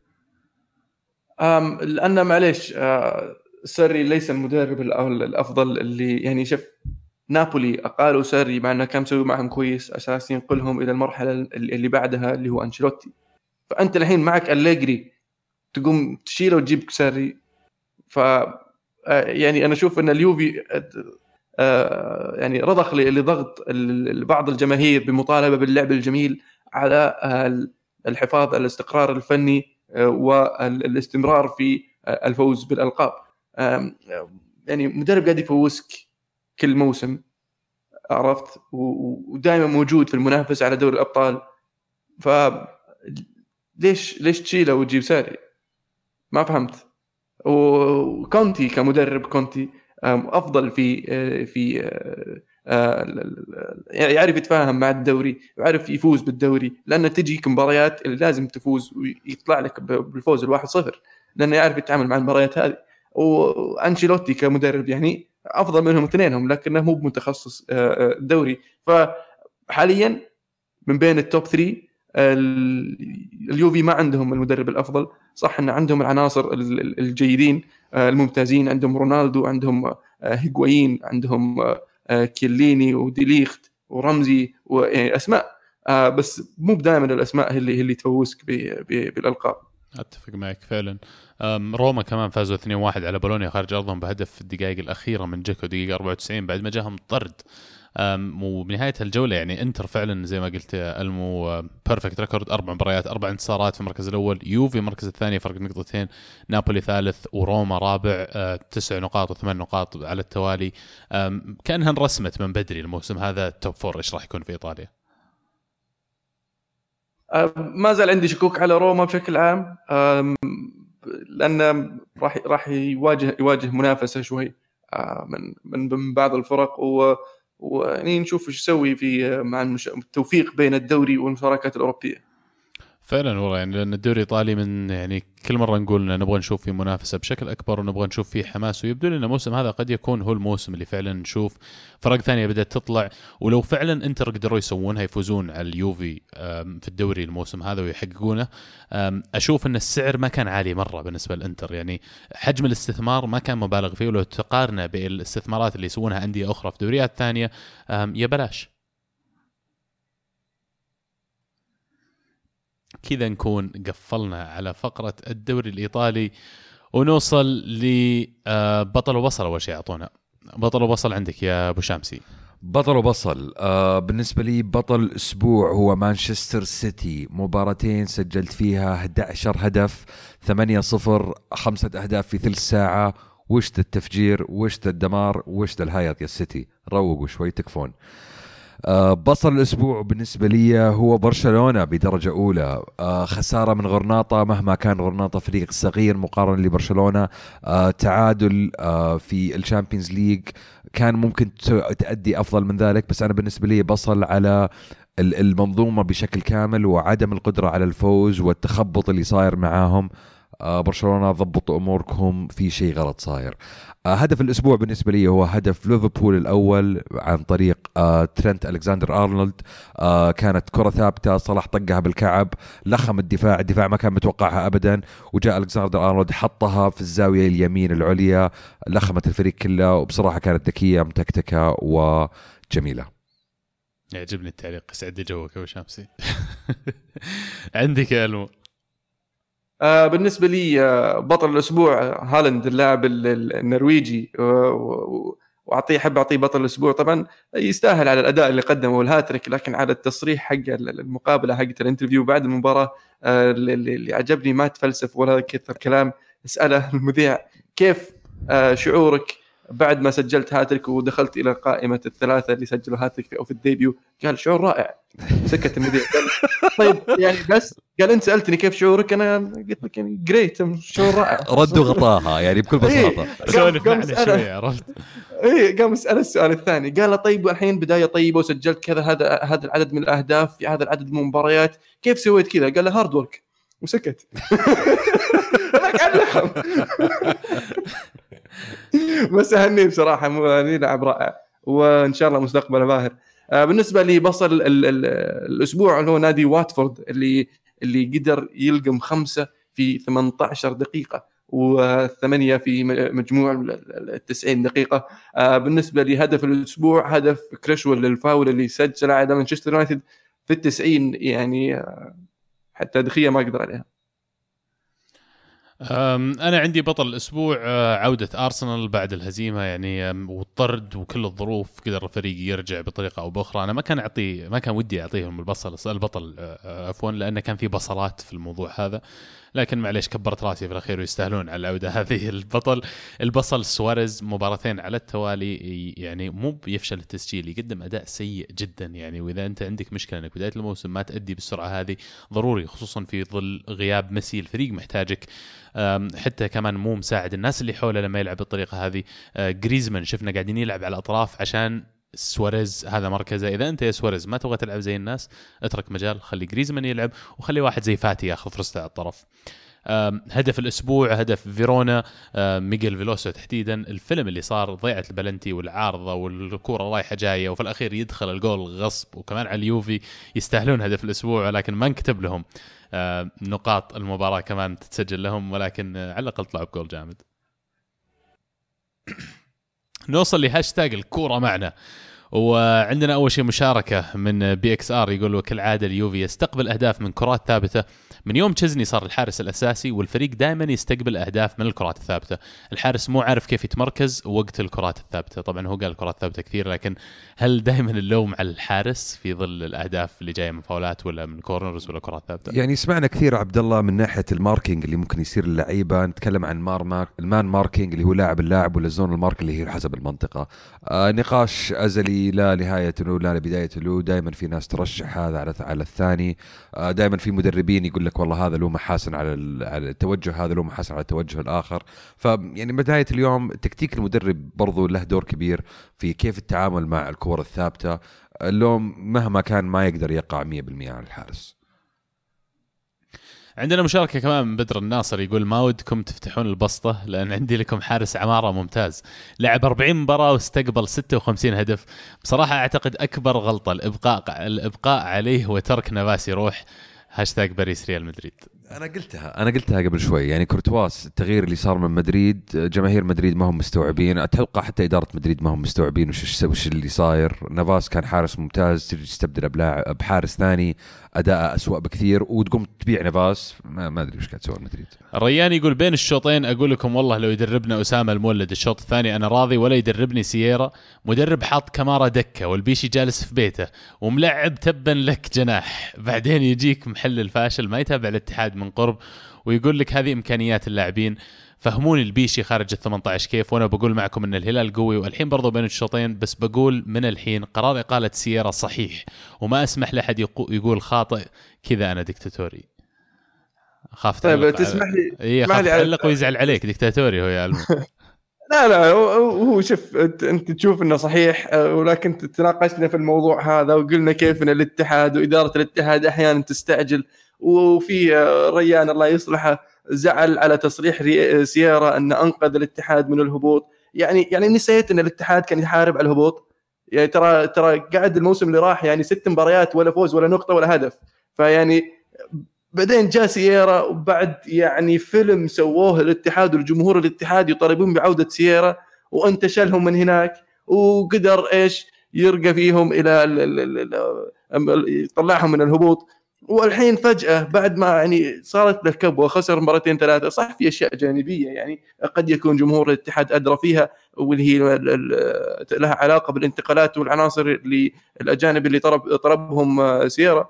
أم لأن معليش آه، ساري ليس المدرب الأفضل اللي يعني شوف نابولي أقالوا ساري مع إنه كان مسوي معهم كويس أساس ينقلهم إلى المرحلة اللي بعدها اللي هو أنشيلوتي. فأنت الحين معك أليجري تقوم تشيله وتجيب ساري ف آه، يعني أنا أشوف إن اليوفي آه، يعني رضخ لضغط بعض الجماهير بمطالبة باللعب الجميل على الحفاظ على الاستقرار الفني آه، والإستمرار في الفوز بالألقاب. يعني مدرب قاعد يفوزك كل موسم عرفت؟ ودائما موجود في المنافسة على دوري الأبطال. ف ليش ليش تشيله وتجيب ساري؟ ما فهمت. وكونتي كمدرب كونتي أفضل في آه، في آه، آه، يعرف يتفاهم مع الدوري يعرف يفوز بالدوري لأنه تجيك مباريات اللي لازم تفوز ويطلع لك بالفوز الواحد صفر لأنه يعرف يتعامل مع المباريات هذه. وأنشيلوتي كمدرب يعني أفضل منهم اثنينهم لكنه مو متخصص دوري فحاليا من بين التوب 3 اليوفي ما عندهم المدرب الأفضل. صح إن عندهم العناصر الجيدين آه، الممتازين عندهم رونالدو عندهم آه، هيغوايين عندهم آه، كيليني وديليخت ورمزي واسماء بس مو دائما الأسماء هي اللي اللي تفوزك بالألقاب. أتفق معك فعلا. روما كمان فازوا 2-1 على بولونيا خارج أرضهم بهدف في الدقائق الأخيرة من جاكو دقيقة 94 بعد ما جاهم طرد. وبنهاية الجولة يعني انتر فعلا زي ما قلت ألمو perfect record أربع مباريات أربع انتصارات في المركز الأول. يوفي المركز الثاني فرق نقطتين نابولي ثالث وروما رابع أه، تسع نقاط وثمان نقاط على التوالي. كأنها انرسمت من بدري الموسم هذا ال top four إيش راح يكون في إيطاليا؟ ما زال عندي شكوك على روما بشكل عام. لأن راح راح يواجه يواجه منافسة شوي أه، من من بعض الفرق. و ويعني نشوف إيش يسوي في مع التوفيق بين الدوري والمشاركات الأوروبية. فعلا والله يعني لأن الدوري الإيطالي من يعني كل مرة نقول ان نبغى نشوف فيه منافسة بشكل أكبر ونبغى نشوف فيه حماس ويبدو لنا الموسم هذا قد يكون هو الموسم اللي فعلا نشوف فرق ثانية بدأت تطلع. ولو فعلا انتر قدروا يسوونها يفوزون على اليوفي في الدوري الموسم هذا ويحققونه أشوف إن السعر ما كان عالي مرة بالنسبة للإنتر. يعني حجم الاستثمار ما كان مبالغ فيه ولو تقارنه بالاستثمارات اللي يسوونها أندية أخرى في دوريات ثانية يا بلاش. كذا نكون قفلنا على فقرة الدوري الإيطالي ونوصل لبطل وبصل أول شيء أعطونا. بطل وبصل عندك يا أبو شامسي. بطل وبصل آه بالنسبة لي بطل الأسبوع هو مانشستر سيتي. مباراتين سجلت فيها 11 هدف 8 صفر خمسة أهداف في ثلث ساعة. وش التفجير؟ وش الدمار؟ وش الهياط يا السيتي روقوا شوي تكفون. آه، بصل الأسبوع بالنسبة لي هو برشلونة بدرجة أولى. آه، خسارة من غرناطة مهما كان غرناطة فريق صغير مقارنة لبرشلونة آه، تعادل في ال Champions League كان ممكن تأدي أفضل من ذلك. بس أنا بالنسبة لي بصل على المنظومة بشكل كامل وعدم القدرة على الفوز والتخبط اللي صاير معاهم. آه برشلونة ضبطوا أموركم في شيء غلط صاير. آه هدف الأسبوع بالنسبة لي هو هدف ليفربول الأول عن طريق آه ترنت الكساندر أرنولد. آه كانت كرة ثابتة صلاح طقها بالكعب لخم الدفاع. الدفاع ما كان متوقعها ابدا. وجاء الكساندر أرنولد حطها في الزاوية اليمين العليا لخمت الفريق كله وبصراحة كانت ذكية متكتكة وجميلة. يعجبني التعليق. يسعد جوك أبو شامسي عندك يا ألمو. آه بالنسبة لي آه بطل الأسبوع هالاند اللاعب النرويجي. واعطيه أحب أعطيه بطل الأسبوع. طبعا يستاهل على الأداء اللي قدمه والهاتريك لكن على التصريح حق المقابلة حقت ال interview بعد المباراة آه اللي عجبني ما تفلسف ولا كثر كلام. اسأله المذيع كيف آه شعورك بعد ما سجلت هاتريك ودخلت إلى قائمة الثلاثة اللي سجلوا هاتريك أو في ال debut؟ قال شعور رائع. سكت المذيع. طيب يعني بس قال أنت سألتني كيف شعورك؟ أنا قلت لك يعني great شعور رائع. رد وغطاها يعني بكل بساطة. سولف معنا شوي عرفت؟ اي قام يسال السؤال الثاني. قال له طيب الحين بداية طيبة وسجلت كذا هذا هذا العدد من الأهداف في هذا العدد من المباريات كيف سويت كذا؟ قال له hard work وسكت. بس اهنيه بصراحة لاعب رائع. وإن شاء الله مستقبله باهر. بالنسبة لي بصل ال ال ال الأسبوع اللي هو نادي واتفورد اللي اللي قدر يلقم خمسة في 18 دقيقة وثمانية في مجموع ال 90 دقيقة. آه، بالنسبة لهدف الأسبوع هدف كريشول للفاول اللي سجله على مانشستر يونايتد في التسعين يعني آه، حتى دخية ما أقدر عليها. أنا عندي بطل الأسبوع آه، عودة أرسنال بعد الهزيمة يعني والطرد وكل الظروف قدر الفريق يرجع بطريقة أو بأخرى. أنا ما كان أعطي ما كان ودي أعطيهم البصل البطل آه، آه، عفوا لأنه كان في بصلات في الموضوع هذا. لكن معليش كبرت راسي في الأخير ويستاهلون على العودة هذه البطل. البصل سواريز مباراتين على التوالي يعني مو بيفشل التسجيل يقدم أداء سيء جدا. يعني وإذا أنت عندك مشكلة إنك بداية الموسم ما تأدي بالسرعة هذه ضروري خصوصا في ظل غياب ميسي الفريق محتاجك. حتى كمان مو مساعد. الناس اللي حوله لما يلعب بالطريقة هذه أه، جريزمان شفنا قاعدين يلعب على الأطراف عشان سواريز هذا مركزه. إذا أنت يا سواريز ما تبغى تلعب زي الناس اترك مجال خلي جريزمان يلعب وخلي واحد زي فاتي ياخذ فرصته على الطرف. هدف الأسبوع هدف فيرونا ميغيل فيلوسو تحديدا. الفيلم اللي صار ضيعة البلنتي والعارضة والكوره رايحة جاية وفي الأخير يدخل الجول غصب وكمان على اليوفي يستاهلون هدف الأسبوع ولكن ما انكتب لهم. نقاط المباراة كمان تتسجل لهم ولكن على الأقل طلعوا بجول جامد. نوصل لهاشتاج الكورة معنا. وعندنا أول شيء مشاركة من PXR يقول وكالعادة اليوفي يستقبل أهداف من كرات ثابتة من يوم تشزني صار الحارس الأساسي والفريق دائما يستقبل أهداف من الكرات الثابتة. الحارس مو عارف كيف يتمركز وقت الكرات الثابتة. طبعا هو قال الكرات الثابتة كثير لكن هل دائما اللوم على الحارس في ظل الأهداف اللي جاية من فاولات ولا من corners ولا كرات ثابتة؟ يعني سمعنا كثير عبد الله من ناحية ال marking اللي ممكن يصير للعيبه نتكلم عن mar mark ال man marking اللي هو لاعب اللاعب ولا zone ال mark اللي هي حسب المنطقة. آه نقاش أزلي لا نهاية له لا بدايه له. دائما في ناس ترشح هذا على على الثاني. آه دائما في مدربين يقول لك والله هذا له محاسن على على التوجه هذا له محاسن على التوجه الآخر. فيعني بداية اليوم تكتيك المدرب برضو له دور كبير في كيف التعامل مع الكور الثابتة. اللوم مهما كان ما يقدر يقع 100% على الحارس. عندنا مشاركة كمان من بدر الناصر يقول ما ودكم تفتحون البسطة لأن عندي لكم حارس عمارة ممتاز. لعب 40 مباراة واستقبل 56 هدف. بصراحة أعتقد أكبر غلطة الابقاء الإبقاء عليه وترك نافاس يروح. هاشتاج باريس ريال مدريد. أنا قلتها أنا قلتها قبل شوي يعني كورتواس التغيير اللي صار من مدريد جماهير مدريد ما هم مستوعبين أتوقع حتى إدارة مدريد ما هم مستوعبين وش وش اللي صاير. نافاس كان حارس ممتاز تجي تستبدله بحارس ثاني. اداءه اسوء بكثير وتقوم تبيع نافاس ما, أدري وش قاعد تسوي مدريد. الريان يقول بين الشوطين أقول لكم والله لو يدربنا أسامة المولد الشوط الثاني أنا راضي ولا يدربني سييرا. مدرب حاط كمارا دكة والبيشي جالس في بيته وملعب تبا لك جناح. بعدين يجيك محل الفاشل ما يتابع الاتحاد من قرب ويقول لك هذه إمكانيات اللاعبين. فهموني البيشي خارج ال 18 كيف وأنا بقول معكم إن الهلال قوي والحين برضو بين الشوطين بس بقول من الحين قرار إقالة سيارة صحيح وما أسمح لأحد يقول خاطئ كذا أنا دكتاتوري خاف طيب تسمح لي اي خاف تعلق ويزعل عليك دكتاتوري هو يا لا لا هو شوف انت تشوف إنه صحيح آه، ولكن تناقشنا في الموضوع هذا وقلنا كيف إن الاتحاد وإدارة الاتحاد أحيانا تستعجل وفي آه، ريان الله يصلحه زعل على تصريح ري- سيارة أن أنقذ الاتحاد من الهبوط. يعني يعني نسيت أن الاتحاد كان يحارب على الهبوط. يعني ترى ترى قاعد الموسم اللي راح يعني ست مباريات ولا فوز ولا نقطة ولا هدف. فيعني بعدين جاء سيارا وبعد يعني فيلم سووه الاتحاد والجمهور الاتحاد يطالبون بعودة سيارا وانتشلهم من هناك وقدر إيش يرقى فيهم إلى ال- ال- ال- ال- يطلعهم من الهبوط. والحين فجأة بعد ما يعني صارت له كبوه خسر مرتين ثلاثة صح في أشياء جانبية يعني قد يكون جمهور الاتحاد أدرى فيها واللي هي لها علاقة بالانتقالات والعناصر الأجانب اللي طلب طلبهم آه، سيارا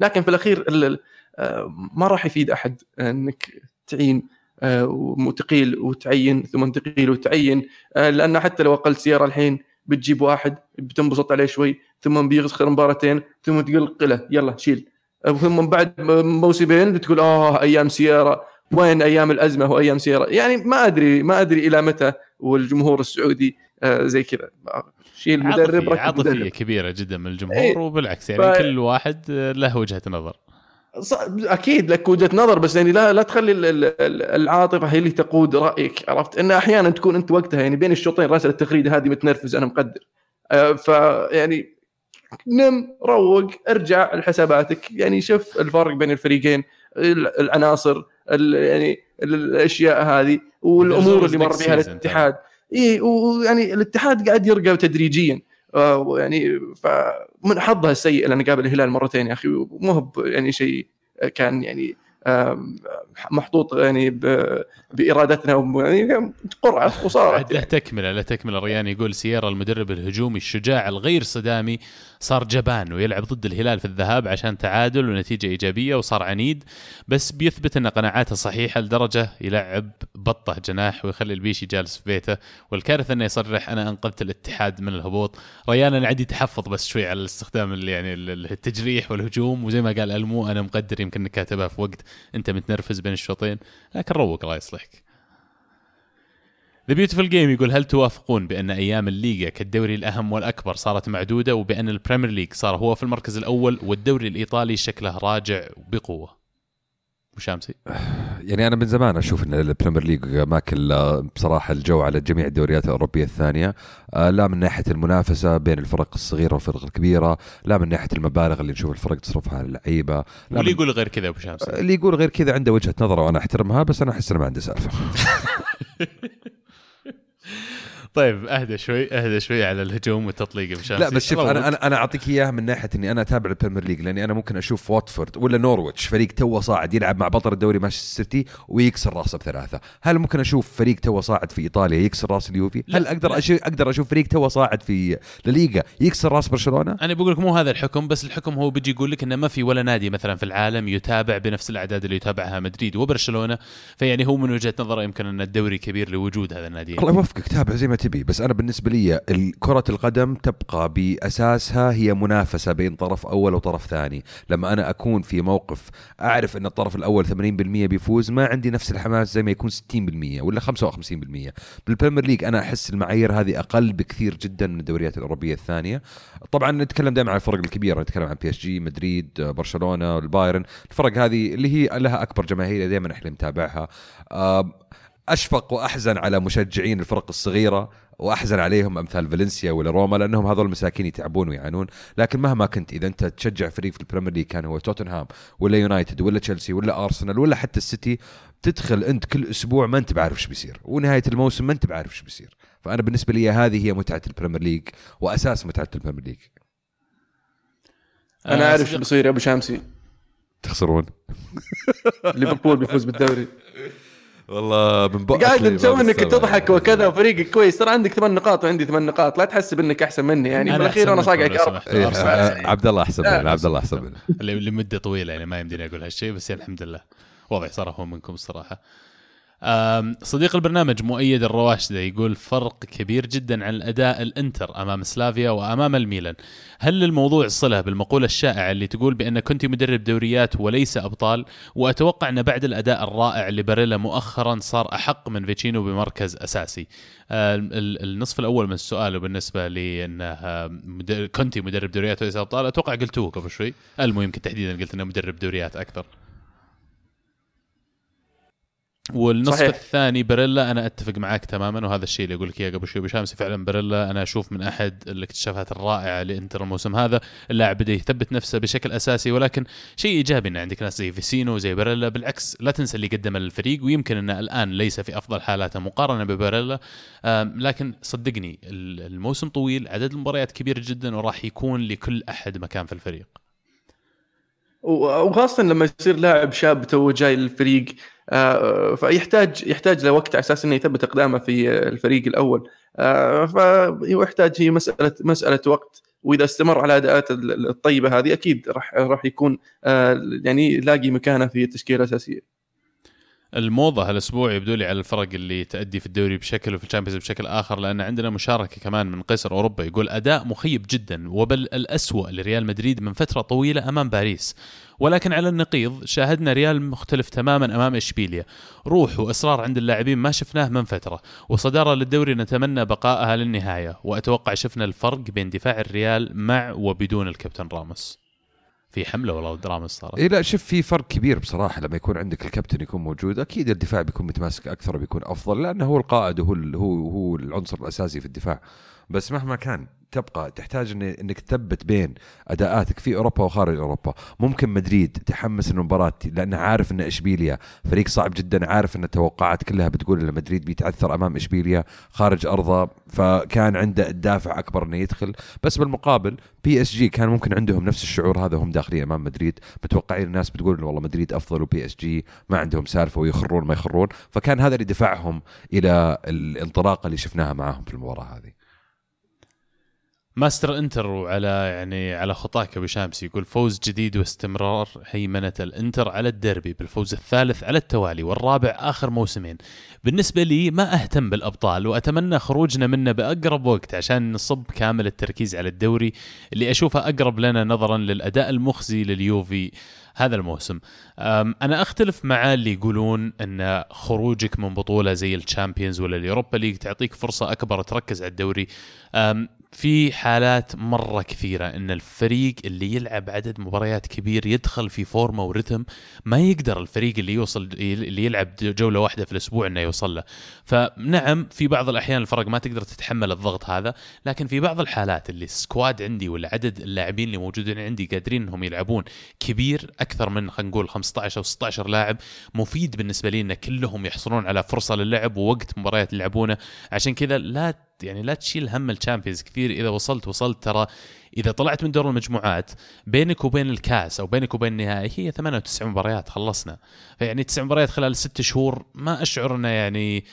لكن في الأخير ال- ال- آه، ما راح يفيد أحد أنك تعين آه، وتقيل وتعين ثم تقيل وتعين لأن حتى لو أقلت سيارة الحين بتجيب واحد بتنبسط عليه شوي ثم بيخسر مباراتين ثم تقول قله يلا شيل. ثم بعد موسمين بتقول آه أيام سيارة. وين أيام الأزمة وأيام سيارة؟ يعني ما أدري ما أدري إلى متى والجمهور السعودي آه، زي كذا. شيل مدرب عاطفية, ركب عاطفية مدرب. كبيرة جدا من الجمهور إيه. وبالعكس يعني ف- كل واحد له وجهة نظر. أكيد لك وجهة نظر بس يعني لا لا تخلي ال- ال- ال- العاطفة هي اللي تقود رأيك عرفت؟ إن أحيانا تكون أنت وقتها يعني بين الشوطين راسل التغريده هذه متنرفز أنا مقدر. آه، فيعني نم روق ارجع لحساباتك. يعني شوف الفرق بين الفريقين ال- العناصر ال- يعني ال- الأشياء هذه والأمور اللي مر فيها الاتحاد. إي ويعني الاتحاد قاعد يرقى تدريجيا. آه، يعني فمن حظها السيء لأنه قابل الهلال مرتين يا أخي. مو هو ب- يعني شيء كان يعني محطوط يعني بإرادتنا يعني قرعة وصارت عاد له تكمله له تكمله ريان يقول سيارة المدرب الهجومي الشجاع الغير صدامي صار جبان ويلعب ضد الهلال في الذهاب عشان تعادل ونتيجة إيجابية وصار عنيد بس بيثبت أن قناعاته صحيحة لدرجة يلعب بطة جناح ويخلي البيشي جالس في بيته والكارثة أنه يصرح أنا أنقذت الاتحاد من الهبوط. ريان أنا عندي تحفظ بس شوي على الاستخدام يعني ال- التجريح والهجوم وزي ما قال ألمو أنا مقدر يمكن كاتبها في وقت أنت متنرفز بين الشوطين لكن روق الله يصلحك. The Beautiful Game يقول هل توافقون بأن أيام الليغا كالدوري الأهم والأكبر صارت معدودة وبأن ال Premier League صار هو في المركز الأول والدوري الإيطالي شكله راجع بقوة؟ وشامسي يعني أنا من زمان أشوف إن البريمير ليج ماكل آه، بصراحة الجو على جميع الدوريات الأوروبية الثانية. آه، لا من ناحية المنافسة بين الفرق الصغيرة والفرق الكبيرة لا من ناحية المبالغ اللي نشوف الفرق تصرفها على اللعيبة واللي يقول غير كذا أبو شامسي. اللي يقول غير كذا عنده وجهة نظره وأنا أحترمها بس أنا أحس إنه ما عنده سالفة. طيب أهدى شوي أهدى شوي على الهجوم والتطليق شامسي لا بس شوف. أنا أنا أنا أعطيك اياها من ناحية إني أنا أتابع البريمير ليج لأني أنا ممكن أشوف واتفورد ولا نورويتش فريق توه صاعد يلعب مع بطل الدوري مانشستر سيتي ويكسر راسه بثلاثة، هل ممكن أشوف فريق توه صاعد في إيطاليا يكسر راس اليوفي؟ هل أقدر. أشوف أقدر أشوف فريق توه صاعد في الليغا يكسر راس برشلونة؟ أنا بقول لك مو هذا الحكم بس الحكم هو بيجي يقول لك إنه ما في ولا نادي مثلا في العالم يتابع بنفس الأعداد اللي يتابعها مدريد وبرشلونة فيعني هو من وجهة نظره يمكن أن الدوري كبير لوجود هذا النادي الله يوفقك تابع زي ما تبي بس أنا بالنسبة لي كرة القدم تبقى بأساسها هي منافسة بين طرف أول وطرف ثاني. لما أنا أكون في موقف أعرف إن الطرف الأول 80% بيفوز ما عندي نفس الحماس زي ما يكون 60% ولا 55% بالبريمير ليج أنا أحس المعايير هذه أقل بكثير جدا من الدوريات الأوروبية الثانية. طبعا نتكلم دائما عن الفرق الكبيرة نتكلم عن بي إس جي مدريد برشلونة البايرن. الفرق هذه اللي هي لها أكبر جماهير دائما إحنا نتابعها. آه، أشفق وأحزن على مشجعين الفرق الصغيرة وأحزن عليهم أمثال فالنسيا ولا روما لأنهم هذول المساكين يتعبون ويعانون. لكن مهما كنت إذا أنت تشجع فريق في البريمير ليج كان هو توتنهام ولا يونايتد ولا تشيلسي ولا أرسنال ولا حتى السيتي تدخل أنت كل أسبوع ما أنت بعارف إيش بيصير. ونهاية الموسم ما أنت بعارف إيش بيصير. فأنا بالنسبة لي هذه هي متعة البريمير ليج وأساس متعة البريمير ليج. أنا آه، عارف إيش بيصير يا أبو شامسي تخسرون. ليفربول بيفوز بالدوري. والله من قاعد تسوي إنك. تضحك وكذا وفريقك كويس. ترى عندك ثمان نقاط وعندي ثمان نقاط. لا تحسب انك أحسن مني يعني. في أنا الاخير أنا صاقعك. إيه، أربعة. عبد الله أحسن مني عبد الله أحسن مني اللي لمده طويلة يعني ما يمديني أقول هالشيء بس الحمد لله. واضح صار هو منكم الصراحة. صديق البرنامج مؤيد الرواشدة يقول فرق كبير جدا عن الأداء الإنتر أمام سلافيا وأمام الميلان. هل الموضوع صلة بالمقولة الشائعة اللي تقول بأن كنت مدرب دوريات وليس أبطال؟ وأتوقع أن بعد الأداء الرائع لباريلا مؤخرا صار أحق من فيتشينو بمركز أساسي. آه، ال- النصف الأول من السؤال بالنسبة لي إنه آه، كونتي مدرب دوريات وليس أبطال؟ أتوقع قلتوه قبل شوي. المو يمكن تحديدا قلت إنه مدرب دوريات أكثر. والنصف صحيح. الثاني باريلا أنا أتفق معاك تماما وهذا الشيء اللي أقول لك إياه قبل شوي بشامسي. فعلا باريلا أنا أشوف من أحد الاكتشافات الرائعة لإنتر الموسم هذا. اللاعب بدا يثبت نفسه بشكل أساسي ولكن شيء إيجابي إن عندك ناس زي فيسينو وزي باريلا بالعكس لا تنسى اللي قدمه للفريق ويمكن إنه الآن ليس في أفضل حالاته مقارنة بباريلا آم، لكن صدقني ال- الموسم طويل عدد المباريات كبير جدا وراح يكون لكل أحد مكان في الفريق. وخاصة لما يصير لاعب شاب تو جاي للفريق فيحتاج يحتاج لوقت على أساس إنه يثبت أقدامه في الفريق الأول. آه، فهو يحتاج هي مساله مسألة وقت. وإذا استمر على أداءات ال- الطيبة هذه أكيد راح راح يكون آه، يعني يلاقي مكانه في التشكيلة الأساسية. الموضة هالأسبوع يبدو لي على الفرق اللي تأدي في الدوري بشكل وفي الشامبيونز بشكل آخر لأن عندنا مشاركة كمان من قيصر أوروبا يقول أداء مخيب جدا وبل الأسوأ لريال مدريد من فترة طويلة أمام باريس. ولكن على النقيض شاهدنا ريال مختلف تماما أمام إشبيليا. روح وإصرار عند اللاعبين ما شفناه من فترة وصدارة للدوري نتمنى بقائها للنهاية. وأتوقع شفنا الفرق بين دفاع الريال مع وبدون الكابتن راموس. في حملة والله ود راموس صار اي لا شوف في فرق كبير بصراحة. لما يكون عندك الكابتن يكون موجود أكيد الدفاع بيكون متماسك أكثر وبيكون أفضل لأنه هو القائد وهو هو هو العنصر الأساسي في الدفاع. بس مهما كان تبقى تحتاج إن إنك تثبت بين أداءاتك في أوروبا وخارج أوروبا. ممكن مدريد تحمس المباراة لأنه عارف إن إشبيليا فريق صعب جدا عارف إن التوقعات كلها بتقول إن مدريد بيتعثر أمام إشبيليا خارج أرضه فكان عنده الدافع أكبر إنه يدخل. بس بالمقابل بي اس جي كان ممكن عندهم نفس الشعور هذا هم داخلين أمام مدريد. متوقعين الناس بتقول والله مدريد أفضل وبي اس جي ما عندهم سالفة ويخرون ما يخرون. فكان هذا اللي دفعهم إلى الانطلاقة اللي شفناها معاهم في المباراة هذه. ماستر انتر وعلى يعني على خطاك أبو شامسي يقول فوز جديد واستمرار هيمنة الانتر على الديربي بالفوز الثالث على التوالي والرابع آخر موسمين. بالنسبة لي ما أهتم بالأبطال وأتمنى خروجنا منه بأقرب وقت عشان نصب كامل التركيز على الدوري اللي أشوفه أقرب لنا نظرا للأداء المخزي لليوفي هذا الموسم. أنا أختلف مع اللي يقولون إن خروجك من بطولة زي الشامبيونز ولا اليوروبا ليج تعطيك فرصة أكبر تركز على الدوري. في حالات مرة كثيرة إن الفريق اللي يلعب عدد مباريات كبير يدخل في فورمه ورتم ما يقدر الفريق اللي يوصل اللي يلعب جولة واحدة في الأسبوع إنه يوصل له. فنعم في بعض الأحيان الفرق ما تقدر تتحمل الضغط هذا لكن في بعض الحالات اللي السكواد عندي ولا عدد اللاعبين اللي موجودين عندي قادرين إنهم يلعبون كبير أكثر من خلينا نقول 15 أو 16 لاعب مفيد بالنسبة لي إن كلهم يحصلون على فرصة للعب ووقت مباريات يلعبونه. عشان كذا لا يعني لا تشيل هم الشامبيونز كثير. إذا وصلت وصلت ترى إذا طلعت من دور المجموعات بينك وبين الكاس أو بينك وبين النهائي هي 98 مباريات خلصنا. فيعني تسع مباريات خلال ست شهور ما أشعر إنه يعني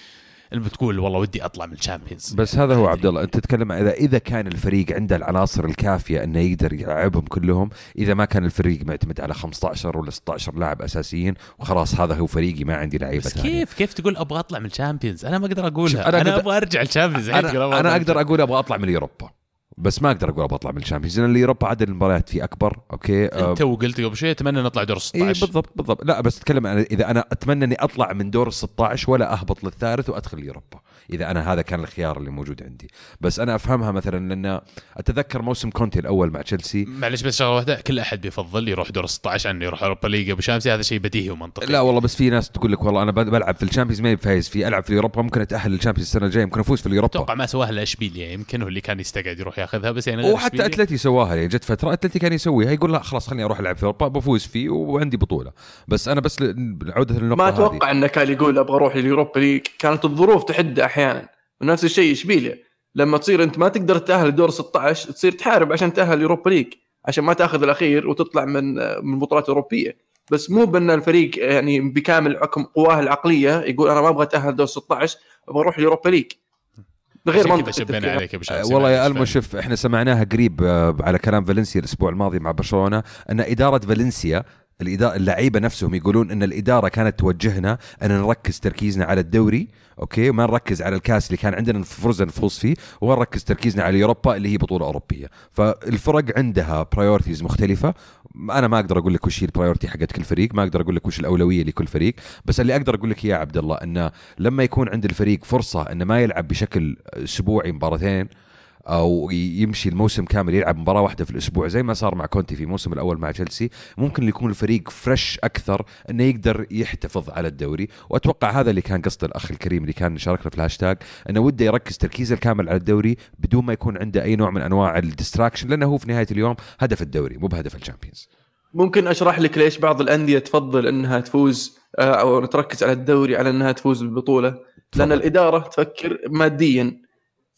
بتقول والله ودي أطلع من الشامبيونز. بس هذا هو عبد الله أنت تتكلم إذا إذا كان الفريق عنده العناصر الكافية إنه يقدر يلعبهم كلهم إذا ما كان الفريق معتمد على 15 ولا 16 لاعب أساسيين وخلاص هذا هو فريقي ما عندي لعيبة بس كيف كيف تقول أبغى أطلع من الشامبيونز؟ أنا ما أقدر أقولها. أنا أنا, أقدر- أبغى أرجع الشامبيونز. أنا أبغى أنا أطلع أقدر أقول أبغى أطلع من اليوروبا. بس ما أقدر أقول أبغى أطلع من الشامبيونز. لأن اليوروبا عدد المباريات فيه أكبر okay؟ أنت وقلت قبل شوي أتمنى نطلع دور ال 16 بالضبط بالضبط. لا بس أتكلم إذا أنا أتمنى إني أطلع من دور ال 16 ولا أهبط للثالث وأدخل اليوروبا. إذا أنا هذا كان الخيار اللي موجود عندي. بس أنا أفهمها مثلا لأن أتذكر موسم كونتي الأول مع تشيلسي. معلش بس شغلة واحدة كل أحد بيفضل يروح دور 16 عن يروح أوروبا ليج أبو شامسي هذا شيء بديهي ومنطقي. لا والله بس في ناس تقول لك والله أنا بل- بلعب في الشامبيونز ما فايز فيه ألعب في اليوروبا ممكن أتأهل للشامبيونز السنة الجاية ممكن أفوز في اليوروبا. أتوقع ما سواها إلا إشبيليا. يمكن هو اللي كان يستقعد يروح ياخذها بس يعني وحتى. أتلتي سواها. يعني جت فترة أتلتي كان يسويها. يقول لا خلاص خليني أروح ألعب في أوروبا بفوز فيه وعندي بطولة. بس أنا بس عودة للنقطة ما. أتوقع انه كان يقول أبغى أروح اليوروبا ليج. كانت الظروف تحد أحيانا. ونفس الشيء اشبيليا لما تصير أنت ما تقدر تتاهل لدور 16 تصير تحارب عشان تأهل اليوروبا ليج عشان ما تأخذ الأخير وتطلع من من بطولات اوروبيه بس مو بأن الفريق يعني بكامل حكم قواه العقلية يقول أنا ما أبغى أتأهل دور 16 أبغى أروح اليوروبا ليج. غير منطقي شبينا. عليك والله يا ألمو شوف إحنا سمعناها قريب آه، على كلام فالنسيا الأسبوع الماضي مع برشلونة أن إدارة فالنسيا الإدارة اللعيبة نفسهم يقولون إن الإدارة كانت توجهنا أن نركز تركيزنا على الدوري okay؟ وما نركز على الكاس اللي كان عندنا فرصة نفوز فيه ونركز تركيزنا على ال Europa اللي هي بطولة أوروبية. فالفرق عندها priorities مختلفة. أنا ما أقدر أقول لك وش هي ال priority حقت كل فريق ما أقدر أقول لك وش الأولوية لكل فريق. بس اللي أقدر أقول لك يا عبد الله إنه لما يكون عند الفريق فرصة إنه ما يلعب بشكل أسبوعي مباراتين أو يمشي الموسم كامل يلعب مباراة واحدة في الأسبوع زي ما صار مع كونتي في الموسم الأول مع تشيلسي. ممكن يكون الفريق fresh أكثر إنه يقدر يحتفظ على الدوري. وأتوقع هذا اللي كان قصد الأخ الكريم اللي كان شاركنا في الهاشتاج إنه وده يركز تركيزه الكامل على الدوري بدون ما يكون عنده أي نوع من أنواع ال distraction لأنه هو في نهاية اليوم هدف الدوري مو بهدف ال Champions. ممكن أشرح لك ليش بعض الأندية تفضل إنها تفوز آه، أو تركز على الدوري على إنها تفوز بالبطولة؟ لأن الإدارة تفكر ماديا.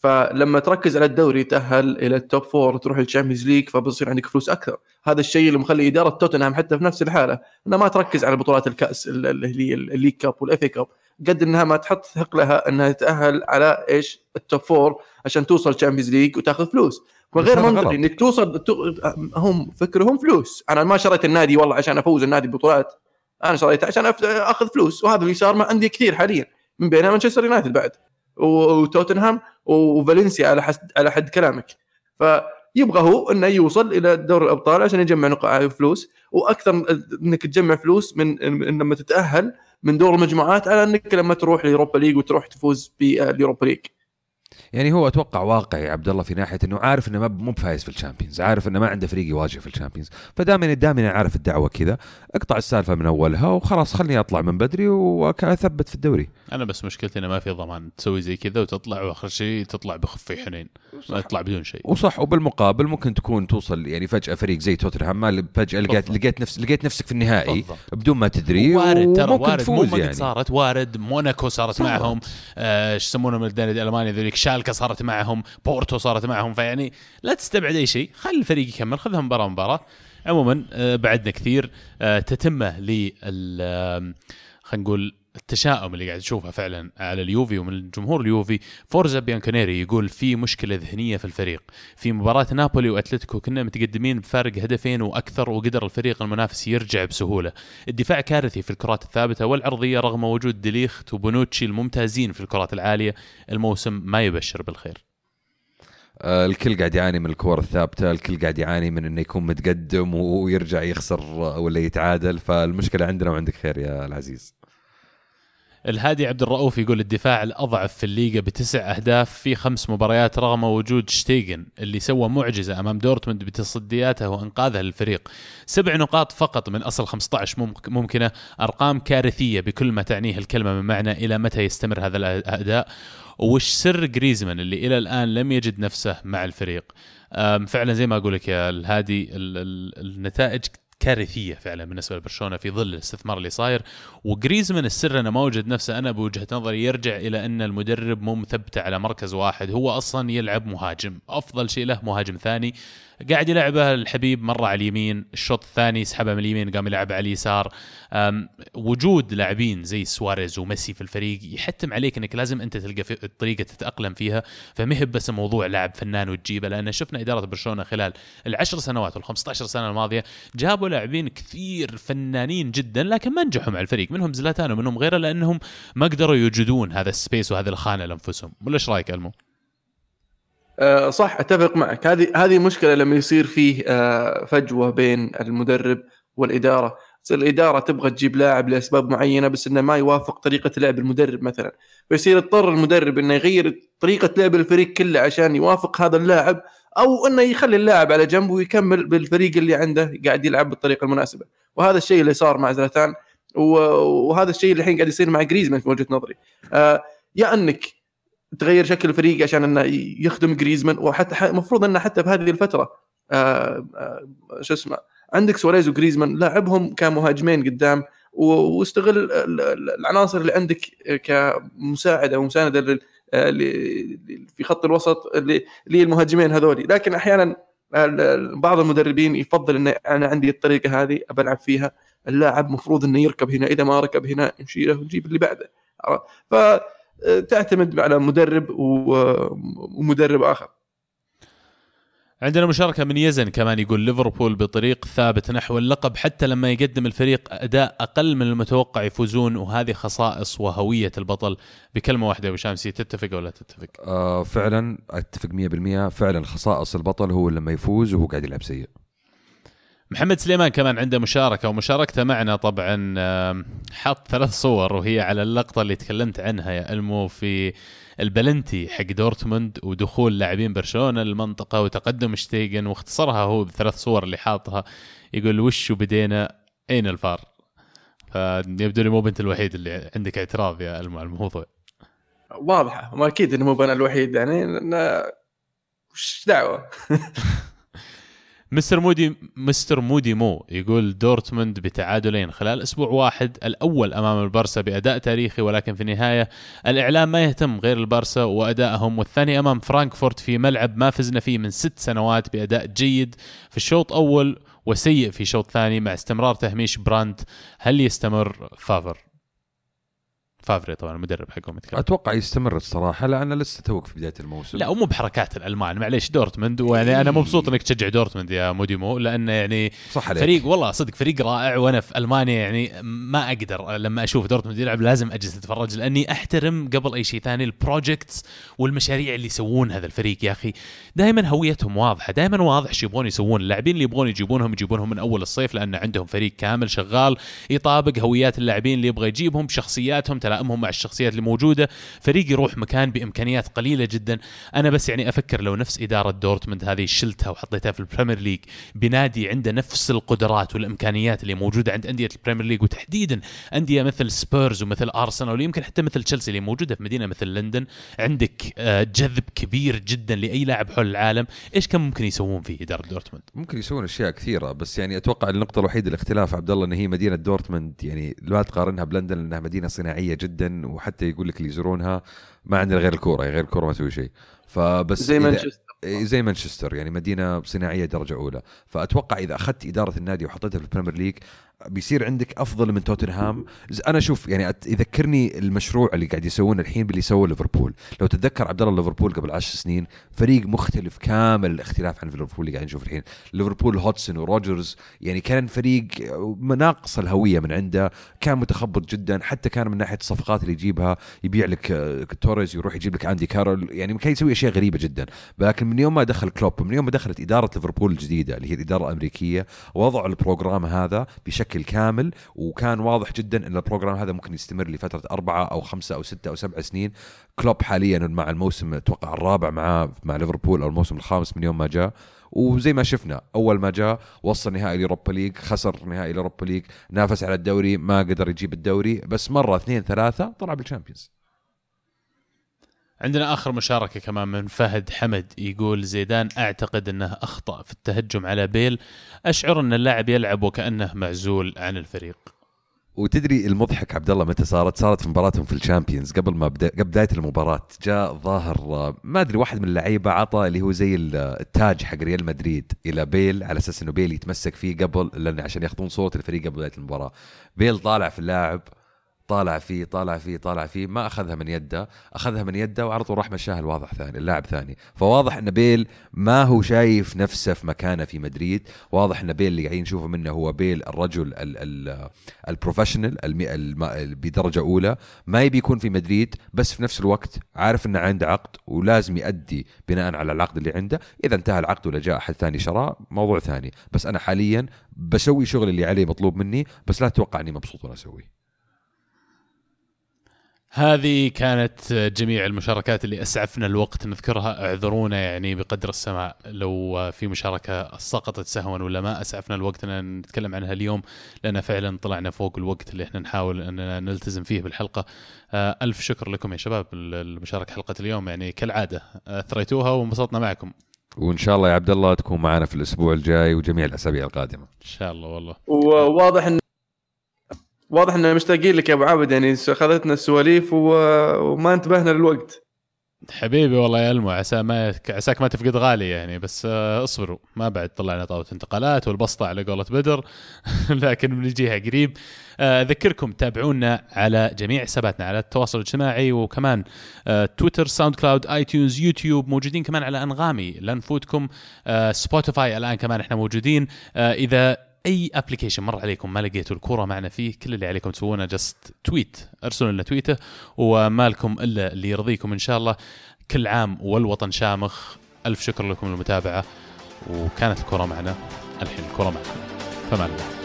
فلما تركز على الدوري تأهل إلى ال top four وتروح لل Champions League فبصير عندك فلوس أكثر. هذا الشيء اللي مخلي إدارة توتنهام حتى في نفس الحالة إنها ما تركز على بطولات الكأس اللي هي ال League Cup وال FA Cup قد إنها ما تحط ثقلها إنها تتاهل على إيش؟ ال top four عشان توصل Champions League وتأخذ فلوس. وغير منطقي إنك توصل هم فكرهم فلوس. أنا ما شريت النادي والله عشان أفوز النادي ببطولات. أنا شريته عشان أخذ فلوس وهذا اللي صار مع أندية كثير حاليا من بينها مانشستر يونايتد بعد. وتوتنهام وفالنسيا على حد على حد كلامك. فيبغى هو إنه يوصل إلى دوري الأبطال عشان يجمع نقاط فلوس وأكثر إنك تجمع فلوس من لما تتأهل من دور المجموعات على إنك لما تروح ل Europa League وتروح تفوز بال Europa League يعني هو أتوقع واقعي عبد الله في ناحية إنه عارف إنه مو بفايز في ال Champions عارف إنه ما عنده فريق يواجه في ال Champions. فدائما دائما عارف الدعوة كذا اقطع السالفة من أولها وخلاص خلني أطلع من بدري وأثبت في الدوري. أنا بس مشكلتي إنه ما في ضمان تسوي زي كذا وتطلع وآخر شيء تطلع بخفي حنين ما تطلع بدون شيء. وصح وبالمقابل ممكن تكون توصل يعني فجأة فريق زي توتنهام ما فجأة لقيت لقيت نفس لقيت نفسك في النهائي بالضبط. بدون ما تدري وارد ترى وارد. مو يعني. صارت وارد. موناكو صارت. معهم. إيش آه يسمونهم الدوري الالماني ذوليك شالكا صارت معهم بورتو صارت معهم فيعني لا تستبعد أي شيء خلي الفريق يكمل خذها مباراه مباراة. عموما آه بعدنا كثير آه تتمة لل خلينا نقول التشاؤم اللي قاعد تشوفه فعلا على اليوفي ومن جمهور اليوفي. فورزا بيانكونيري يقول في مشكلة ذهنية في الفريق. في مباراة نابولي وأتلتيكو كنا متقدمين بفارق هدفين وأكثر وقدر الفريق المنافس يرجع بسهولة. الدفاع كارثي في الكرات الثابتة والعرضية رغم وجود ديليخت وبونوتشي الممتازين في الكرات العالية. الموسم ما يبشر بالخير. آه، الكل قاعد يعاني من الكور الثابتة الكل قاعد يعاني من إنه يكون متقدم ويرجع يخسر ولا يتعادل. فالمشكلة عندنا وعندك خير يا العزيز. الهادي عبد الرؤوف يقول الدفاع الأضعف في الليغا بتسع أهداف في خمس مباريات رغم وجود شتيجن اللي سوى معجزة أمام دورتموند بتصدياته وانقاذها للفريق. سبع نقاط فقط من أصل 15 ممكنة. أرقام كارثية بكل ما تعنيه الكلمة من معنى إلى متى يستمر هذا الأداء. وش سر جريزمان اللي إلى الآن لم يجد نفسه مع الفريق؟ فعلا زي ما أقول لك يا الهادي النتائج كارثية فعلا بالنسبة لبرشلونة في ظل الاستثمار اللي صاير. وجريزمان السر انه ما وجد نفسه أنا بوجهة نظري يرجع إلى أن المدرب مو مثبته على مركز واحد هو أصلا يلعب مهاجم أفضل شيء له مهاجم ثاني. قاعد يلعبها الحبيب مرة على اليمين الشوط الثاني سحبها من اليمين قام يلعب على اليسار. وجود لاعبين زي سواريز وميسي في الفريق يحتم عليك إنك لازم أنت تلقى في طريقة تتأقلم فيها. فما هي بس موضوع لاعب فنان وتجيبه لأن شفنا إدارة برشلونة خلال العشر سنوات وال 15 سنة الماضية جابوا لاعبين كثير فنانين جدا لكن ما نجحوا مع الفريق منهم زلاتان ومنهم غيره لأنهم ما قدروا يوجدون هذا السبيس وهذه الخانة لأنفسهم. ولا إيش رأيك ألمو؟ أه صح أتفق معك. هذه هذه مشكلة لما يصير فيه أه فجوة بين المدرب والإدارة. الإدارة تبغى تجيب لاعب لأسباب معينة بس إنه ما يوافق طريقة لعب المدرب مثلا. فيصير يضطر المدرب إنه يغير طريقة لعب الفريق كله عشان يوافق هذا اللاعب أو إنه يخلي اللاعب على جنب ويكمل بالفريق اللي عنده قاعد يلعب بالطريقة المناسبة. وهذا الشيء اللي صار مع زلاتان وهذا الشيء اللي الحين قاعد يصير مع جريزمان في وجهة نظري. آه يا إنك تغير شكل الفريق عشان إنه يخدم جريزمان وحتى المفروض إنه حتى في هذه الفترة آه آه شو اسمه عندك سواريز وجريزمان لاعبهم كمهاجمين قدام واستغل العناصر اللي عندك كمساعدة ومسانده آه، في خط الوسط اللي المهاجمين هذولي. لكن أحيانا بعض المدربين يفضل ان أنا عندي الطريقة هذه بلعب فيها اللاعب مفروض إنه يركب هنا إذا ما ركب هنا نشيله ونجيب اللي بعده فتعتمد على مدرب ومدرب آخر. عندنا مشاركة من يزن كمان يقول ليفربول بطريق ثابت نحو اللقب حتى لما يقدم الفريق أداء أقل من المتوقع يفوزون وهذه خصائص وهوية البطل. بكلمة واحدة أبو شامسي تتفق ولا تتفق؟ آه فعلا أتفق 100% فعلا خصائص البطل هو لما يفوز وهو قاعد يلعب سيء. محمد سليمان كمان عنده مشاركة ومشاركته معنا طبعا حط ثلاث صور وهي على اللقطة اللي تكلمت عنها يا ألمو في البلنتي حق دورتموند ودخول لاعبين برشلونة المنطقة وتقدم شتيجن واختصرها هو بثلاث صور اللي حاطها. يقول وش بدينا؟ أين الفار؟ فيبدو لي مو بأنت الوحيد اللي عندك اعتراض يا ألمو على الموضوع. واضحة ما أكيد إنه مو أنا الوحيد يعني وش دعوة؟ Mister موديمو Mister موديمو يقول دورتموند بتعادلين خلال أسبوع واحد الأول أمام البارسا بأداء تاريخي ولكن في النهاية الإعلام ما يهتم غير البارسا وأدائهم والثاني أمام فرانكفورت في ملعب ما فزنا فيه من ست سنوات بأداء جيد في الشوط أول وسيء في شوط ثاني مع استمرار تهميش براندت. هل يستمر فافر؟ فافري طبعا المدرب حقهم يتكلم. أتوقع يستمر الصراحة لأنه لسه توك في بداية الموسم. لا ومو بحركات الألمان. معليش دورتموند ويعني أنا مبسوط إنك تشجع دورتموند يا موديمو لأنه يعني صح عليك. فريق والله صدق فريق رائع وأنا في ألمانيا يعني ما أقدر لما أشوف دورتموند يلعب لازم أجلس أتفرج لأني أحترم قبل أي شيء ثاني ال projects والمشاريع اللي يسوون هذا الفريق يا أخي. دائما هويتهم واضحة دائما واضح إيش يبغون يسوون. اللاعبين اللي يبغون يجيبونهم يجيبونهم من أول الصيف لأن عندهم فريق كامل شغال يطابق هويات اللاعبين اللي يبغى يجيبهم شخصياتهم تلائمهم مع الشخصيات اللي موجودة. فريق يروح مكان بإمكانيات قليلة جدا. أنا بس يعني أفكر لو نفس إدارة دورتموند هذه شلتها وحطيتها في ال Premier League بنادي عنده نفس القدرات والإمكانيات اللي موجودة عند أندية ال Premier League وتحديدا أندية مثل سبيرز ومثل أرسنال ويمكن حتى مثل تشيلسي اللي موجودة في مدينة مثل لندن. عندك آه، جذب كبير جدا لأي لاعب حول العالم. إيش كان ممكن يسوون فيه إدارة دورتموند؟ ممكن يسوون أشياء كثيرة بس يعني أتوقع النقطة الوحيدة الاختلاف عبد الله إن هي مدينة دورتموند يعني لا تقارنها بلندن لأنها مدينة صناعية جدا وحتى يقول لك اللي يزورونها ما عندنا غير الكورة غير الكورة ما تسوي شيء. فبس زي مانشستر. زي مانشستر يعني مدينة صناعية درجة أولى. فأتوقع إذا أخذت إدارة النادي وحطيتها في ال Premier League بيصير عندك أفضل من توتنهام. أنا أشوف يعني يذكرني المشروع اللي قاعد يسوونه الحين باللي سووه ليفربول. لو تتذكر عبد الله ليفربول قبل عشر سنين فريق مختلف كامل الاختلاف عن ليفربول اللي قاعد نشوف الحين. ليفربول هودسون وروجرز يعني كان فريق ناقص الهوية من عنده كان متخبط جدا حتى كان من ناحية الصفقات اللي يجيبها يبيع لك آه، توريز يروح يجيب لك أندي كارول يعني كان يسوي أشياء غريبة جدا. لكن من يوم ما دخل كلوب من يوم ما دخلت إدارة ليفربول الجديدة اللي هي الإدارة الأمريكية وضعوا ال program هذا بشكل كامل وكان واضح جدا إن ال program هذا ممكن يستمر لفترة أربعة أو خمسة أو ستة أو سبع سنين. كلوب حاليا مع الموسم أتوقع الرابع معاه مع ليفربول أو الموسم الخامس من يوم ما جاء. وزي ما شفنا أول ما جاء وصل نهائي ال Europa League خسر نهائي ال Europa League نافس على الدوري ما قدر يجيب الدوري بس مرة اثنين ثلاثة طلع بال Champions. عندنا آخر مشاركة كمان من فهد حمد يقول زيدان أعتقد إنه أخطأ في التهجم على بيل أشعر إن اللاعب يلعب وكأنه معزول عن الفريق وتدري المضحك عبد الله متى صارت؟ صارت في مباراتهم في ال Champions قبل ما بدا قبل بداية المباراة جاء ظاهر ما أدري واحد من اللعيبة عطى اللي هو زي ال- التاج حق ريال مدريد إلى بيل على أساس إنه بيل يتمسك فيه قبل لأن عشان ياخذون صورة الفريق قبل بداية المباراة. بيل طالع في اللاعب طالع فيه طالع فيه طالع فيه ما أخذها من يده أخذها من يده وعلى طول راح مشاها الواضح ثاني اللاعب ثاني. فواضح إن بيل ما هو شايف نفسه في مكانه في مدريد واضح إن بيل اللي قاعدين نشوفه منه هو بيل الرجل ال ال البروفيشنال بدرجة أولى. ما يبي يكون في مدريد بس في نفس الوقت عارف إنه عنده عقد ولازم يؤدي بناء على العقد اللي عنده. إذا انتهى العقد ولا جاء أحد ثاني شراه موضوع ثاني. بس أنا حاليا بسوي شغل اللي عليه مطلوب مني بس لا تتوقع إني مبسوط وأنا أسويه. هذه كانت جميع المشاركات اللي أسعفنا الوقت نذكرها. اعذرونا يعني بقدر السماع لو في مشاركة سقطت سهوا ولا ما. أسعفنا الوقت أن نتكلم عنها اليوم لأن فعلا طلعنا فوق الوقت اللي إحنا نحاول أننا نلتزم فيه بالحلقة. آه، ألف شكر لكم يا شباب المشاركه حلقة اليوم. يعني كالعادة أثريتوها وانبسطنا معكم. وإن شاء الله يا عبد الله تكون معنا في الأسبوع الجاي وجميع الأسابيع القادمة. إن شاء الله والله. وواضح إن واضح ان مشتاقين لك يا أبو عابد يعني اخذتنا السواليف و... وما انتبهنا للوقت. حبيبي والله يا ألمو عسى ما عساك ما تفقد غالي يعني بس آه، اصبروا. ما بعد طلعنا طاولة انتقالات والبسطة على قولة بدر لكن بنجيها قريب. آه، أذكركم تابعونا على جميع حساباتنا على التواصل الاجتماعي وكمان آه، تويتر SoundCloud iTunes يوتيوب موجودين كمان على أنغامي. لا نفوتكم Spotify الآن كمان إحنا موجودين. إذا أي application مر عليكم ما لقيتوا الكورة معنا فيه كل اللي عليكم تسوونه just tweet ارسلوا لنا تويته وما لكم إلا اللي يرضيكم إن شاء الله. كل عام والوطن شامخ. ألف شكر لكم للمتابعة وكانت الكره معنا الحين الكره معنا فمان الله